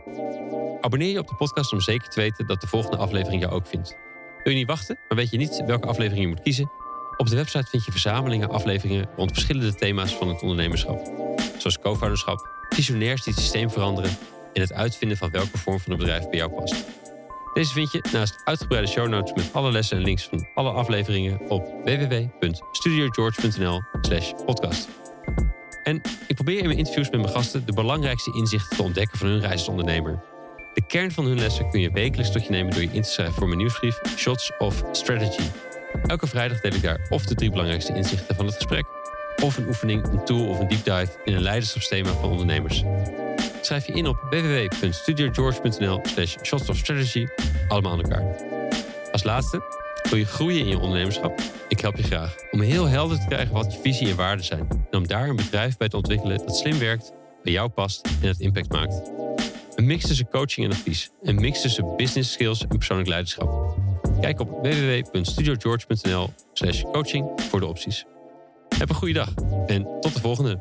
Abonneer je op de podcast om zeker te weten dat de volgende aflevering jou ook vindt. Wil je niet wachten, maar weet je niet welke aflevering je moet kiezen? Op de website vind je verzamelingen afleveringen rond verschillende thema's van het ondernemerschap. Zoals co-founderschap, visionairs die het systeem veranderen en het uitvinden van welke vorm van een bedrijf bij jou past. Deze vind je naast uitgebreide show notes met alle lessen en links van alle afleveringen op www.studiogeorge.nl slash podcast. En ik probeer in mijn interviews met mijn gasten de belangrijkste inzichten te ontdekken van hun reis als ondernemer. De kern van hun lessen kun je wekelijks tot je nemen door je in te schrijven voor mijn nieuwsbrief Shots of Strategy. Elke vrijdag deel ik daar of de drie belangrijkste inzichten van het gesprek, of een oefening, een tool of een deep dive in een leiderschapsthema van ondernemers. Schrijf je in op www.studiogeorge.nl slash shots of strategy, allemaal aan elkaar. Als laatste, wil je groeien in je ondernemerschap? Ik help je graag om heel helder te krijgen wat je visie en waarden zijn. En om daar een bedrijf bij te ontwikkelen dat slim werkt, bij jou past en het impact maakt. Een mix tussen coaching en advies. Een mix tussen business skills en persoonlijk leiderschap. Kijk op www.studiogeorge.nl slash coaching voor de opties. Heb een goede dag en tot de volgende.